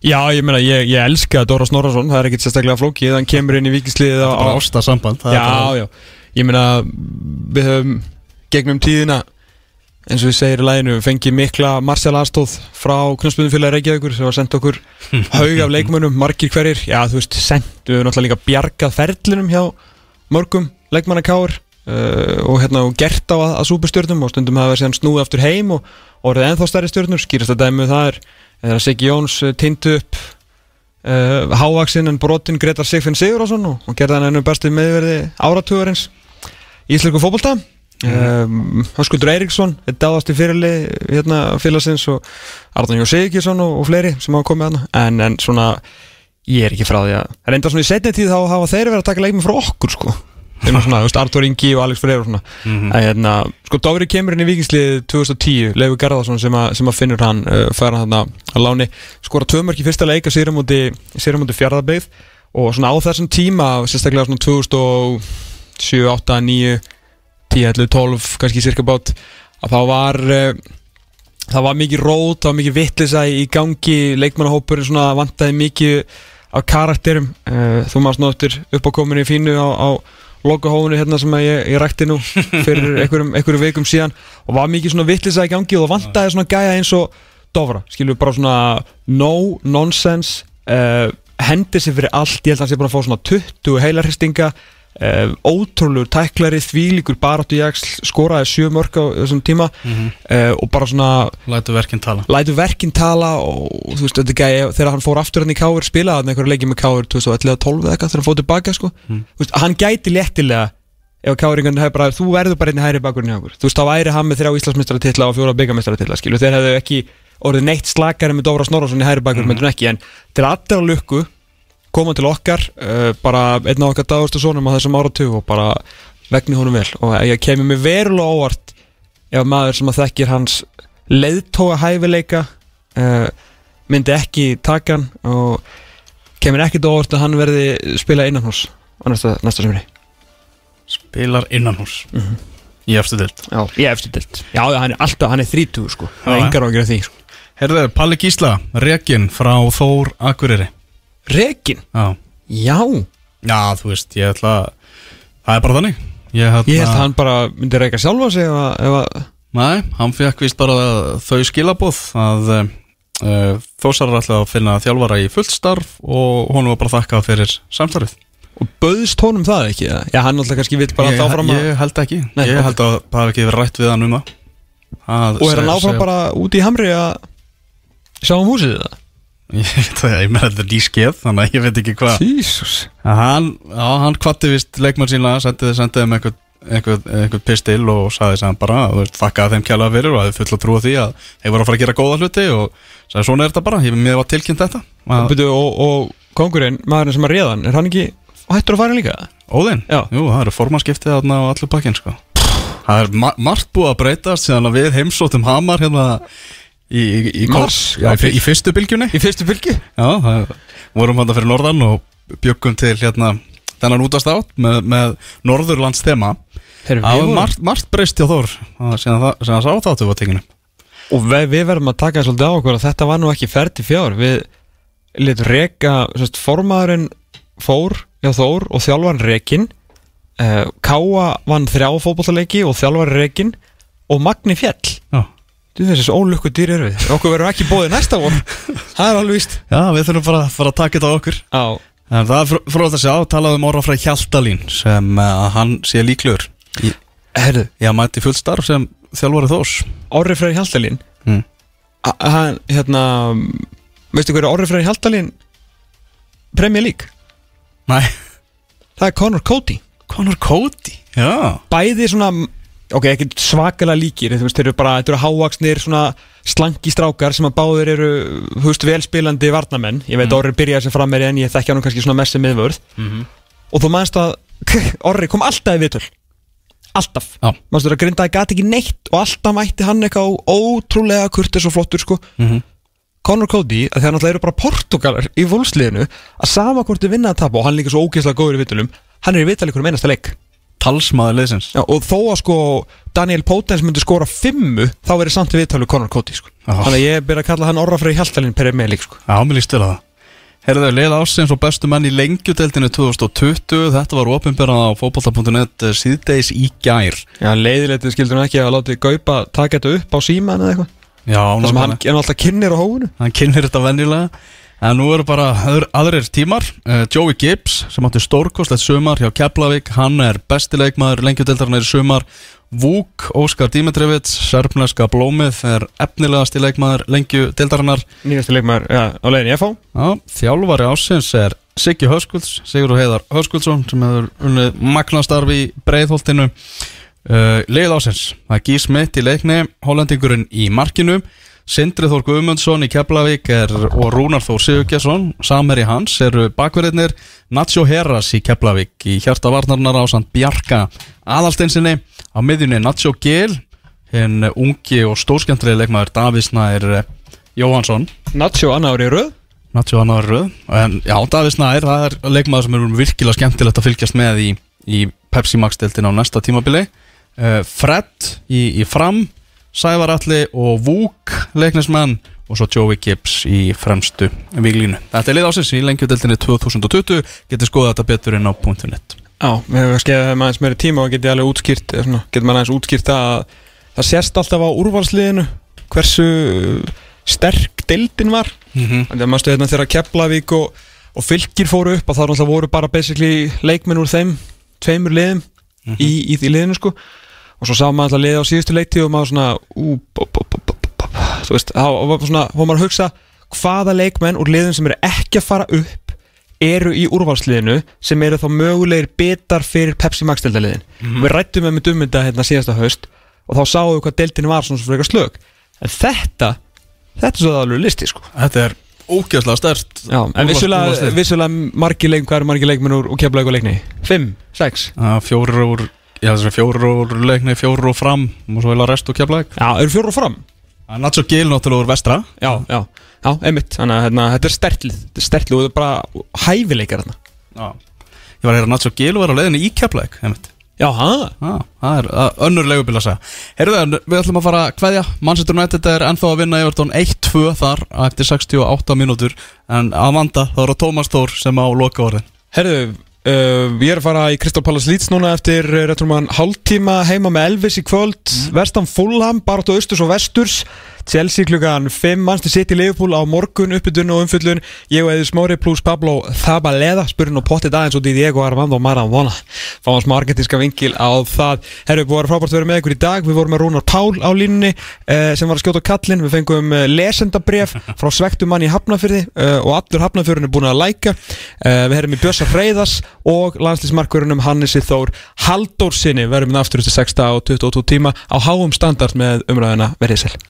Já, ég meina, ég, ég elska Dóra Snorrason, það er ekkert sérstaklega flókið, hann kemur inn í vikisliðið Það er bara ásta samband það er Já, já, ég meina við höfum gegnum tíðina eins og við segir í læginu fengið mikla Marcel aðstóð frá knastbundumfélagi Reykjavíkur sem var sendt okkur haug af leikmönnum, margir hverjir. Já, þú veist, sendt, við höfum náttúrulega líka bjargað ferlinum hjá mörgum leikmannakáur uh, og hérna og gert á að, að súpustjörnum og stundum hafa síðan snúið aftur heim og orðið ennþá stærri stjörnur, skýrast að dæmið það er þegar Siggi Jóns uh, tindu upp uh, hávaksinn en brotin Gretar Sigfinn Sigurðarsson og, og gerði hann ennum bestu meðverði áratugurins í Ísleiku fótbolta um, Höskuldur Eiríksson er dáðasti fyrirli hérna, félagsins og Arðan Jó Sigurðsson og, og fleiri sem hafa komið hana en, en svona ég er ekki frá því að reynda svona í setni tíð þá hafa þeir verið að taka leikmi frá okkur sko. Er svona, þú veist, Artur Ingi og Alex Freyr og svona. Mhm. en hérna, sko Dóri kemur inn í vikingslið 2010, Leifur Garðarsson sem, að- sem að finnur hann, uh, fær hann að láni, skora tvö mörk í fyrsta leika sérum múti fjárðarbeigð og svona á þessum tíma, sérstaklega svona 2007, 8, 9 10, 11, 12, kannski cirka bát að þá var uh, það var mikið rót, það var mikið vittlisa í gangi, leikmannahópur svona vantaði mikið af karakterum. Uh, þú maður svona eftir uppákominni fínu á, á lokahófunu hérna sem ég, ég rækti nú fyrir einhverjum, einhverjum vikum síðan og var mikið svona vittlisa í gangi og það vantaði svona gæja eins og Dofra, skilur bara svona no nonsense uh, hendi sér fyrir allt, ég held að hann sé búin að fá svona 20 heilarhristinga uh, ótrúlegur tæklari, þvílíkur baráttu jaksl, skoraði sjö mörg á þessum tíma. Uh, og bara svona Lætu verkinn tala. lætu verkinn tala og þú veist, þetta gæði þegar hann fór aftur hann í Káur spilaði hann einhverju leikið með Káur 2011-12 eða eitthvað þegar hann fór tilbaka sko. þú veist, hann gæti léttilega ef Káringan hefur bara, þú verður bara einni hæri bakurinn hjá okkur. Þú veist, þá væri hann með þrjá Íslandsmeistaratitla og fjóra byggameistaratitla, skilu, þeir hefðu ekki orðið neitt slakari með Dóra Snorrason í hæri bakurinn mm. ekki, en til á lukku koma til okkar uh, bara einn af okkar dagurstu sonum á þessum áratug og bara vegni honum vel. Og ég kemur mig verulega óvart ef maður sem að þekkir hans leiðtóa hæfileika uh, myndi ekki taka hann og kemur ekkit óvart að hann verði spila innan hús á næsta, næsta semri Spilar innanhús Í eftir dild Já, ég eftir dild Já, hann er alltaf, hann er 30 sko. Það er engar ágjur af því sko. Herðu, Palli Gísla, Rekin frá Þór Akureyri Rekin? Já. Já, Já, þú veist, ég ætla að Það er bara þannig. Ég, hérna, held að hann bara myndi reyka sjálfa sig ef að, ef að Nei, hann fekk vist bara þau skilabóð að uh, Þósar er alltaf að finna þjálfara í fullt starf og honum var bara þakkað fyrir samstarfið. Og bauðst honum það ekki? Já, hann alltaf kannski vill bara þá fram að ég held ekki. Nei, Ég held að það hafi ekki verið rætt við hann um að Og er hann áfram bara út í hamri að sjá um húsið það? Ég veit það, ég með þetta er nýskeið Þannig að ég veit ekki hvað. Hann, hann kvatti vist leikmann sína Sendið sendið um einhvern einhvern, einhvern pistil og sagði sem bara veist, þakkaði þeim kjærlega fyrir og hafði full að trúa því að þeir voru að fara að gera góða hluti og sagði svona er þetta bara, ég mér var tilkynnt þetta. Að, Byrju, og, og kongurinn, maðurinn sem er réðan, er hann ekki hættur að fara líka? Óðinn, jú, það eru formanskiptið á allur pakkin sko. það er ma margt búið að breytast síðan að við heimsóttum Hamar hérna í, í, í, Mars? já, í, fyrstu bylgjunni? Í fyrstu fylgi? Já, það vorum hann fyrir norðan og bjöggum til hérna þennan útast átt með, með norðurlands þema Það var margt, breyst hjá Þór að- síðan það- síðan sá þáttu var tekinu Og við, við verðum að taka svolítið á okkur að þetta var nú ekki ferdi fjár. Við letum reka, sérst, formaðurinn fór hjá Þór og þjálfarinn rekin uh, Káa vann þrjá fótbollaleiki og þjálfarinn rekin og Magni fjall Já, Þú veist þessi ólukku dýr eru við. Okkur verður ekki bóðið næsta von Það er alveg víst. Já við þurfum bara að fara að taka þetta á okkur. Já, En það er fróðast að sjá, talaði um Orra Frey Hjaltalín sem uh, að hann sé líklegur í, herðu, að mæti fullt starf sem þjálfari þós Freyr Hjaltalín? Mm. Hann, hérna Veistu hver er Orri Freyr Hjaltalín? Premier League? Nei, Það er Conor Cody Conor Cody Já, Bæði svona Ok, ekki svakalega líkir veist, þeir eru bara, þetta eru hávaksnir slangi strákar sem að báðir eru veist, velspilandi varnamenn Ég veit Orri byrjaði sem frammeiri en ég þekki hann kannski svona messi miðvörð. Og þú mannst að Orri kom alltaf í vitul Alltaf. Já. Manstu að grindaði gati ekki neitt Og alltaf mætti hann eitthvað ótrúlega kurtis og flottur sko. Mhm. Conor Cody, þegar náttúrulega eru bara Portugalar í volsliðinu að sama hvort þið vinna að tapa og hann er líka svo ógeðslega góður í vitulum hann er í vital ykkur um einasta leik talsmaður leysins Já, og þó að sko Daniel Potens myndi skora fimmu þá verið samt í vitalu Conor Cody sko. Þannig að ég byrja að kalla hann orra fyrir hjaltalinn per með lík sko. Já, mér líst til að það. Herðu, leið ásins og bestu menn í lengjudeldinu 2020 Þetta var opinberað á fótbolta.net síðdeis í gær. Já, leiðilegtið skildur hann ekki að láta Gaupa taka þetta upp á síman eða eitthvað. Já, það sem hann er alltaf kynir á hófunu hann kynir þetta venjulega En nú eru bara aðrir tímar. Uh, Joey Gibbs sem átti stórkostlegt sumar hjá Keflavík Hann er bestileikmaður lengjudeldarinn í sumar. Vúk, Óskar Dimitrevits Serfneska Blómið er efnilegasti leikmaður lengjudeldarinnar nýjastu leikmaður ja, á leiðin í FH Já, þjálfari ásins er Siggi Höskulds, Sigur Heiðar Höskuldsson sem hefur unnið magnastarfi í breiðholtinu. Uh, Leið ásins, það er Gís Mitt í leikni Hollendingurinn í markinu Sindri Þór Guðmundsson í Keflavík er, og Rúnar Þór Sigurgjesson samherji hans eru bakverðinir Nacho Herras í Keflavík í hjarta varnarnar á samt Bjarka aðalsteinsinni. Á miðjunni Nacho Gil hinn ungi og stórskjandrið leikmaður Davísnær Jóhansson Nacho annar í röð. Nacho annar röð. En já, Davís Nær, það er leikmaður sem er virkilega skemmtilegt að fylgjast með í, í Pepsi Max deltin á næsta tímabili. Uh, Fred í, í fram Sævar Alli og Vúk leiknismenn og svo Joey Gibbs í fremstu viglínu. Þetta er lið ásins í lengjudeltinni 2020 getið skoða þetta betur inn á .net. Já, við hefum að skeiða maður aðeins meiri tíma og getið alveg útskýrt svona, getur maður aðeins útskýrt að það sést alltaf á úrvalsliðinu hversu sterk deildin var. Mm -hmm. Þannig að maður stuði hérna þegar Keflavík og, og fylgir fóru upp að það voru bara basically leikmenn úr þeim tveimur liðum í, í því liðinu sko og svo sá maður alltaf liði á síðustu leikti og maður svona ú, bop, bop, bop, þú veist, þá var svona, þá var maður að hugsa hvaða leikmenn úr liðum sem eru ekki að fara upp eru í úrvalsliðinu sem eru þá mögulegir bitar fyrir Pepsi Max deildaliðin við rættum með með dummynda hérna síðasta haust og þá sáum við hvað deildin var svona svona slög en þetta, þetta er svo alveg listi sko. Þetta er ógeðslega stert Já, en vissulega, vissulega margir leik, hvað eru margir leikmenn úr, keflaug og leikni? Fimm, sex? Fjóru úr, já þess að fjóru úr leikni, fjóru úr fram og svo vilja rest úr keflæk Já, eru fjóru fram? Nacho Gil náttúrulega úr vestra. Já, já, já, einmitt. Þannig að hérna, þetta er stertlið, þetta er stertlið og þetta er bara hæfileikar þarna. Já. Ég var að heyra Nacho Gil var á leiðinni í keflæk einmitt. Já? Já, það er önnur leigubil að segja. Heyrðu það, við ætlum að fara að kveðja. Manchester United er ennþá að vinna Everton 1-2 þar eftir 68 mínútur. En að vanda, þá er það Tómas Þór sem á loka orðin Herðu, uh, ég er að fara í Crystal Palace Leeds núna eftir uh, réttum hann hálftíma heima með Elvis í kvöld. Vestan Fulham, bara áttu austurs og vesturs Chelsea klukkan 5 mannstu sitt í Liverpool á morgun uppbytun og umfyllun ég og Eður Smári pluss Pablo Zabaleda spurning og pottið aðeins út í Diego Armando Maradona. Fáum smá argentinska vingil á það. Herru, að vera frábært að vera með ykkur í dag. Við vorum með Rúnar Pál á línunni eh, sem var að skjóta á kallinn, við fengum eh, lesendabref frá svektum manni í Hafnafyrði eh, og allur Hafnafjörðin er búin að læka við herrum í Bjössa Freyðas og landslýsmarkurunum Hannesi Þór Halldór sinni verðum við aftur